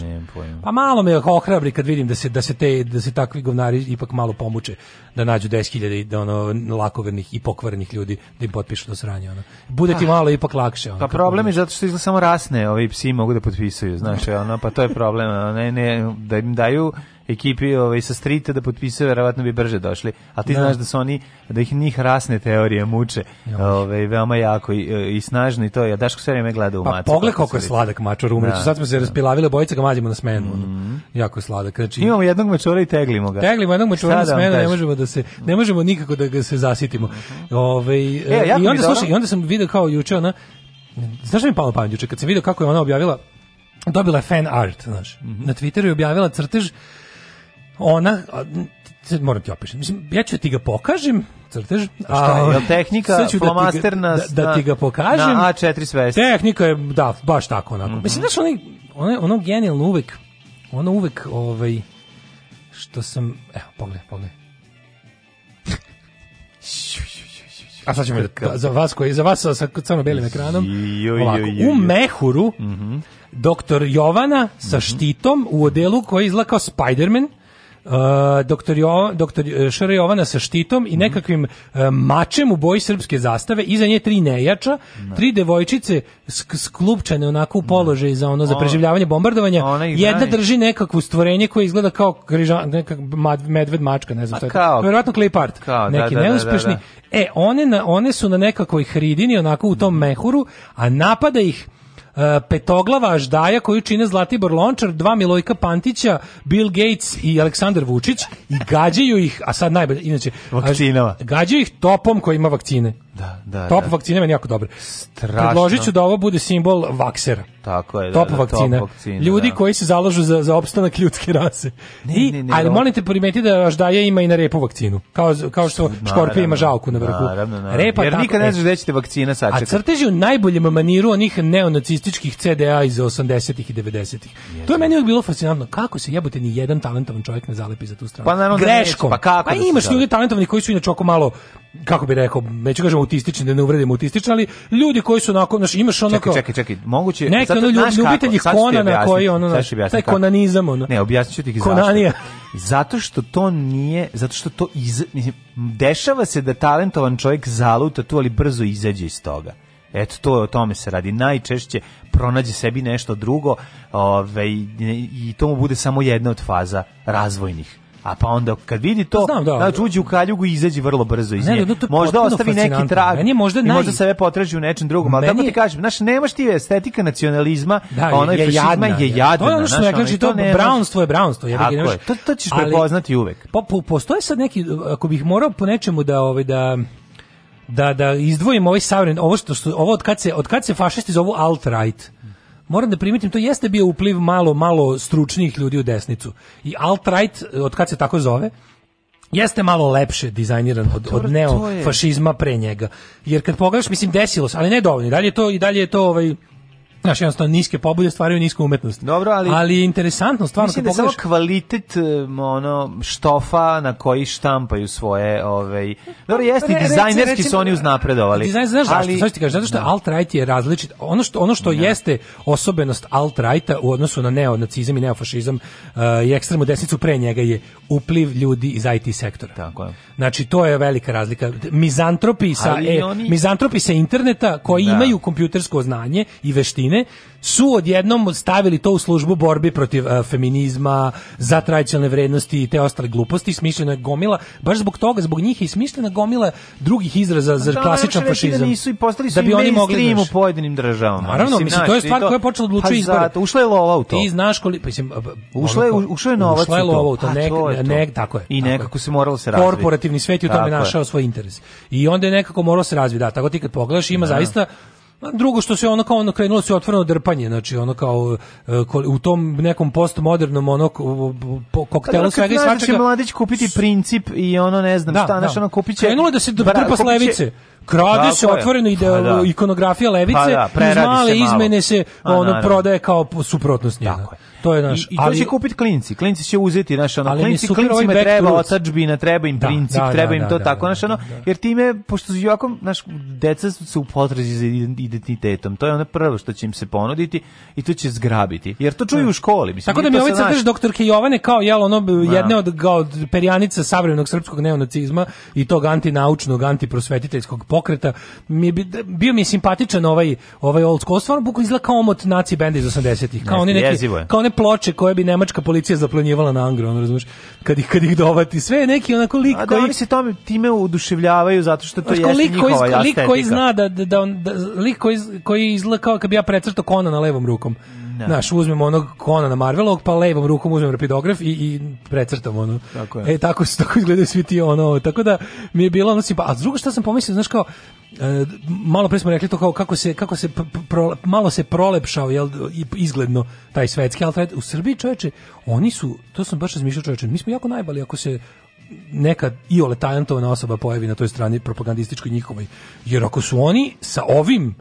pa malo me ohrabri kad vidim da se, da se, te, da se takvi govnari ipak malo pomuče da nađu 10.000 da ono, lakovernih i pokvarenih ljudi da im potpišu do sranja. Ono. Bude ti pa- malo ipak lakše. Ono, pa problem je zato što izgleda samo rasne, ovi psi mogu da potpišu potpisuju, znaš, ono, pa to je problem, ne, ne, da im daju ekipi ovaj, sa strita da potpisuju, verovatno bi brže došli, a ti da. znaš da su oni, da ih njih rasne teorije muče, ovaj, veoma jako i, i snažno i to je, Daško sve vreme gleda u pa, macu. Pa pogled koliko je sladak mačor umreću, da, sad smo se da. raspilavili, bojica ga mađimo na smenu, mm -hmm. jako je sladak. Znači, Imamo jednog mačora i teglimo ga. Teglimo jednog mačora na da smenu, ne možemo, da se, ne možemo nikako da ga se zasitimo. Ove, ovaj, e, i, onda, slušaj, I onda sam video kao juče, ona, znaš mi palo pamet juče, kad sam vidio kako je ona objavila dobila je fan art, znaš. Mm -hmm. Na Twitteru je objavila crtež ona, a, sad moram ti opišem. Mislim, ja ću ti ga pokažem, crtež. A, šta je, je tehnika flomaster da na, da, da ti ga da- da pokažem. Na A4 svesti. Tehnika je, da, baš tako onako. Mm -hmm. Mislim, znaš, onaj, ono, ono genijalno uvek, ono uvek, ovaj, što sam, evo, pogledaj, pogledaj. A sad ćemo da, za vas koji za vas sa crno belim ekranom. Ovako, u mehuru. Mhm. Mm doktor Jovana sa mhm. štitom u odelu koji izgleda kao man Uh, doktor, jo, doktor uh, Šara Jovana sa štitom i mhm. nekakvim uh, mačem u boji srpske zastave, iza nje tri nejača, ne. tri devojčice sk sklupčane onako u položaj za ono za preživljavanje bombardovanja. Jedna drži nekakvo stvorenje koje izgleda kao križan, nekak medved mačka, ne znam šta. verovatno clip da, neki da, da, da, neuspešni. Da, e, one, na, one su na nekakvoj hridini, onako u tom mehuru, a napada ih E, petoglava Aždaja koju čine Zlatibor Lončar, dva Milojka Pantića, Bill Gates i Aleksandar Vučić i gađaju ih, a sad najbolje, inače, vakcinama. Gađaju ih topom koji ima vakcine. Da, da, Top da. vakcine meni jako dobro. Strašno. Predložit ću da ovo bude simbol vaksera. Tako je, da, top, da, vakcina. top vakcina. Ljudi da. koji se zalažu za, za opstanak ljudske rase. Ne, I, ne, ne, ali da. molim te primeti da Aždaja ima i na repu vakcinu. Kao, kao što škorpija ima žalku na vrhu. Naravno, naravno. Repa, Jer tako, nikad ne znaš gde ćete vakcina sačekati. A crteži u najboljem maniru onih neonacisti populističkih CDA iz 80-ih i 90-ih. To je meni uvijek bilo fascinantno. Kako se jebote ni jedan talentovan čovjek ne zalepi za tu stranu? Pa naravno da Greškom. Da neći, pa kako? Pa da imaš ljudi talentovani koji su inače oko malo kako bi rekao, neću kažem autistični, da ne uvredim autistični, ali ljudi koji su onako, znaš, imaš onako... Čekaj, čekaj, čekaj, moguće... Neki ono ljubitelji Konana koji, ono, znaš, taj konanizam, ono... Ne, objasnit ću ti ih Konanija. Zato što to nije, zato što to iz, dešava se da talentovan čovjek zaluta tu, ali brzo izađe iz toga. Eto, to o tome se radi. Najčešće pronađe sebi nešto drugo ove, ovaj, i to mu bude samo jedna od faza razvojnih. A pa onda kad vidi to, Znam, da, znači uđe u kaljugu i izađe vrlo brzo iz nje. Ne, to možda ostavi neki trag. Meni možda naj... možda sebe potraži u nečem drugom, ali da ti kažem, znaš, nemaš ti estetika nacionalizma, da, ona je, je jadna, je jadna. To je ono što rekla, znači, to, nemaš... brownstvo je brownstvo. Je, je, to, to ćeš prepoznati uvek. Po, po, postoje sad neki, ako bih morao po nečemu da, ovaj, da da da izdvojimo ovaj savren, ovo što što ovo od kad se od kad se fašisti zovu alt right. Moram da primetim to jeste bio upliv malo, malo stručnih ljudi u desnicu. I alt-right, od kad se tako zove, jeste malo lepše dizajniran od, od neo fašizma pre njega. Jer kad pogledaš, mislim, desilo se, ali ne dovoljno. dalje to, i dalje je to ovaj, Znaš, jednostavno niske pobude stvaraju nisku umetnost. Dobro, ali... Ali je interesantno, stvarno, mislim da pogledaš... samo kvalitet ono, štofa na koji štampaju svoje... Ovaj... Dobro, jeste, pa, Re, dizajnerski recimo, su oni uznapredovali. Dizajn, znaš, ali... zašto, ti kažeš, zato što da. alt-right je različit. Ono što, ono što ne. Da. jeste osobenost alt-righta u odnosu na neonacizam i neofašizam uh, i ekstremu desnicu pre njega je upliv ljudi iz IT sektora. Tako je. Znači, to je velika razlika. Mizantropi sa, e, oni... mizantropi sa interneta koji da. imaju kompjutersko znanje i veštine žene su odjednom stavili to u službu borbi protiv a, e, feminizma, za tradicionalne vrednosti i te ostale gluposti, smišljena gomila, baš zbog toga, zbog njih je i smišljena gomila drugih izraza za pa da, klasičan da fašizam. Da nisu i postali da su da bi oni mogli u pojedinim državama. Naravno, mislim, mislim to je stvar to... koja je počela da odlučuje pa izbore. Ušla je lova u to. Ti znaš koliko, mislim, ušla je, ušla je novac ušla je lova u to. Pa Nek, to, je to. Nek, tako je. I nekako se moralo se razviti. Korporativni svet je u tome našao svoj interes. I onda je nekako moralo se razviti, da, tako ti kad pogledaš, ima zaista drugo što se ono kao ono krenulo se otvoreno drpanje, znači ono kao e, u tom nekom postmodernom ono koktelu pa svega i svačega. Da će mladić kupiti princip i ono ne znam da, šta, znači ono kupiće. Krenulo da se pa da, drpa s levice. Krade se otvoreno ide pa, da. ikonografija levice, pa, da, iz male se izmene se pa ono A, prodaje kao suprotnost njena. Tako je to je naš. I, i to ali, će kupiti klinci. Klinci će uzeti naš ono. Klinci, klincima treba otačbina, treba im da, princip, da, treba da, im to da, tako naš da, ono. Da. Jer time, pošto su jako, naš, deca su u potrazi za identitetom. To je ono prvo što će im se ponuditi i to će zgrabiti. Jer to čuju u školi. Mislim, tako da mi ovaj crtež doktorke Jovane kao jel ono jedne od, od perjanica savremenog srpskog neonacizma i tog antinaučnog, antiprosvetiteljskog pokreta. Mi bi, bio mi je simpatičan ovaj, ovaj old school. Stvarno buko izgleda kao omot naci benda iz 80-ih. Kao, oni neki, kao one ploče koje bi nemačka policija zaplanjivala na Angro, on razumeš, kad ih, kad ih dovati, sve je neki onako lik A da, koji... oni se tome, time oduševljavaju zato što to jeste lik njihova koji, estetika. Lik koji zna da, da, da, on, da lik koji, koji izgleda kad bi ja precrtao kona na levom rukom. Da. Naš uzmemo onog kona na Marvelog, pa levom rukom uzmem rapidograf i, i precrtam ono. Tako je. E tako se tako izgledaju svi ti ono. Tako da mi je bilo ono pa a drugo što sam pomislio, znaš kao e, malo pre smo rekli to kao kako se kako se pro, malo se prolepšao jel izgledno taj svetski al u Srbiji čoveče oni su to sam baš razmišljao čoveče mi smo jako najbali ako se neka i oletajantovana osoba pojavi na toj strani propagandističkoj njihovoj jer ako su oni sa ovim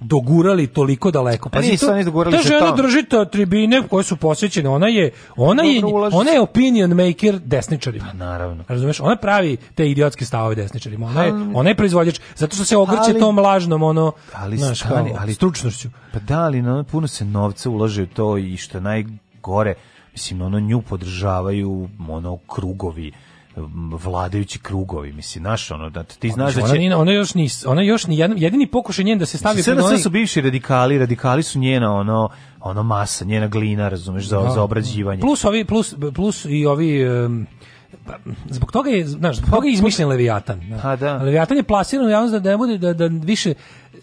dogurali toliko daleko. Pa nisu oni dogurali. Ta žena drži ta tribine koje su posvećene, ona je ona je ona je opinion maker desničarima. Pa naravno. Razumeš, ona pravi te idiotske stavove desničarima. Ona je ona je proizvođač zato što se ogrće ali, tom lažnom ono ali znaš, stani, ali stručnošću. Pa da, ali no, puno se novca ulaže u to i što najgore, mislim ono nju podržavaju ono krugovi vladajući krugovi, misli naš ono da ti znaš da će ona, ona još ni ona još ni jedan, jedini pokušaj njen da se stavi pred onaj... su bivši radikali, radikali su njena ono ono masa, njena glina, razumeš, za no. Da. za obrađivanje. Plus ovi plus plus i ovi um, zbog toga je, znaš, zbog toga je izmišljen Leviatan. Ha, pa da. Leviatan je plasiran u da da ne bude, da, da više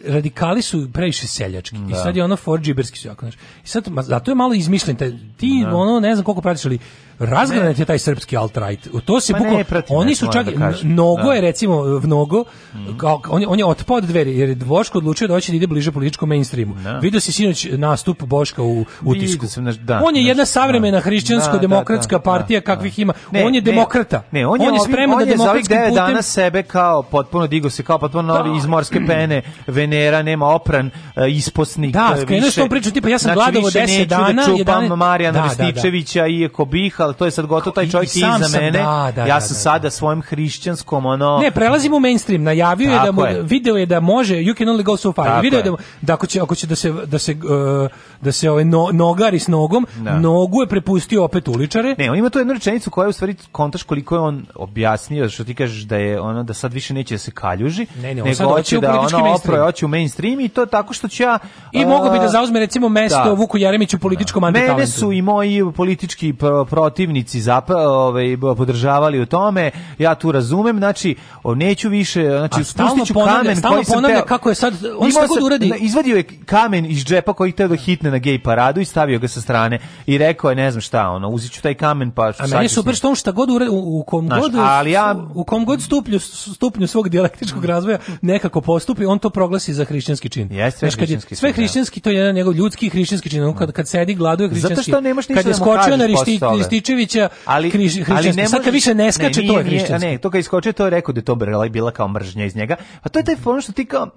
radikali su previše seljački. Da. I sad je ono forđiberski, znaš. I sad, ma, zato je malo izmišljen. te, ti, da. ono, ne znam koliko pratiš, ali Razgranat je taj srpski alt right. To se pa oni su čak da mnogo da. je recimo mnogo mm. kao on je on je otpao od dveri jer je Boško odlučio da hoće da ide bliže političkom mainstreamu. Da. Video si sinoć nastup Boška u utisku. Da, on je jedna da. savremena da, hrišćansko-demokratska partija kakvih ima. Ne, on je demokrata. Ne, on je, on je spreman da demokratski putem dana sebe kao potpuno digo se kao potpuno novi iz morske pene, Venera nema opran, e, isposnik. Da, e, skrenuo što priču tipa ja sam znači, gladovao 10 dana, čupam Marijana Rističevića i Ekobiha ali to je sad gotovo, taj čovjek I, i iza sam, mene. Da, da, ja da, sam da, sada da. svojim hrišćanskom ono Ne, prelazimo u mainstream. Najavio je da mu je. video je da može You can only go so far. video je da, da ako će ako će da se da se uh, da se ove ovaj, no, nogari s nogom, nogu je prepustio opet uličare. Ne, on ima tu jednu rečenicu koja je u stvari kontaš koliko je on objasnio, što ti kažeš da je ono da sad više neće da se kaljuži, ne, ne, nego hoće da ono oproje hoće u mainstream i to tako što će ja I uh, mogu bi da zauzme recimo mesto Vuku Jeremiću u političkom antitalentu. Mene su i moji politički pro, pro protivnici zap, ovaj, podržavali u tome, ja tu razumem, znači, neću više, znači, spustit ću ponavlja, kamen koji sam teo, kako je sad, on šta god uradi? Izvadio je kamen iz džepa koji teo da hitne na gej paradu i stavio ga sa strane i rekao je, ne znam šta, ono, uziću taj kamen pa... A meni je super što on šta god uradi, u, u kom znaš, god, ali ja, u kom god stupnju, stupnju svog dijalektičkog razvoja nekako postupi, on to proglasi za hrišćanski čin. Jeste, znaš, kad sve da. hrišćanski, to je jedan njegov ljudski hrišćanski čin, on kad, kad sedi, gladuje hrišćanski. Zato što nemaš ništa kad je da skočio na rišti, Rističevića, ali, križ, ali ne sad kad više ne skače, ne, nije, to je Ne, to kad iskoče, to je rekao da je to bila kao mržnja iz njega. A to je taj ono što ti kao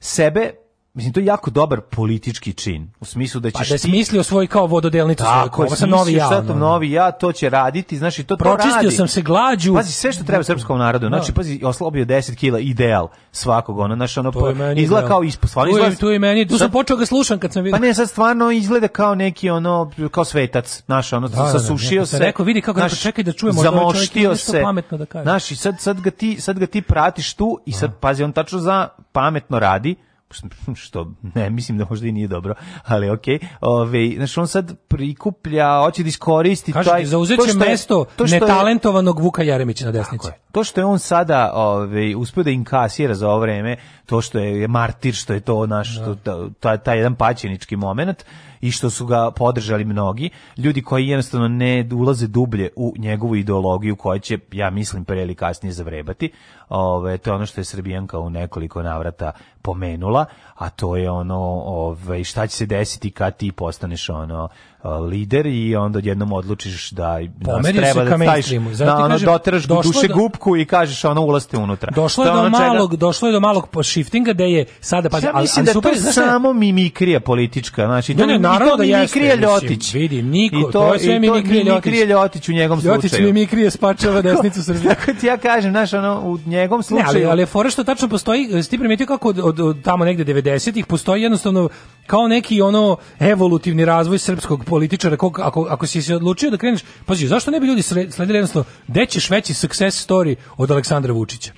sebe Mislim, to je jako dobar politički čin, u smislu da će Pa da je smislio svoj kao vododelnicu svoju, kao, sam novi ja. Sad novi ja, to će raditi, znači to, to radi. Pročistio sam se glađu. Pazi, sve što treba da. srpskom narodu, znači, no. Da. pazi, oslobio 10 kg ideal svakog, ona znači, ono, to izgleda kao ispod, stvarno izgleda... Tu, tu i meni, tu sam počeo ga slušam kad sam video. Pa ne, sad stvarno izgleda kao neki, ono, kao svetac, znaš, ono, da, sasušio da, da se. Rekao, vidi kako, naš, čekaj da čujemo, ovaj zamoštio se, pametno da kaže. Znaš, sad, sad, ga ti, sad ga ti pratiš tu i sad, pazi, on tačno za pametno radi, što ne mislim da možda i nije dobro, ali okej. Okay. Ovaj znači on sad prikuplja, hoće da iskoristi Kažete, taj zauzeće to što mesto je, to što netalentovanog Vuka Jaremića na desnici. To što je on sada ovaj uspeo da inkasira za ovo vreme, to što je, je martir, što je to naš da. to, taj ta jedan paćenički momenat i što su ga podržali mnogi, ljudi koji jednostavno ne ulaze dublje u njegovu ideologiju koja će, ja mislim, pre ili kasnije zavrebati. Ove, to je ono što je Srbijanka u nekoliko navrata pomenula, a to je ono ove, šta će se desiti kad ti postaneš ono lider i onda jednom odlučiš da nas da treba da staviš, da ono doteraš duše do, gubku i kažeš ono ulazite unutra. Došlo je, do ono malog, čega... došlo je do malog shiftinga da je sada pa ja ali, ali, da super, to znaš, samo mimikrija politička, znači ne, ne, naravno to da mimikrija jeste, Ljotić. vidi, niko, I to, to je sve mimikrija Ljotić. Mimikrija Ljotić u njegovom Ljotić slučaju. Ljotić mimikrija spačava desnicu Srbije. Tako ti ja kažem, znaš, ono, u njegovom slučaju. Ne, ali, ali fora što tačno postoji, e, si ti primetio kako od tamo negde 90-ih postoji jednostavno kao neki ono evolutivni razvoj srpskog političara kog, ako, ako si se odlučio da kreneš, pazi, zašto ne bi ljudi sledili jednostavno, gde ćeš veći success story od Aleksandra Vučića?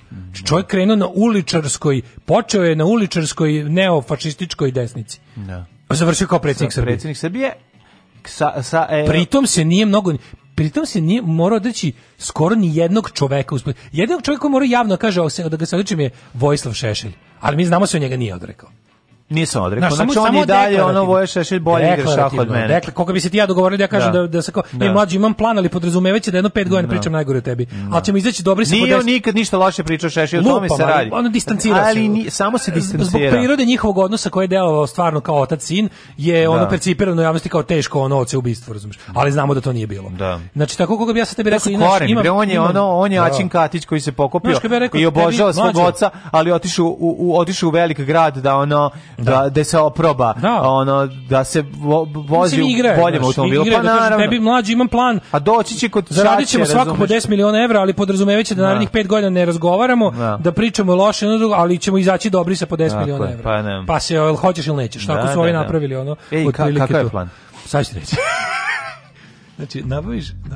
Čovjek krenuo na uličarskoj, počeo je na uličarskoj neofašističkoj desnici. Da. Pa završio kao predsjednik Srbije. Predsjednik Srbije, sa, sa, e... Pritom se nije mnogo pritom se nije morao odreći skoro ni jednog čoveka uspod. Jednog čoveka mora javno da kaže da ga se odričem je Vojislav Šešelj, ali mi znamo se od njega nije odrekao. Nisam odrekao. Znaš, samo, znači, on samo i dalje, ono, Voje Šešelj bolje igra šah od mene. Dekla, koga bi se ti ja dogovorili da ja kažem da, da, da se kao, da. E, mlađi, imam plan, ali podrazumevaće da jedno pet godina no. Da. pričam najgore o tebi. No. Da. Ali ćemo izaći dobri se Nije on nikad ništa loše pričao Šešelj, o tome se radi. Ono, distancira ali, se. Ali ni, samo se distancira. Zbog prirode njihovog odnosa koji je delovao stvarno kao otac-sin, je da. ono percipirano javnosti kao teško ono oce ubistvo, razumiješ. Ali znamo da to nije bilo. Da. Znači, tako koga bi ja sa tebi rekao, inače, ima... On je, ono, on je Ačin da. Katić koji se pokopio i obožao svog oca, ali otišu u, u, u velik grad da ono Da. da, da se oproba, da. ono da se vo, vozi Mislim, igra, u boljem automobilu. Pa naravno. Da ne bi mlađi imam plan. A doći će kod Zaradit ćemo svako po 10 miliona evra, ali podrazumevajući da, da narednih 5 godina ne razgovaramo, da, da pričamo loše na drugo, ali ćemo izaći dobri sa po 10 Tako miliona evra. Pa, ne. pa se jel hoćeš ili nećeš, šta da, su ovi da, napravili ono. Ej, ka, kakav je plan? Sad ću reći. znači, nabaviš, da,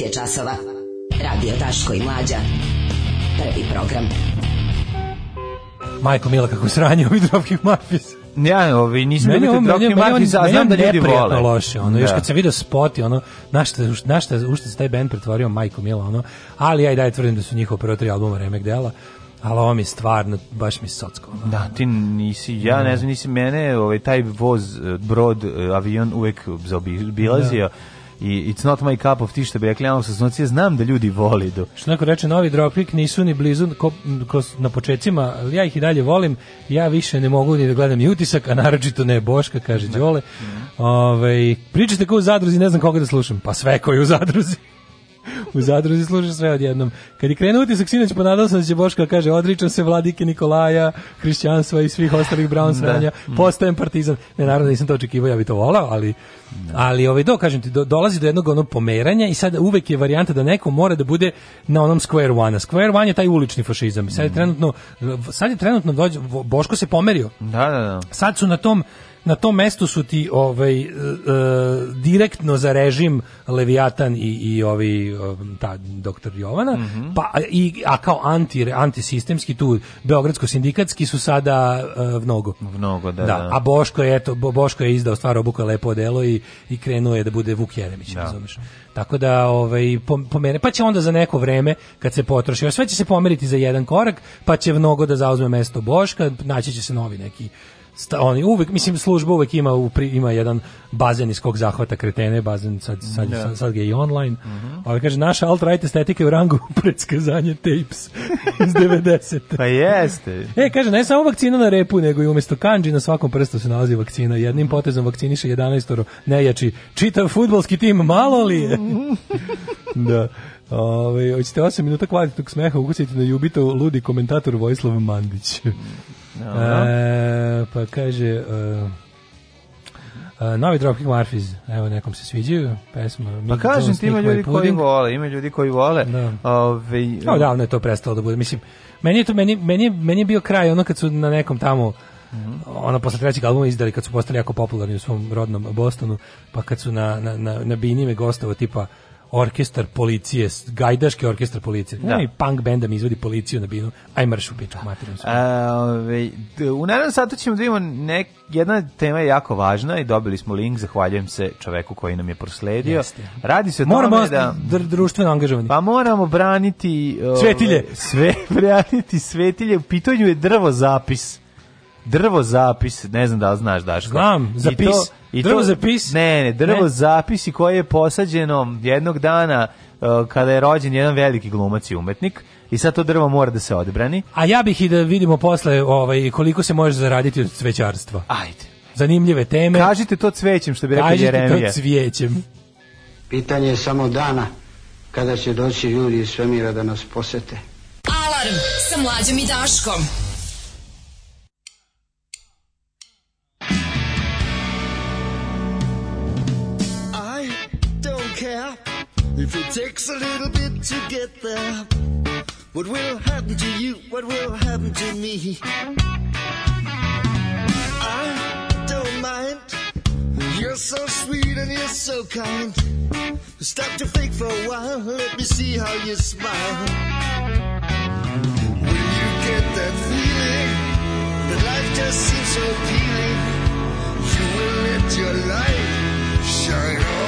9 je časova. Radio Taško i Mlađa. Prvi program. Majko Mila, kako sranje ovi drobki mafis. Ja, ovi, nisam meni te meni, meni, meni, znam da ljudi vole. loše, ono, da. još kad sam vidio spot i ono, našta, našta, ušte se taj band pretvorio Majko Mila, ono, ali ja i dalje tvrdim da su njihova prva tri albuma Remek Dela, ali ovo mi stvarno, baš mi socko. Ono. Da, ti nisi, ja da. ne znam, nisi mene, ovaj, taj voz, brod, avion uvek zaobilazio, da i it's not my cup of tea što bi rekli anglosaksonci, znam da ljudi voli do. Što neko reče, novi Dropkick nisu ni blizu ko, ko, na početcima, ali ja ih i dalje volim, ja više ne mogu ni da gledam i utisak, a naročito ne Boška, kaže Đole. Mhm. ovaj pričate kao u zadruzi, ne znam koga da slušam, pa sve koji u zadruzi u zadruzi slušaš sve odjednom. Kad je krenuo utisak sinoć, ponadao sam da će Boška da kaže odričam se vladike Nikolaja, hrišćanstva i svih ostalih brown sranja, da. postajem partizan. Ne, naravno nisam to očekivao, ja bi to volao, ali ali ovaj do kažem ti do, dolazi do jednog onog pomeranja i sad uvek je varijanta da neko mora da bude na onom square one. -a. Square one je taj ulični fašizam. Sad je mm. trenutno sad je trenutno dođe Boško se pomerio. Da, da, da. Sad su na tom na tom mestu su ti ovaj e, e, direktno za režim Leviatan i i ovi ta doktor Jovana mm -hmm. pa i a kao anti antisistemski tu beogradsko sindikatski su sada e, mnogo mnogo da, da, da. a Boško je eto Boško je izdao stvar obuka lepo delo i i krenuo je da bude Vuk Jeremić da. razumeš tako da ovaj po, mene pa će onda za neko vreme kad se potroši sve će se pomeriti za jedan korak pa će mnogo da zauzme mesto Boška naći će se novi neki sta, oni uvek mislim služba uvek ima u, ima jedan bazen iz kog zahvata kretene bazen sad sad, no. Da. sad, sad ga je i online mm -hmm. ali kaže naša alt right estetika je u rangu predskazanje tapes iz 90 pa jeste e kaže ne samo vakcina na repu nego i umesto kanđi na svakom prstu se nalazi vakcina jednim mm -hmm. potezom vakciniše 11 nejači čitav fudbalski tim malo li je da Ove, ovaj, hoćete 8 minuta kvalitetnog smeha ukusiti na Jubito ludi komentator Vojislav Mandić. Mhm. E, pa kaže... Uh, Uh, novi Dropkick Murphys, evo nekom se sviđaju, pesma. Pa kažem ti ima ljudi koji vole, ima ljudi koji vole. Da. Ove, ovaj, no, davno je to prestalo da bude. Mislim, meni je to, meni, meni, meni je bio kraj ono kad su na nekom tamo Mm -hmm. ono posle trećeg albuma izdali kad su postali jako popularni u svom rodnom Bostonu, pa kad su na, na, na, na Bini me gostavo tipa orkestar policije, gajdaški orkestar policije. Da. i punk benda mi izvodi policiju na binu. Aj marš u pičku da. materinu. Ovaj, u narednom satu ćemo da imamo nek, jedna tema je jako važna i dobili smo link, zahvaljujem se čoveku koji nam je prosledio. Jeste. Radi se o moramo tome da... Dr, društveno angažovani. Pa moramo braniti... Ove, ovaj, svetilje. Sve, braniti svetilje. U pitanju je drvo zapis drvo zapis, ne znam da li znaš Daško. Znam, zapis. I to, i drvo to, zapis? Ne, ne, drvo ne. zapisi koje je posađeno jednog dana uh, kada je rođen jedan veliki glumac i umetnik i sad to drvo mora da se odbrani. A ja bih i da vidimo posle ovaj, koliko se može zaraditi od cvećarstva. Ajde. Zanimljive teme. Kažite to cvećem, što bi rekao Kažite Jeremija. Kažite to cvijećem. Pitanje je samo dana kada će doći ljudi iz svemira da nas posete. Alarm sa mlađom i Daškom. takes a little bit to get there. What will happen to you? What will happen to me? I don't mind. You're so sweet and you're so kind. Stop to think for a while. Let me see how you smile. When you get that feeling that life just seems so appealing, you will let your light shine on.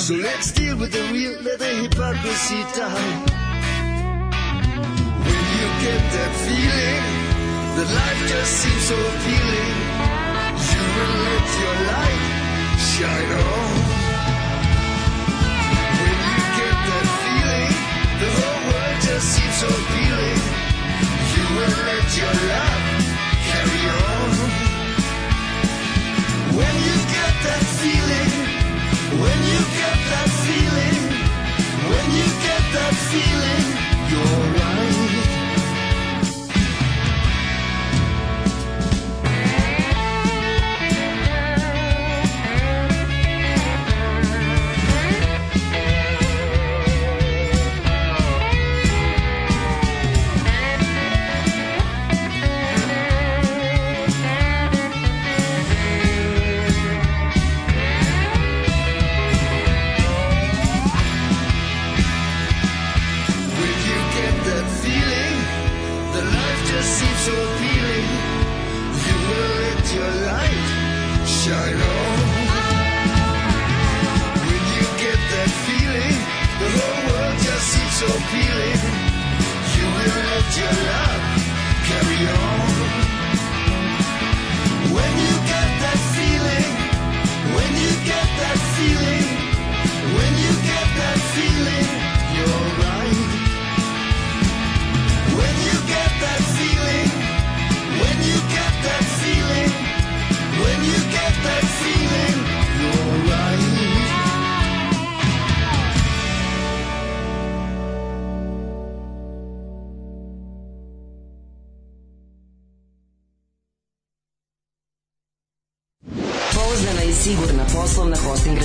So let's deal with the real leather hypocrisy, time. When you get that feeling that life just seems so appealing, you will let your light shine on. When you get that feeling, the whole world just seems so appealing, you will let your love carry on. When you get that feeling. When you get that feeling, you're right. so appealing. You will let your love.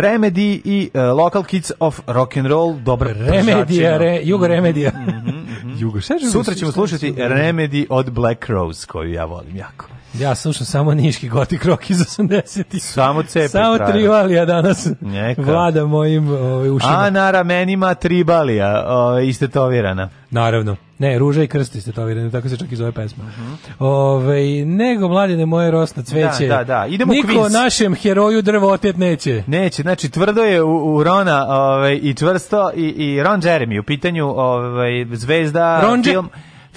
Remedy i uh, Local Kids of Rock and Roll, dobro Remedy, re, Jugo mhm, Remedija. Mm mm -hmm. Jugo, šta Sutra ćemo slušati Remedy od Black Rose, koju ja volim jako. Ja slušam samo niški gotik rock iz 80-ih. Samo cepe. Samo trivalija danas Neka. vlada mojim ovaj, ušima. A na ramenima tribalija ovaj, istetovirana. Naravno. Ne, ruža i krst istetovirane, tako se čak i zove pesma. Uh mhm. -huh. Ove, ovaj, nego mladine moje rosno cveće. Da, da, da. Idemo Niko kviz. našem heroju drvo otjet neće. Neće, znači tvrdo je u, u Rona ovaj, i čvrsto i, i Ron Jeremy u pitanju ovaj, zvezda Ron film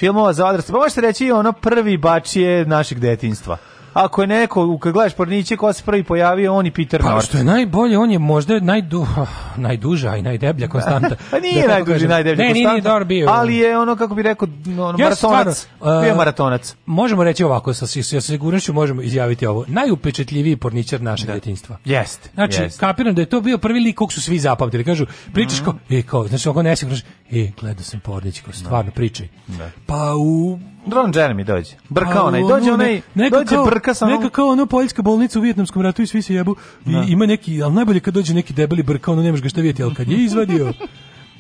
filmova za odrasle. Pa možete reći ono prvi bačije našeg detinjstva ako je neko, kad gledaš porniće ko se prvi pojavio, on i Peter pa, North. što je najbolje, on je možda najdu, ah, najduža i najdeblja da. konstanta. pa nije da najduži, najdeblja ne, konstanta. Nije, bio. Ali je ono, kako bi rekao, ono, ja, maratonac. Stvarno, bio eh, maratonac. Možemo reći ovako, sa, sa sigurnošću možemo izjaviti ovo. Najupečetljiviji porničar našeg da. djetinjstva. Jeste. Znači, jest. kapiram da je to bio prvi lik kog su svi zapamtili. Kažu, pričaš mm -hmm. kao, e, kao, znači, ako ne si, e, gledao sam pornić, stvarno, no. Da. pričaj. Ne. Da. Pa u Ron Jeremy dođe. Brka onaj, dođe onaj, neka dođe kao, brka sa onom... Neka kao ono poljska bolnica u Vjetnamskom ratu i svi se jebu. I, da. Ima neki, ali najbolje kad dođe neki debeli brka, ono nemaš ga šta vidjeti, ali kad je izvadio...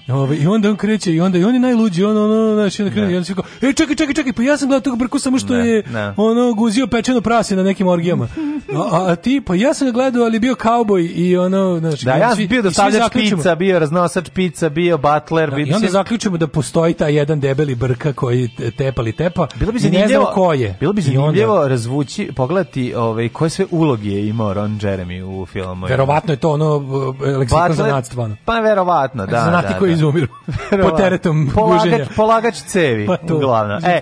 Ovaj i onda on kreće i onda i on je najluđi, on ono znači on krene da. i on se kao ej čekaj čekaj čekaj, pa ja sam gledao tog brku samo što ne, da, je ne. Da. ono guzio pečeno prase na nekim orgijama. A, a, a ti pa ja sam ga gledao, ali bio kauboj i ono znači Da, ja sam znači, bio dostavljač pizza, bio raznosač pizza, bio butler, da, bio I onda zaključimo da postoji taj jedan debeli brka koji tepa li tepa. Bilo bi zanimljivo ko je. Bilo bi zanimljivo onda, razvući, pogledati ovaj koje sve uloge je imao Ron Jeremy u filmu. Verovatno je to ono eh, leksikon zanatstva. Pa verovatno, da. Zanati koji izumiru. po teretom polagač, guženja. Polagač cevi, pa to, uglavnom. E,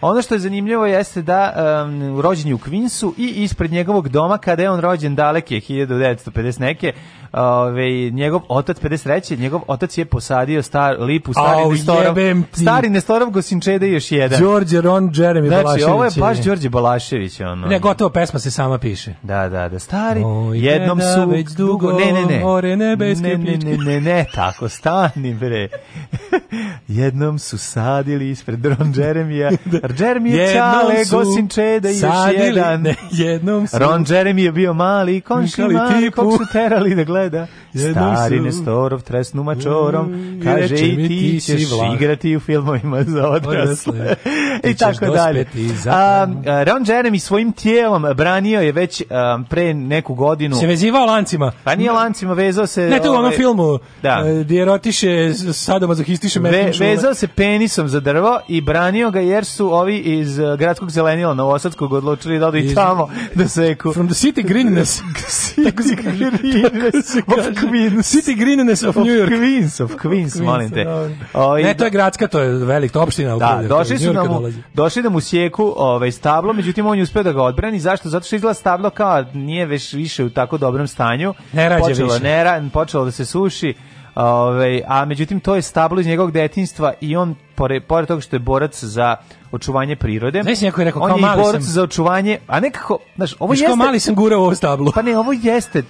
ono što je zanimljivo jeste da um, rođen je u Queensu i ispred njegovog doma, kada je on rođen daleke, 1950 neke, Ove, njegov otac 53, njegov otac je posadio star lipu stari Au, Nestorov. Stari Nestorov Gosinčede još jedan. Đorđe Ron Jeremy znači, Balašević. Znači, ovo je baš Đorđe Balašević on. Ne, gotovo pesma se sama piše. Da, da, da, stari. O, jednom su već dugo, ne, ne, ne. More nebeske ne, ne, ne, ne, ne, tako stani bre. jednom su sadili ispred Ron Jeremija. Da. Jeremy je čale Gosinčede još jedan. Ne, jednom su. Ron Jeremy je bio mali, konši mali, kog su terali da gleda da, da. Stari Nestorov tresnu mačorom, mm, kaže i ti ćeš vlah. igrati u filmovima za odrasle. I tako dalje. A, Ron Jeremy svojim tijelom branio je već a, pre neku godinu. Se vezivao lancima. Pa nije lancima, vezao se... Ne, to u onom ovaj, filmu, da. gdje e, erotiše sadomazohistiše Ve, Vezao se penisom za drvo i branio ga jer su ovi iz e, gradskog zelenila Novosadskog odlučili da odu i tamo da seku. From the city greenness. city greenness se kaže. Of Queens. City Greenness of, of New York. Queens, of Queens, of molim te. Da. O, ovaj, ne, da. to je gradska, to je velika opština. Da, u došli su nam, došli da u sjeku ovaj, stablo, međutim on je uspeo da ga odbrani. Zašto? Zato što izgleda stablo kao nije veš, više u tako dobrom stanju. Ne rađe počelo, više. Ne, počelo da se suši Ove, a međutim, to je stablo iz njegovog detinstva i on, pored, pored toga što je borac za očuvanje prirode. Znaš, neko je rekao, on kao je mali borac za očuvanje, a nekako, znaš, ovo znaš, jeste... Kao mali sam gurao ovo stablo. Pa ne, ovo jeste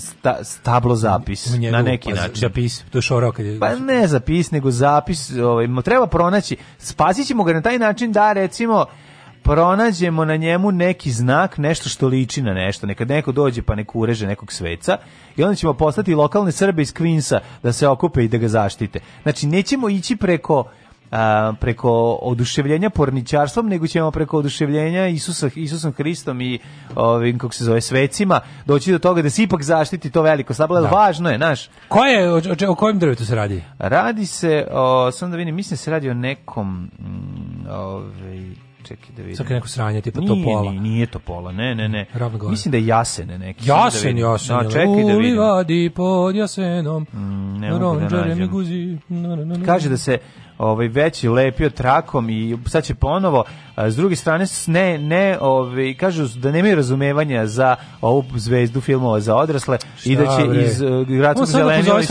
sta, stablo zapis, njegu, na neki pa način. Zapis, to je šorao kad je... Pa ne zapis, nego zapis, ovaj, treba pronaći. Spasit ćemo ga na taj način da, recimo, pronađemo na njemu neki znak, nešto što liči na nešto. Nekad neko dođe pa nek ureže nekog sveca i onda ćemo postati lokalne Srbe iz Kvinsa da se okupe i da ga zaštite. Znači, nećemo ići preko a, preko oduševljenja porničarstvom, nego ćemo preko oduševljenja Isusa, Isusom Hristom i ovim, kako se zove, svecima, doći do toga da se ipak zaštiti to veliko slabo, da. važno je, znaš. Ko je, o, o, o kojem drvetu se radi? Radi se, o, sam da vidim, mislim da se radi o nekom, mm, ovaj, čekaj da vidim. Sad neko sranja, tipa nije, Topola. Nije, nije Topola, ne, ne, ne. Mislim da je Jasene neki. Da Jasen, da Jasen. Da, čekaj da vidim. pod Jasenom, mm, ne mogu da nađem. Guzi, na, na, na, Kaže da se ovaj veći je lepio trakom i sad će ponovo a s druge strane ne ne ovaj kažu da nemaju razumevanja za ovu zvezdu filmova za odrasle Šta, i da će bre? iz uh, e, gradskog da zelenila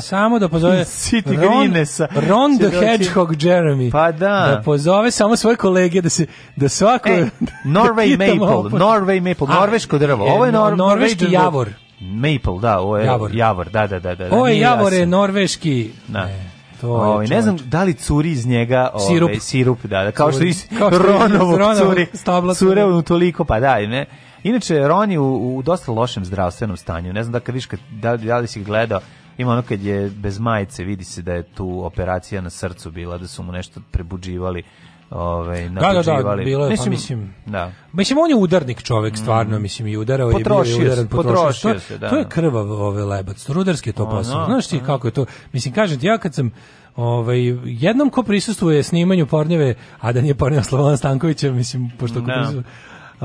samo da pozove City Greenesa Ron, Ron the Hedgehog Jeremy pa da da pozove samo svoje kolege da se da svako e, da Norway Maple Norway Maple norveško drvo e, ovo je nor, norveški javor Maple, da, ovo je Javor, javor da, da, da, da. Ovo je Javor je norveški. Da. Ne. To Ovi, ovaj, ne znam da li curi iz njega ove, sirup. sirup, da, da kao curi. što iz kao što Ronovog curi. Cure u toliko, pa da, ne. Inače, Ron je u, u dosta lošem zdravstvenom stanju. Ne znam da kad viš, kad, da, da li si gledao, ima ono kad je bez majice, vidi se da je tu operacija na srcu bila, da su mu nešto prebuđivali ovaj da, da, da, bilo je, pa mislim, pa, mislim, da. Mislim on je udarnik čovjek stvarno, mm. mislim i udarao je bio udaran, potrošio, potrošio to, se, da. To je krvav ovaj lebac. Rudarski je to posao. Znaš ti kako je to? Mislim kažem ti ja kad sam Ovaj jednom ko prisustvuje snimanju pornjeve, a da nije pornjeva Slobodan Stankovića, mislim pošto no. Da.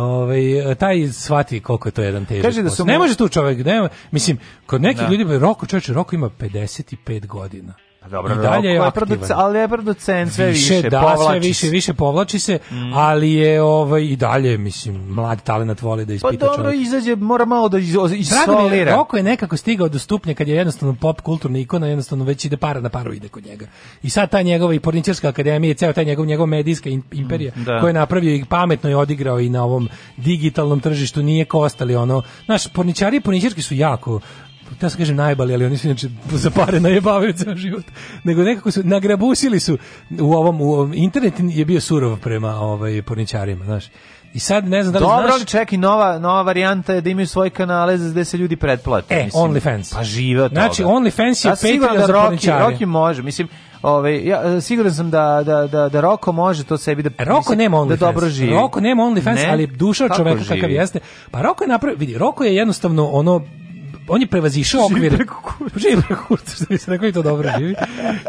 Ovaj taj shvati koliko je to jedan težak. Kaže da su mu... Ne može tu čovjek, ne, mislim kod nekih da. ljudi Roko čovjek Roko ima 55 godina. Pa dobro, I dalje je aktivan. Ali je producent sve više, više da, povlači sve više, više povlači se, mm. ali je ovaj, i dalje, mislim, mlad talent voli da pa ispita Pa dobro, čovjek. izađe, mora malo da iz, isolira. Drago je nekako stigao do stupnja kad je jednostavno pop kulturna ikona, jednostavno već ide para na paru ide kod njega. I sad ta njegova i porničarska akademija i ceo taj njegov, njegov medijska mm, imperija mm, da. koju je napravio i pametno je odigrao i na ovom digitalnom tržištu nije kao ostali ono. Naš porničari i porničarski su jako ja da sam kažem najbali, ali oni su inače za pare najebavaju ceo život. Nego nekako su, nagrabusili su u ovom, u ovom internet je bio surov prema ovaj, porničarima, znaš. I sad ne znam da li Dobro, znaš... Dobro, čekaj, nova, nova varijanta je da imaju svoj kanale za gde se ljudi pretplate. E, mislim. OnlyFans. Pa žive od toga. Znači, OnlyFans je ja Patreon da za Rocky, Roki, Rocky može, mislim, Ove, ovaj, ja siguran sam da da da da Roko može to sebi da e, Roko nema da OnlyFans. Da dobro živi. Roko nema OnlyFans, ne? ali duša čoveka kakav jeste. Pa Roko je napravio, vidi, Roko je jednostavno ono on je prevazišao okvir. Živre kurca, što bi se rekao i to dobro živi.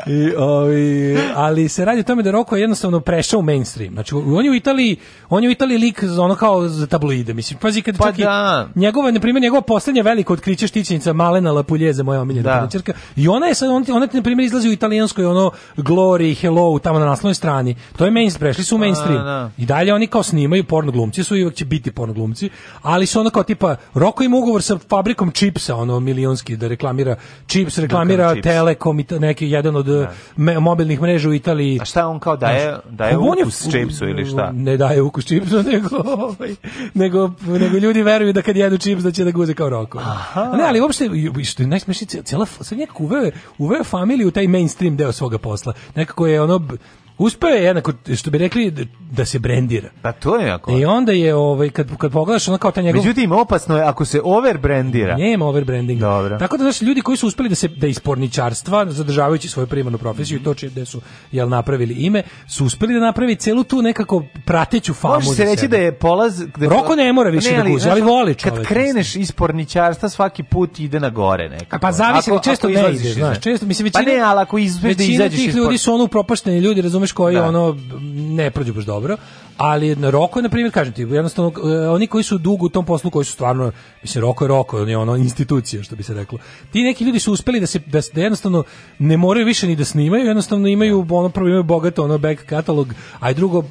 I, ovi, ali se radi o tome da Roko je jednostavno prešao u mainstream. Znači, on je u Italiji, on je u Italiji lik za ono kao za tabloide, mislim. Pazi, kad pa čak da. I njegova, na primjer, njegova poslednja veliko otkriće štićenica Malena Lapuljeze, moja omiljena da. Čerka, I ona je sad, on, ona ti, na primjer, izlazi u italijanskoj ono Glory, Hello, tamo na naslovnoj strani. To je mainstream, prešli su u mainstream. A, da. I dalje oni kao snimaju porno glumci, su i uvek će biti porno glumci, ali su ono kao tipa, Roko ima ugovor sa fabrikom Chips čipsa, ono milionski da reklamira čips, reklamira Dokad Telekom i neki jedan od da. me, mobilnih mreža u Italiji. A šta on kao daje, daje ukus čipsu ili šta? Ne daje ukus čipsu, nego, ovaj, nego, nego ljudi veruju da kad jedu čips da će da guze kao roko. Ne, ali uopšte, što je najsmešnije, cijela, sad nekako uveo, uveo familiju u taj mainstream deo svoga posla. Nekako je ono, Uspeo je jednako, što bi rekli, da se brendira. Pa to je jako. I onda je, ovaj, kad, kad pogledaš, ono kao ta njegov... Međutim, opasno je ako se overbrendira. Nema overbrandinga. Dobro. Tako da, znaš, ljudi koji su uspeli da se da isporničarstva, zadržavajući svoju primarnu profesiju, mm -hmm. to čije da su jel, napravili ime, su uspeli da napravi celu tu nekako prateću famu. Može se reći sebe. da je polaz... Da... Roko ne mora više ne, da ali, da guzi, ali voli čovjek. Kad kreneš isporničarstva, svaki put ide na gore nekako. pa zavisi, često ako ne ide, znaš, često, mislim, većina, pa ne, ali ako izbe, da većina da tih ljudi su ono upropašteni ljudi, razumiješ razumeš koji da. ono ne prođe baš dobro, ali na Roko na primjer kažem ti, jednostavno e, oni koji su dugo u tom poslu, koji su stvarno mislim Roko je Roko, on je ono institucija što bi se reklo. Ti neki ljudi su uspeli da se da, da jednostavno ne moraju više ni da snimaju, jednostavno imaju da. ono prvo imaju bogato ono back katalog, a i drugo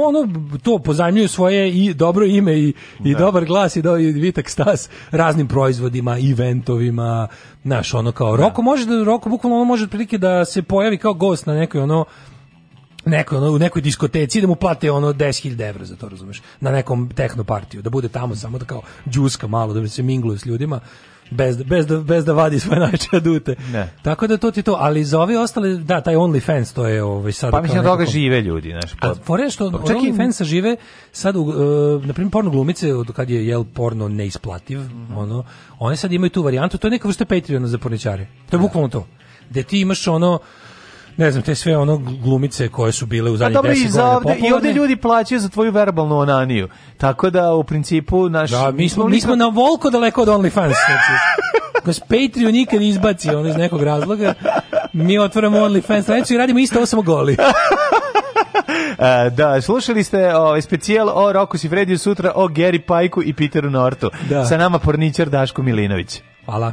ono to pozajmljuju svoje i dobro ime i, i da. dobar glas i, do, i vitak stas raznim proizvodima, eventovima, naš ono kao da. Roko može da Roko bukvalno ono može prilike da se pojavi kao gost na nekoj ono neko, ono, u nekoj diskoteci da mu plate ono 10.000 evra za to, razumeš, na nekom tehno partiju, da bude tamo samo da kao džuska malo, da se mingluje s ljudima, bez, da, bez, da, bez da vadi svoje najče adute. Ne. Tako da to ti to, ali za ove ostale, da, taj OnlyFans to je ovaj, sad... Pa mislim da toga žive ljudi, znaš. Pa, A fore što pa, OnlyFansa žive sad, uh, na primjer, porno glumice, od kad je jel porno neisplativ, mm -hmm. ono, one sad imaju tu varijantu, to je neka vrsta Patreona za porničare. To je da. bukvalno to. Gde ti imaš ono, ne znam, te sve ono glumice koje su bile u pa zadnjih 10 godina popularne. I ovde ljudi plaćaju za tvoju verbalnu onaniju. Tako da, u principu, naš... Da, mi smo, mi smo na volko daleko od OnlyFans. Znači. Kroz Patreon nikad izbaci ono iz nekog razloga. Mi otvaramo OnlyFans stranicu znači, radimo isto, ovo samo goli. E, da, slušali ste ovaj specijal o Roku Sifrediju sutra, o Geri Pajku i Peteru Nortu. Da. Sa nama porničar Daško Milinović. Hvala.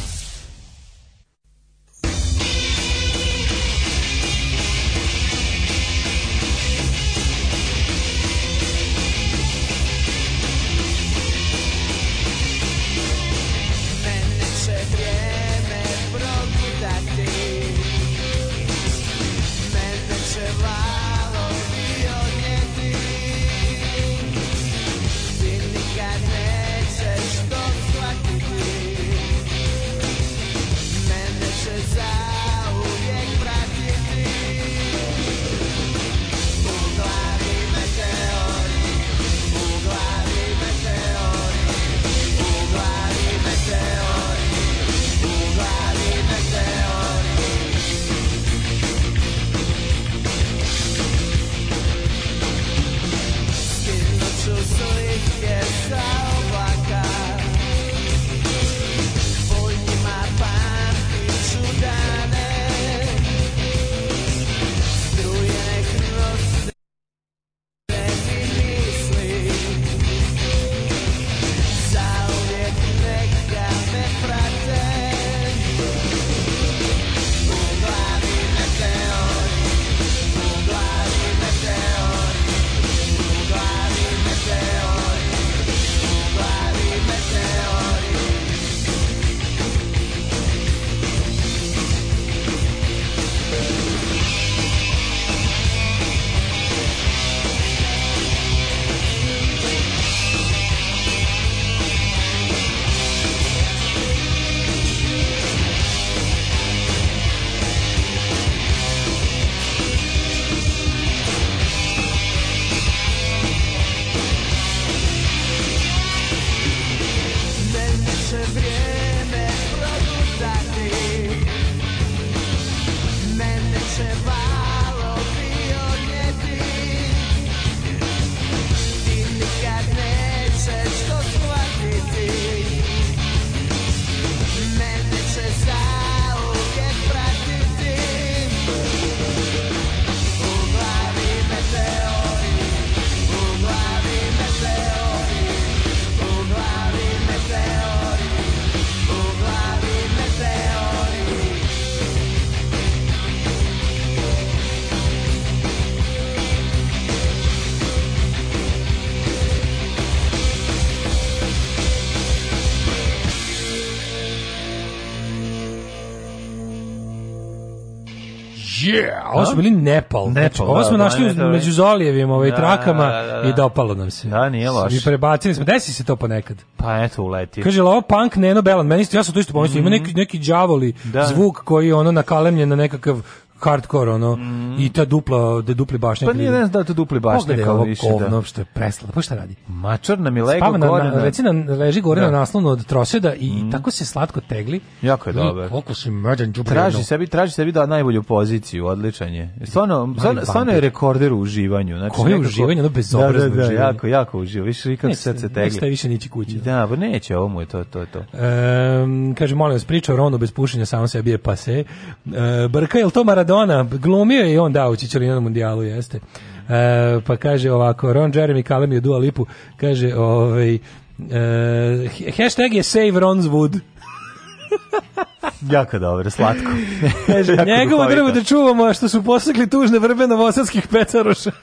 A ovo su da? bili Nepal. Znači, Nepal znači, ovo da, smo da, našli da, da, da, među Zolijevim ovaj, trakama i dopalo nam se. Da, nije loše. I prebacili smo. Desi se to ponekad. Pa eto, uleti. Kaže, ovo punk Neno Belan. Meni isto, ja sam to isto pomislio. Mm -hmm. Ima mhm. neki, neki džavoli zvuk koji ono nakalemljen na nekakav hardcore ono mm. i ta dupla da dupli bašnjak. Pa nije ne znam da to dupli bašnjak kao ovo više da. kovno, da. što je presla. Pa šta radi? Mačor nam je lego gore na, reci na leži gore da. na naslonu od troseda i mm. tako se slatko tegli. Jako je dobro. Koliko si mlađan Traži sebi, traži sebi da najbolju poziciju, odličan je. Stvarno, stvarno, je rekorder u uživanju. Znači, Koje nekako, uživanje, no bezobrazno da, da, da, uživanje. jako, jako uživa. Više i kako se tegli. Neće više niti kući. Da, pa neće, ovo mu je to, to, to. ehm kaže, molim vas, pričao o bez pušenja, samo sebi je pase. E, Brka, je li to Maradona? Maradona, glumio je i on da u Čičelinu na mundijalu, jeste. E, pa kaže ovako, Ron Jeremy Kalemi u Dua Lipu, kaže, ovaj, e, hashtag je Save Ron's Wood. jako dobro, slatko. Kaže, njegovo drvo da čuvamo, što su posakli tužne vrbe novosadskih pecaroša.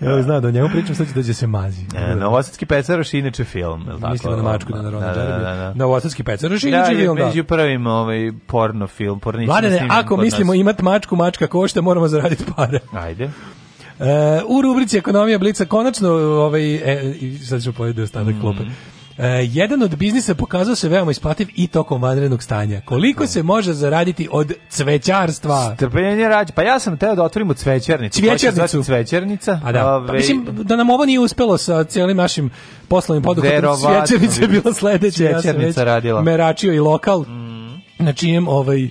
ja znam da o njemu pričam, sad ću dođe se mazi. E, Novosadski pecaroš je inače film, je li tako? Mislim na mačku da naravno da, da, da, da. Novosadski pecaroš je da, inače da, film, da. Da, među prvim ovaj, porno film, pornični Vladane, ako mislimo imat mačku, mačka košta, moramo zaraditi pare. Ajde. Uh, u rubrici ekonomija blica konačno ovaj e, sad ću pojedi da ostatak mm. klope. E, jedan od biznisa pokazao se veoma isplativ i tokom vanrednog stanja. Koliko se može zaraditi od cvećarstva? Strpljenje rađe. Pa ja sam teo da otvorimo cvećernicu. Cvećernicu. Cvećernica. A da. Pa Ove... Pa, mislim da nam ovo nije uspelo sa cijelim našim poslovnim poduhvatom. Cvećernica je bila sledeća. Cvećernica ja radila. meračio i lokal. Mm. Na čijem ovaj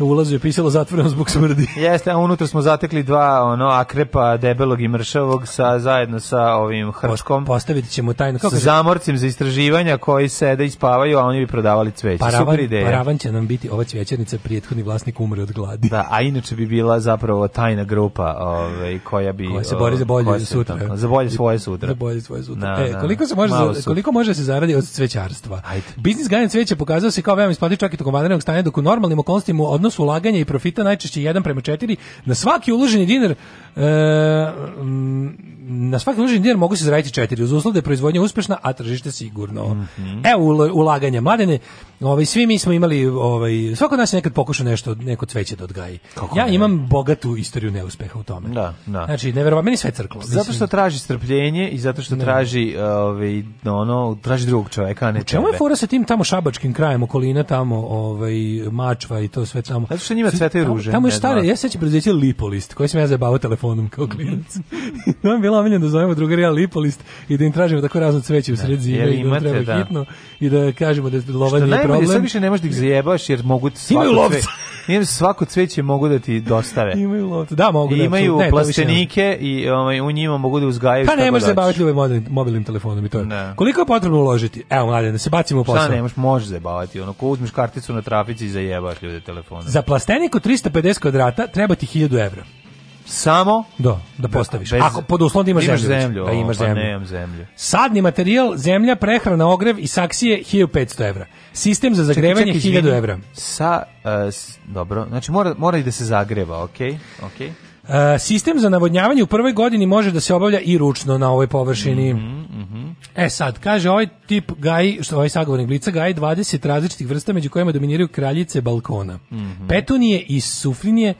ulazu je pisalo zatvoreno zbog smrdi. Jeste, a unutra smo zatekli dva ono akrepa debelog i mršavog sa zajedno sa ovim hrčkom. Postaviti ćemo tajno kako sa zamorcim za istraživanja koji sede i spavaju, a oni bi prodavali cveće. Paravan, Super ideja. Paravan će nam biti ova cvećernica, prethodni vlasnik umre od gladi. Da, a inače bi bila zapravo tajna grupa, ovaj koja bi koja se bori za bolje sutra, tamo, za bolje svoje sutra. Za bolje svoje sutra. Da, e, da, koliko se može za, koliko može da se zaradi od cvećarstva? Ajde. Biznis gajan cveće pokazao se kao veoma isplati čak i tokom vanrednog stanja dok u normalnim okolnostima odnos odnos ulaganja i profita najčešće 1 prema 4, na svaki uloženi dinar E, mm, na svaki uloženi dinar mogu se zaraditi četiri, uz uslov da je proizvodnja uspešna, a tržište sigurno. Mm -hmm. Evo ulaganja mladene, ovaj, svi mi smo imali, ovaj, svako od nas je nekad pokušao nešto, neko cveće da odgaji. Kako ja ne? imam bogatu istoriju neuspeha u tome. Da, da. Znači, nevjerovatno, meni sve crklo. Zato što traži strpljenje i zato što ne. traži, ovaj, ono, traži drugog čoveka, a ne u čemu tebe. je fora sa tim tamo šabačkim krajem okolina, tamo ovaj, mačva i to sve tamo? Zato što njima cvete i ruže. Tamo, tamo je stare, ja sećam preduzeće Lipolist, koji sam ja zabavao telefon telefonom kao klinac. Nam je bila omiljena da zovemo drugari Lipolist i da im tražimo tako razno cveće u da, sred zime i da treba da. hitno i da kažemo da je lovan nije problem. Sad više ne možeš da ih zajebaš jer mogu svako cveće. Imaju svako cveće mogu da ti dostave. Imaju lovca. Da, mogu da. Imaju ne, plastenike i ovaj, u njima mogu da uzgajaju Pa ne možeš se baviti ljubim mobilnim telefonom i to je. Ne. Da. Koliko je potrebno uložiti? Evo, mladen, da se bacimo u posao. Šta ne možeš, možeš zajebavati. Ono, ko uzmeš karticu na trafici i zajebaš ljude telefonom. Za plastenik od 350 kvadrata treba ti 1000 evra samo do da, da postaviš. Bez, Ako pod uslovom da imaš, imaš zemlju, znači. zemlju, da imaš pa zemlju. Pa zemlju. Sadni materijal, zemlja, prehrana, ogrev i saksije 1500 evra. Sistem za zagrevanje 1000 evra. Sa uh, s, dobro, znači mora mora i da se zagreva, okej? Okay? Okej. Okay. E, uh, sistem za navodnjavanje u prvoj godini može da se obavlja i ručno na ovoj površini. Mm -hmm, E sad, kaže ovaj tip gaji, što ovaj sagovornik blica gaji 20 različitih vrsta među kojima dominiraju kraljice balkona. Mm -hmm. Petunije i suflinije,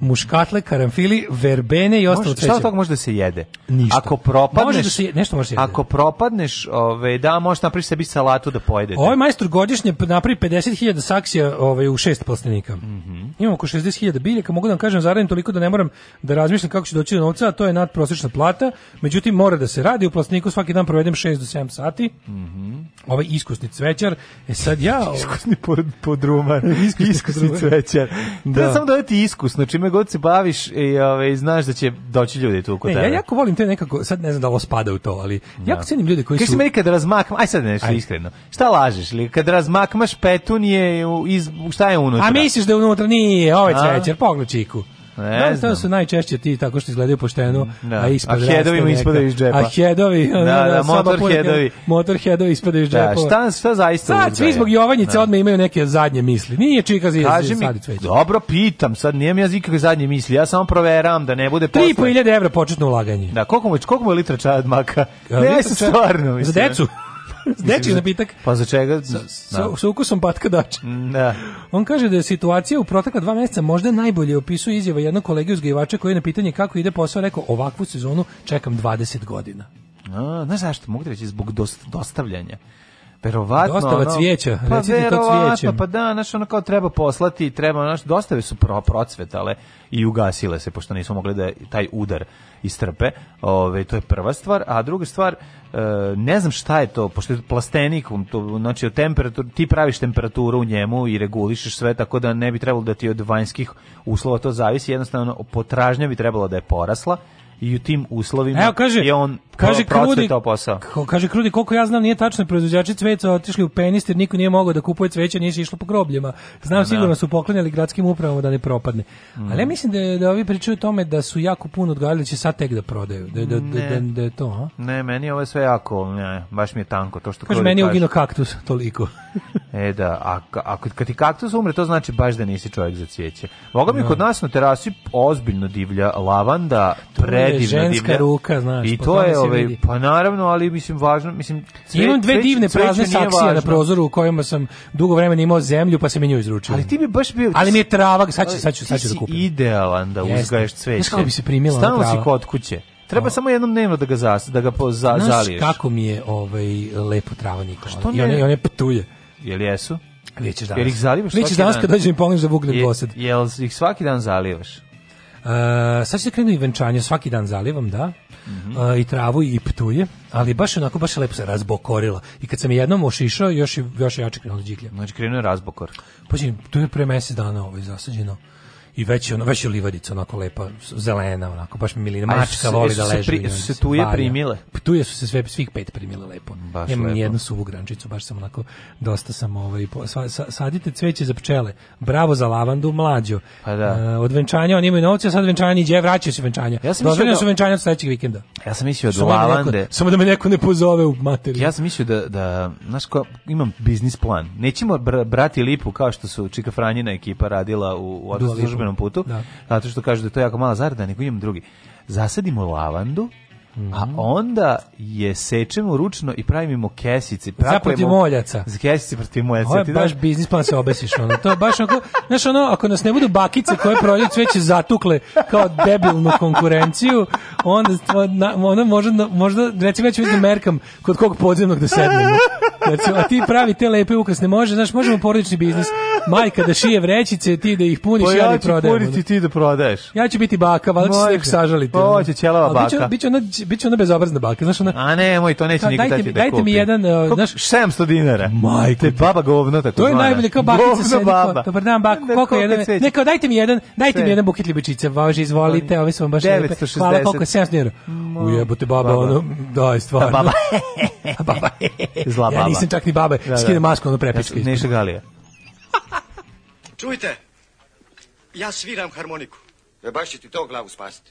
muškatle, karamfili, verbene i ostalo cveće. Šta od toga može da se jede? Ništa. Ako propadneš, može da se, nešto može da se jede. Ako propadneš, ove, ovaj, da, možeš napraviti sebi salatu da pojedete. Ovaj majstor godišnje napravi 50.000 saksija ove, ovaj, u šest plastenika. Mm -hmm. Imam oko 60.000 biljaka, mogu da vam kažem zaradim toliko da ne moram da razmišljam kako ću doći do novca, a to je nadprosečna plata, međutim mora da se radi, u plasteniku svaki dan provedem 6 do 7 sati. Mm -hmm. Ovaj iskusni cvećar, e sad ja... iskusni podrumar, iskusni, iskusni cvećar. Da. da sam dodati iskus, znači čime god se baviš i ove, ovaj, znaš da će doći ljudi tu kod ne, tebe. Ja jako volim te nekako, sad ne znam da ovo spada u to, ali ja. Da. jako cenim ljude koji Kaj su... Kaj si meni kad razmakmaš, aj sad nešto aj. iskreno, šta lažeš? Li, kad razmakmaš petunije, iz, šta je unutra? A misliš da unutra? Nije, ovaj cvećer, pogled čiku. Ne da, znam. su najčešće ti tako što izgledaju pošteno, da. a ispod A headovi ispadaju iz džepa. A headovi, da, da, da, motor headovi. Motor headovi ispadaju iz džepa. Da, šta, šta zaista? Sad svi zbog Jovanjice da. odme imaju neke zadnje misli. Nije čika za sad cveće. Dobro, pitam, sad nijem ja ikakve zadnje misli. Ja samo proveram da ne bude posle. 3.500 evra početno ulaganje. Da, koliko mu, koliko mu je litra od maka? Ne, stvarno. mislim. Za decu? Dečiji znači, napitak. Pa za čega? Sa, sa, da. sa ukusom patka dača. Mm, da. On kaže da je situacija u protekla dva meseca možda najbolje opisuje izjava jednog kolege uzgajivača koji je na pitanje kako ide posao rekao ovakvu sezonu čekam 20 godina. A, znaš zašto? Mogu reći zbog dostavljanja. Verovatno, Dostava ono, cvijeća, pa verovatno, pa da, znaš, ono kao treba poslati, treba, znaš, dostave su pro, procvetale i ugasile se, pošto nismo mogli da taj udar istrpe, ove, to je prva stvar, a druga stvar, e, ne znam šta je to, pošto je plastenikum, to, znači temperatur, ti praviš temperaturu u njemu i regulišeš sve, tako da ne bi trebalo da ti od vanjskih uslova to zavisi, jednostavno potražnja bi trebala da je porasla, i u tim uslovima Evo, kaže, je on kaže Krudi, posao. Kaže Krudi, koliko ja znam, nije tačno, proizvođači cveća otišli u penist jer niko nije mogao da kupuje cveće, nije se išlo po grobljima. Znam, da. sigurno su poklanjali gradskim upravama da ne propadne. Mm. Ali ja mislim da, da ovi pričaju o tome da su jako puno odgajali da će sad tek da prodaju. Da, da, da, da, da, je to, a? Ne, meni ovo je sve jako, ne, baš mi je tanko. To što kaže, meni je ugino kaktus, toliko. e da, a, a kad ti kaktus umre, to znači baš da nisi čovjek za cvijeće. Boga mi da. kod nas na terasi ozbiljno divlja lavanda, pre predivna ženska divlja. ruka, znaš. I pa to je ovaj pa naravno, ali mislim važno, mislim cve, imam dve divne prazne cveće saksije na prozoru u kojima sam dugo vremena imao zemlju, pa se mi nju izručio. Ali ti bi baš bio Ali mi je trava, sad ću sad ću sad ću da kupim. Idealan da uzgaješ cveće. Znaš kako bi se primila Stalno si kod kuće. Treba o. samo jednom dnevno da ga zas, da ga poza, Znaš zaliješ. kako mi je ovaj lepo trava Nikola. I one i one petulje. Jel jesu? Jel ćeš danas? Jel ih zalivaš? Jel ćeš danas kad dođem i pomognem za da buknem posed? Jel ih svaki dan zalivaš? Eh, sad se krenu i venčanje, svaki dan zalivam, da, mm -hmm. uh, i travu i ptuje, ali baš onako, baš lepo se razbokorilo. I kad sam jednom ošišao, još, još jače krenulo džiklja. Znači krenuo je razbokor. Pa to je pre mesec dana ovo ovaj, zasađeno i već je ono već je livadica onako lepa zelena onako baš milina mačka voli da leži. Pri, su se tu je primile. Pa tu je su se sve svih pet primile lepo. Baš Nemam ni jednu suvu grančicu, baš samo onako dosta samo ovaj sa, sa, sadite cveće za pčele. Bravo za lavandu mlađo. Pa da. Uh, od venčanja oni imaju novca sad venčanje iđe, vraćaju se venčanja. Ja sam mislio da su venčanja od sledećeg vikenda. Ja sam mislio da lavande. Neko, samo da me neko ne pozove u materiju. Ja sam mislio da da znaš ko, imam biznis plan. Nećemo br brati lipu kao što su Čika Franjina ekipa radila u, u crvenom putu, da. zato što kažu da to jako mala zarada, nego imam drugi. Zasadimo lavandu, -hmm. A mhm. onda je sečemo ručno i pravimo kesice. Za protiv moljaca. Za kesice protiv moljaca. Ovo je baš biznis plan se obesiš. Ono. To je baš onako, znaš ono, ako nas ne budu bakice koje prolje cveće zatukle kao debilnu konkurenciju, onda, onda možda, možda recimo ja ću da merkam kod kog podzemnog da sednemo. Recimo, a ti pravi te lepe ukrasne može, znaš, možemo porodični biznis. Majka da šije vrećice, ti da ih puniš, pa ja, da ja da prodajem. Pa ja ću puniti, ti da prodaješ. Ja ću biti baka, valjda će se nek sažaliti. Pa ovo će ćelava baka. biće ona biće biće ona bezobrazna balka, znaš ona. A ne, moj to neće nikad dajte, dajte, da dajte mi jedan, e, znaš, 700 dinara. Majke, baba govno tako. To je najbolje kao bakica se. Dobar dan, bak, koliko jedan? Ne, dajte mi jedan, dajte mi jedan buket ljubičice. važi, izvolite, ove su vam baš lepe. Hvala, koliko 700 dinara. Ujebote baba, ono, daj, stvarno. Baba. baba. Zla baba. Ja nisam čak ni baba, da, da. skine masku, ono Ne Neša Galija. Čujte, ja sviram harmoniku. E baš će ti to glavu spasiti.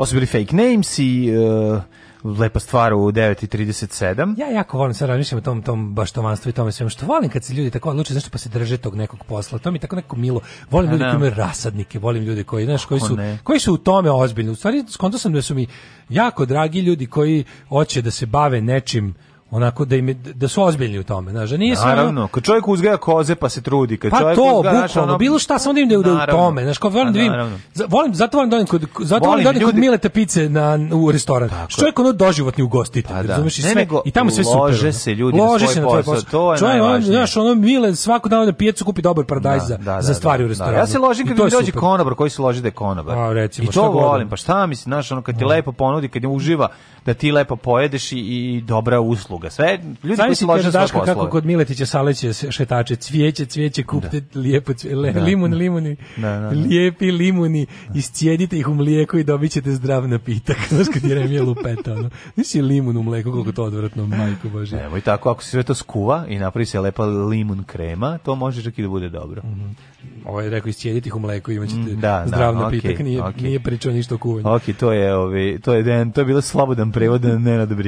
Ovo fake names i... Uh, lepa stvar u 9:37. Ja jako volim sad razmišljam o tom tom baštovanstvu i tome svemu što volim kad se ljudi tako odluče zašto pa se drže tog nekog posla. To mi tako neko milo. Volim da, ljude da. koji imaju rasadnike, volim ljude koji znaš koji su koji su u tome ozbiljni. U stvari skonto sam da su mi jako dragi ljudi koji hoće da se bave nečim onako da im da su ozbiljni u tome znači nije samo naravno kad čovjek uzgaja koze pa se trudi kad pa čovjek to, uzgaja bukvalno ono... bilo šta samo da im da u tome znači kao volim pa da vidim volim zato volim da im kod zato volim, volim da ljudi... kod Mileta pice na u restoran Tako. čovjek ono doživotni ugostitelj pa, da. razumeš i sve ne, nego, i tamo sve super lože se ljudi lože na svoj posao, posao. to je čovjek on znaš ono Mile svako dan na pijacu kupi dobar paradajz za, da, da, za stvari u restoranu ja se ložim kad mi dođe konobar koji se loži da je konobar i to volim pa šta misliš znaš ono kad ti lepo ponudi kad uživa da ti lepo pojedeš i dobra usluga pruga, sve ljudi Znaš koji se lože svoje poslove. kako kod Miletića saleće šetače, cvijeće, cvijeće, kupte da. lijepo cvije, da. limun, limuni, da, da, da, lijepi limuni, iscijedite ih u mlijeko i dobit ćete zdrav napitak. Znaš kad je remija lupeta, ono. Nisi limun u mlijeko, koliko to odvratno, majko Bože. Evo i tako, ako se sve to skuva i napravi se lepa limun krema, to može čak i da bude dobro. Mm -hmm ovaj rekao iscijediti ih u mleko i imaćete mm, da, zdrav da, napitak, okay, nije, okay. nije pričao ništa o kuvanju. Ok, to je, ovi, ovaj, to je, den, to je bilo slobodan prevod na Nenada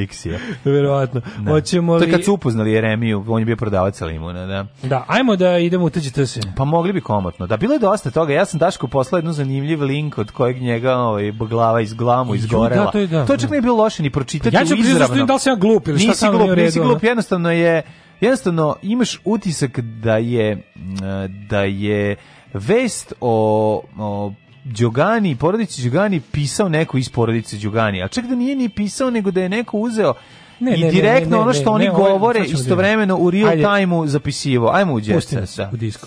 Verovatno. Da. Hoćemo li... To kad su upoznali Jeremiju, on je bio prodavac limuna, da. Da, ajmo da idemo u tuđi Pa mogli bi komotno. Da, bilo je dosta toga. Ja sam Daško poslao jednu zanimljiv link od kojeg njega ovaj, glava iz glamu da, izgorela. Da, to, je, da, to čak nije bilo loše ni pročitati pa ja ću izravno. Ja ću priznati da, da li sam ja glup ili šta nisi sam glup, u redu. Nisi glup, jednostavno je jednostavno imaš utisak da je da je vest o, o Đogani, porodici Đogani pisao neko iz porodice Đogani, a čak da nije ni pisao, nego da je neko uzeo ne, i direktno ne, ne, ono što oni ovaj, govore ovo, istovremeno u real time-u zapisivo. Ajmo u djeca. U disko.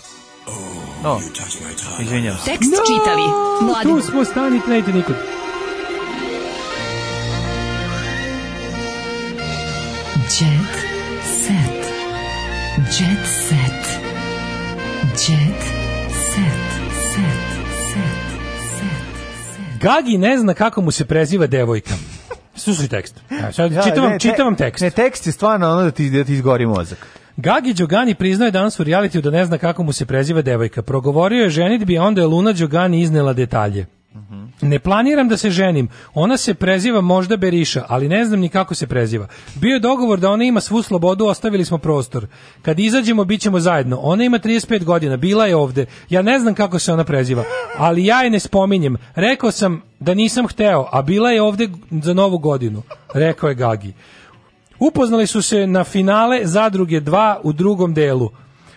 No, oh, izvinjam se. Tekst no, čitali. Mladin. Tu smo stani, ne ide nikud. Jet set. Jet set. Jet set. set. Set. Set. Gagi ne zna kako mu se preziva devojka. Slušaj tekst. Ja, ja, da, čitam, ne, čitam te, tekst. Ne, tekst je stvarno ono da ti, da ti izgori mozak. Gagi Đogani priznaje danas u realitiju da ne zna kako mu se preziva devojka. Progovorio je ženit bi, onda je Luna Đogani iznela detalje. Ne planiram da se ženim. Ona se preziva možda Beriša, ali ne znam ni kako se preziva. Bio je dogovor da ona ima svu slobodu, ostavili smo prostor. Kad izađemo, bit ćemo zajedno. Ona ima 35 godina, bila je ovde. Ja ne znam kako se ona preziva, ali ja je ne spominjem. Rekao sam da nisam hteo, a bila je ovde za novu godinu, rekao je Gagi. Upoznali su se na finale Zadruge 2 u drugom delu.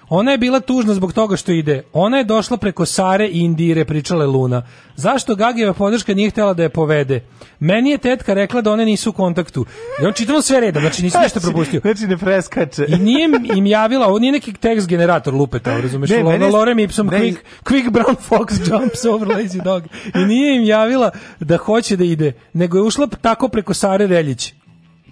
Ona je bila tužna zbog toga što ide. Ona je došla preko Sare i Indire, pričala Luna. Zašto Gagijeva podrška nije htjela da je povede? Meni je tetka rekla da one nisu u kontaktu. I on čitamo sve redom, znači nisam ništa znači, propustio. Znači ne preskače. I nije im javila, ovo nije neki tekst generator lupeta, razumeš? Ne, Lorem Lore Ipsom, quick, quick brown fox jumps over lazy dog. I nije im javila da hoće da ide, nego je ušla tako preko Sare Reljić.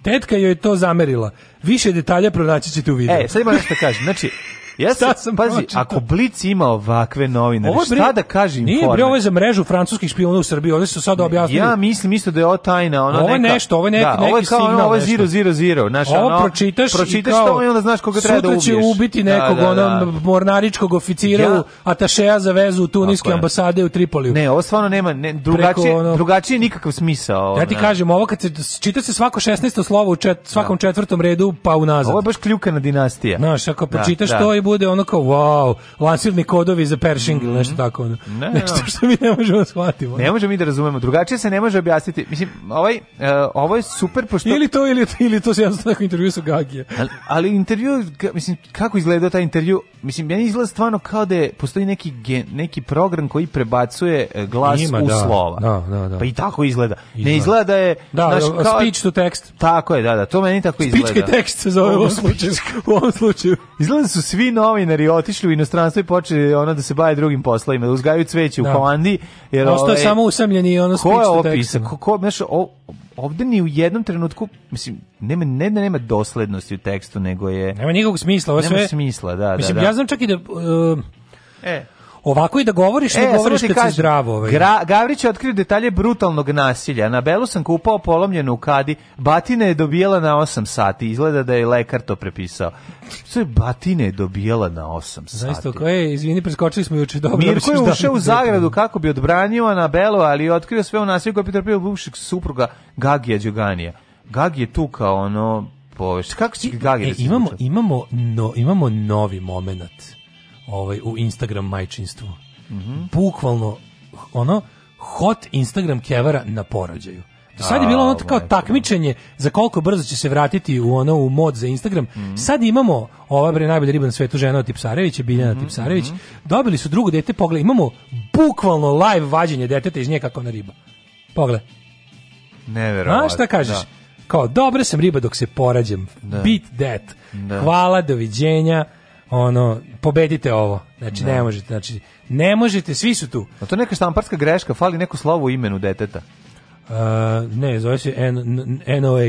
Tetka joj je to zamerila. Više detalja pronaći ćete u videu. E, sad ima nešto da kažem. Znači, Ja sam, sam pazi, pročitao? ako Blic ima ovakve novine, šta da kažem informer? Nije bre, ovo je za mrežu francuskih špijuna u Srbiji, ovdje su sad objasnili. Ja mislim isto da je ovo tajna, ono ovo je neka, nešto, ovo je neki, da, neki ovo je kao, signal. Ono, ovo je zero, zero, zero. Znaš, ovo ono, pročitaš, pročitaš i kao, to i onda znaš koga treba da ubiješ. Sutra će ubiti da, nekog, da, da, da. Onom, mornaričkog oficira, ja. atašeja za vezu u Tuniske ambasade u Tripoliju. Ne, ovo stvarno nema, ne, drugačije, ono, drugačije nikakav smisao. Ja ti kažem, ovo kad se, čita se svako 16. slovo u čet, svakom da. četvrtom redu, pa unazad. Ovo je baš kljukana dinastija. Znaš, ako da, pročitaš to i bude ono kao, wow, lansirni kodovi za Pershing ili mm -hmm. nešto mhm. tako. Ono. Ne, nešto što mi ne možemo shvatiti. Ne možemo mi da razumemo. Drugačije se ne može objasniti. Mislim, ovaj, uh, ovo je super pošto... Ili to, ili, ili to se jednostavno tako intervju sa Gagije. Ali, ali intervju, mislim, kako izgledao taj intervju? Mislim, ja izgleda stvarno kao da je, postoji neki, gen, neki program koji prebacuje e, glas Ima, u da, slova. Da, da, da. Pa i tako izgleda. izgleda. Ne izgleda da je... Da, naš, kao, speech to text. Tako je, da, da. To meni tako izgleda. Speech to text se zove u ovom slučaju. u ovom slučaju. Izgleda da su svi novinari otišli u inostranstvo i počeli ono da se bave drugim poslovima, da uzgajaju cveće da. u Holandiji. Jer Ostao je ovaj, samo usamljeni ono ko je opisa, ko, ko, znaš, ovde ni u jednom trenutku, mislim, nema, ne da nema doslednosti u tekstu, nego je... Nema nikog smisla. Ovo sve, nema smisla, da, da mislim, da, da. ja znam čak i da... Uh, e, Ovako i da govoriš, e, govoriš kad kažem, si zdravo. Ovaj. Gra, Gavrić je otkrio detalje brutalnog nasilja. Na belu sam kupao polomljenu u kadi, batina je dobijela na 8 sati. Izgleda da je lekar to prepisao. Što je batine je dobijela na 8 sati? Zaista, ko je, izvini, preskočili smo juče. Dobro, Mirko je da- ušao u zagradu kako bi odbranio Anabelu, ali je otkrio sve u nasilju koje je pretrpio bivšeg supruga Gagija Đoganija. Gagi je tu kao ono povešć. Kako će Gagi e, da imamo, imamo, no, imamo novi moment ovaj, u Instagram majčinstvu. Mm -hmm. Bukvalno, ono, hot Instagram kevara na porođaju. Do sad je bilo ono kao takmičenje za koliko brzo će se vratiti u ono u mod za Instagram. Mm -hmm. Sad imamo ova bre najbolja riba na svetu žena od Tipsarevića, Biljana mm -hmm. Tipsarević. Dobili su drugo dete, pogled, imamo bukvalno live vađenje deteta iz nje kako na riba. Pogledaj. Neverovatno. Znaš šta da. kažeš? Da. Kao, dobra sam riba dok se porađam. Da. Beat that. Da. Hvala, doviđenja ono pobedite ovo. Znači ne da. možete, znači ne možete, svi su tu. A to neka štamparska greška, fali neko slovo u imenu deteta. Uh, ne, zove se NOA. NOA.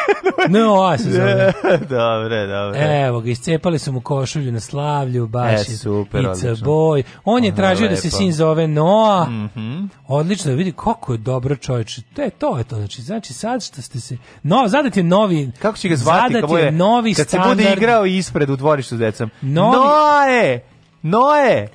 NOA se zove. dobre, dobre. Evo ga, iscepali su mu košulju na slavlju, baš e, je super, it's boy. On je tražio da se sin zove Noa. Mm -hmm. Odlično, da vidi kako je dobro čovječ. To je to, je to. Znači, znači sad što ste se... No, zadat je novi... Kako će ga zvati? Zadat je novi kad standard. Kad se bude igrao ispred u dvorištu s decom. Novi... Noe! Noe!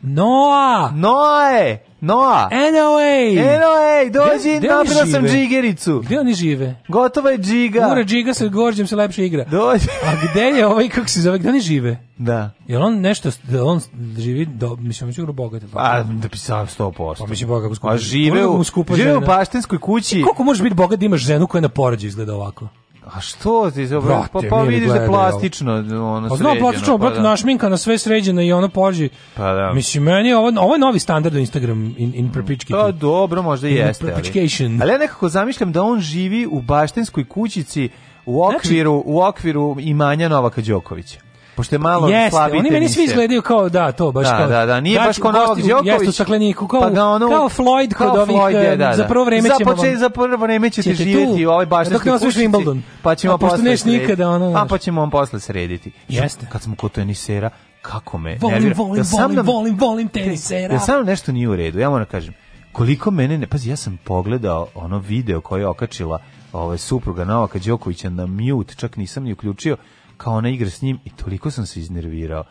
Noa! Noe! Noa. NOA. NOA, dođi, napravila sam džigericu. Gde oni žive? Gotova je džiga. Ura džiga sa Gorđem se lepše igra. Dođi. A gde je ovaj, kako se zove, gde oni žive? Da. Jel on nešto, da on živi, do, mislim, on će bogat. Pa-, pa, da bi sam 100%. Pa mislim, bogat, pa skupo. Pa žive u, žive u da. paštenskoj kući. I e, koliko možeš biti bogat da imaš ženu koja na porođu izgleda ovako? A što ti se pa, pa vidiš da plastično ono pa, sređeno. plastično, pa, da. našminka na sve sređeno i ono pođi. Pa da. Mislim meni ovo ovo je novi standard Instagram in in prepički. Pa dobro, možda i jeste. Ali. ali ja nekako zamišljam da on živi u baštinskoj kućici u znači- okviru znači, u okviru imanja Novaka Đokovića. Pošto je malo Jeste, slabiji oni meni svi izgledaju kao, da, to baš da, kao. Da, da, nije znači, baš kao Novak Đoković. Jeste u stakleniku, kao, pa ga da, ono, kao Floyd kod kao ovih, Floyd je, da, da. za da. prvo vreme ćemo... Za, poče, za prvo vreme ćete živjeti ovaj da u ovoj baštinskoj kućici. Wimbledon. Pa ćemo a, posle srediti. nikada, ono... A pa ćemo on posle srediti. Jeste. Kad smo kod tenisera, kako me... Volim, nervira. volim, da volim, volim, volim tenisera. Da samo nešto nije u redu, ja moram kažem. Koliko mene ne... Pazi, ja sam pogledao ono video koje je okačila ovaj supruga Novaka Đokovića na mute, čak nisam ni uključio kao ona igra s njim i toliko sam se iznervirao.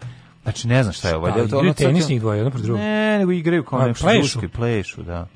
Znači, ne znam šta je ovo. Da, igraju ono tenis njih dvoje, jedno pred drugo. Ne, nego igraju kao nešto plešu. plešu, da.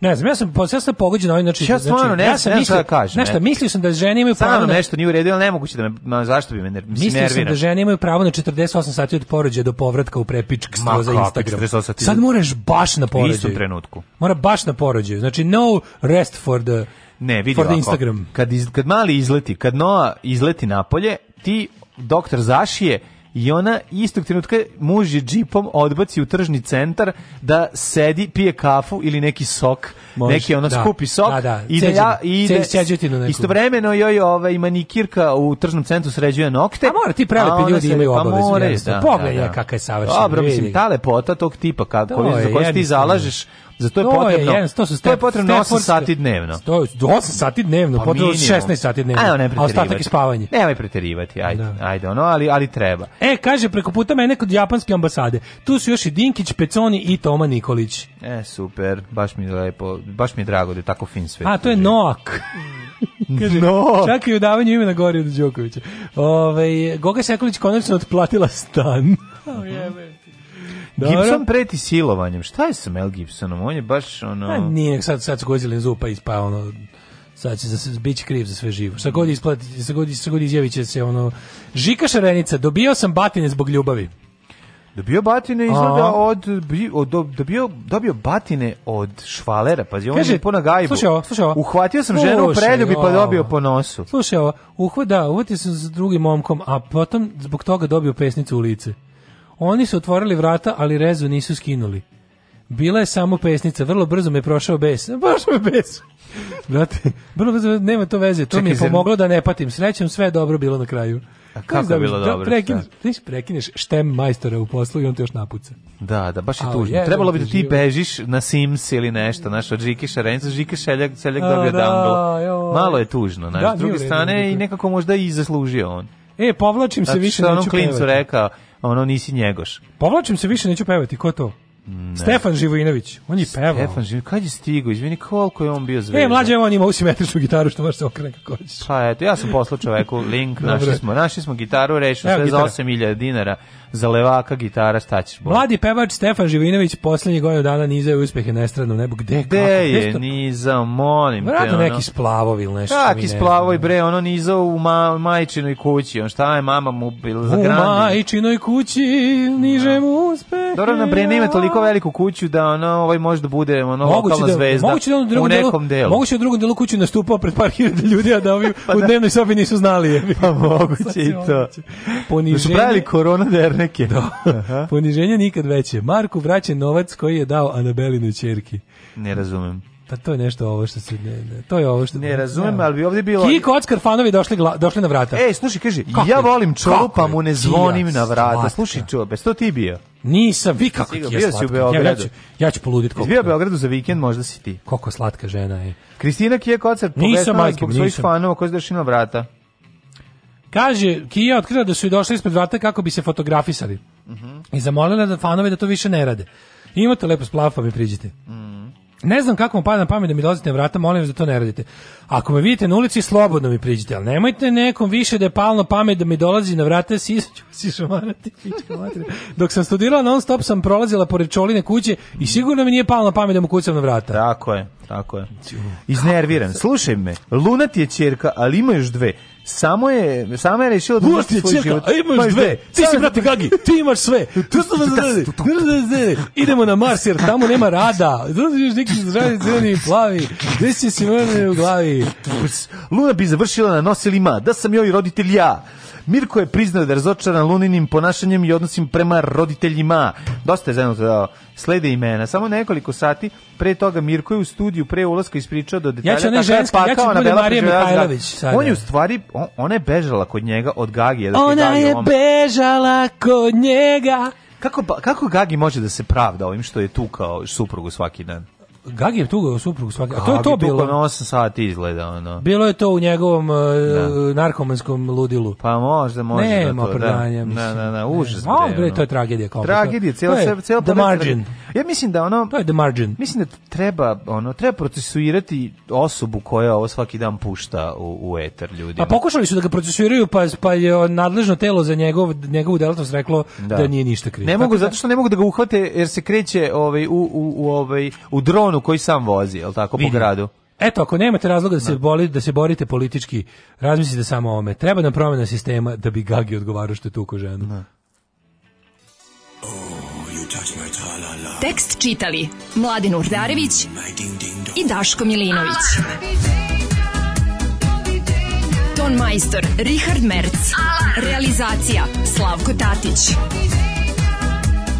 Ne znam, ja sam pa ja sam pogođen ovim znači. Ja stvarno znači, ne, ja sam ne, mislio, da kažem. Nešto, mislio sam da žene imaju pravo. na nešto nije u redu, al nemoguće da me ma, zašto bi me nervira. Mislio sam da žene imaju pravo na 48 sati od porođaja do povratka u prepičkstvo za Instagram. sati. Sad moraš baš na porođaju. istom trenutku. Mora baš na porođaju. Znači no rest for the Ne, vidi ovako, Kad, iz, kad mali izleti, kad Noa izleti napolje, ti doktor zašije i ona istog trenutka muž je džipom odbaci u tržni centar da sedi, pije kafu ili neki sok, Možda, neki ona da, skupi sok da, da, i da ja i da istovremeno joj ovaj manikirka u tržnom centru sređuje nokte. A mora ti prelepi ljudi imaju pa obavezu. Da, Pogledaj da, kakav je savršen Dobro, mislim ta lepota tog tipa kako za koji ti zalažeš Za to je potrebno. Je, to, step, to je potrebno 8 sati dnevno. To je 8 sati dnevno, pa potrebno 16 sati dnevno. A ostatak je spavanje. Nemoj preterivati, ajde. Da. Ajde, ono, ali ali treba. E, kaže preko puta mene kod japanske ambasade. Tu su još i Dinkić, Peconi i Toma Nikolić. E, super. Baš mi je lepo, baš mi je drago da je tako fin svet. A to je Noak. Kaže, no. Čak i u davanju imena gori od Đokovića. Ove, ovaj, Goga Sekulić konačno otplatila stan. Oh, jebe. Gibson preti silovanjem. Šta je sa Mel Gibsonom? On je baš ono... A, pa nije, sad, sad su gozili zupa i pa ono... Sad će se bit će kriv za sve živo. Sa god isplati, sa god, sa god izjavit će se ono... Žika Šarenica, dobio sam batine zbog ljubavi. Dobio batine izgleda od, od dobio, dobio batine od švalera, pazi, on Kaže, je po na gajbu. Slušaj ovo, slušaj ovo. Uhvatio sam ženu u preljubi pa dobio po nosu. Slušaj ovo, uhvada, uhvatio sam s drugim momkom, a potom zbog toga dobio pesnicu u lice. Oni su otvorili vrata, ali rezu nisu skinuli. Bila je samo pesnica, vrlo brzo me je prošao bes. Baš me bes. Brate, vrlo brzo, nema to veze. To Čekaj, mi je pomoglo da ne patim. Srećem, sve je dobro bilo na kraju. A kako je da bilo da, dobro? Prekineš, šta? prekineš štem majstora u poslu i on te još napuca. Da, da, baš je tužno. Je, Trebalo bi da ti živo. bežiš na Sims ili nešto, znaš, od Žike Šarenca, Žike Šeljak, Seljak dobio da, downball. Malo je tužno, znaš, da, s druge strane i nekako možda i zaslužio on. E, povlačim se znači, više, neću klincu rekao, ono nisi njegoš. Povlačim se, više neću pevati, ko to? Ne. Stefan Živojinović, on je pevao. Stefan Živojinović, kad je stigao, izvini, koliko je on bio zvezda. E, mlađe, on ima usimetričnu gitaru što može se da okrenuti kako hoćeš. Pa eto, ja sam poslao čoveku link, našli smo, našli smo gitaru, rešio sve gitara. za 8.000 dinara za levaka gitara šta ćeš bolje. Mladi pevač Stefan Živinović poslednjih godina dana nizao uspehe na estradnom nebu. Gde, Gde kako, je što... nizao, molim Vratno te. Ono. neki splavovi ili nešto. Kaki ne splavovi bre, ono nizao u ma, majčinoj kući. On šta je mama mu bila za grani. U majčinoj kući nižem da. uspehe. Dobro, na bre, nema toliko veliku kuću da ono, ovaj može da bude ono, moguće lokalna da, zvezda moguće da on u nekom delu. Moguće da u drugom delu kući nastupao pred par hiljada ljudi, a da ovi pa u da. dnevnoj sobi nisu znali je. Pa moguće i to. Poniženje. Da su pravili korona derne neke. Da. Poniženje nikad veće. Marku vraća novac koji je dao Anabelinoj ćerki. Ne razumem. Pa to je nešto ovo što se ne, ne to je ovo što ne razumem, da. ali bi ovdje bilo Kiko Oskar fanovi došli gla, došli na vrata. Ej, slušaj, kaže, ja volim čolu, mu ne zvonim na vrata. Slatka. Slušaj, čobe, što ti bio. Nisam, vi kako ti je bio slatka. Si u Beogradu. Ja, ja, ću, ja ću poludit koliko. Bio u Beogradu za vikend, možda si ti. Koliko slatka žena je. Kristina Kije Kocar povestala zbog svojih fanova koji su došli na vrata. Kaže, Kija otkrila da su i došli ispred vrata kako bi se fotografisali. Mm -hmm. I zamolila da fanove da to više ne rade. imate lepo splav pa mi priđite. Mm. Ne znam kako vam pada na pamet da mi dolazite na vrata, molim vas da to ne radite. Ako me vidite na ulici, slobodno mi priđite, ali nemojte nekom više da je palno pamet da mi dolazi na vrata, si ću si šumarati. Dok sam studirala non stop sam prolazila pored čoline kuće i sigurno mi nije palno pamet da mu kucam na vrata. Tako je, tako je. Iznerviran. Slušaj me, Luna ti je čerka, ali ima još dve. Samo je, sama je rešila da Vlasti svoj čeka, život. imaš pa dve, ti si brate Gagi, ti imaš sve. Idemo na Mars jer tamo nema rada. Dođeš neki zrani zeleni i plavi. Desi se mene u glavi. Luna bi završila na nosilima, da sam joj roditelj ja. Mirko je priznao da je razočaran Luninim ponašanjem i odnosim prema roditeljima. Dosta je zajedno dao slede imena. Samo nekoliko sati pre toga Mirko je u studiju pre ulaska ispričao do detalja. Ja ću onaj ženski, ja ću bude Marija Mihajlović. On je u stvari, on, ona je bežala kod njega od Gagije. Dakle, ona je on... bežala kod njega. Kako, kako Gagi može da se pravda ovim što je tukao suprugu svaki dan? Gagi je tugao suprugu svaki. A to je to bilo. na 8 sati izgleda ono. Bilo je to u njegovom uh, e, da. narkomanskom ludilu. Pa možda, možda ne, da to. Prdanja, da. Na, na, na, užas. Ne, bre, to je tragedija kao. Tragedija, cela se cela The Margin. Ja mislim da ono To je The Margin. Mislim da treba ono treba procesuirati osobu koja ovo svaki dan pušta u, u eter ljudima. A pokušali su da ga procesuiraju pa pa je nadležno telo za njegov njegovu delatnost reklo da, da nije ništa krivo. Ne mogu da- zato što ne mogu da ga uhvate jer se kreće ovaj u u u ovaj u dron u koji sam vozi, je tako, Vidim. po gradu? Eto, ako nemate razloga da se, da. boli, da se borite politički, razmislite samo o ovome. Treba nam promjena sistema da bi Gagi odgovarao što je tuko ženu. Ne. Da. Tekst čitali Mladin Urdarević i Daško Milinović. Ton majstor Richard Merc. Realizacija Slavko Tatić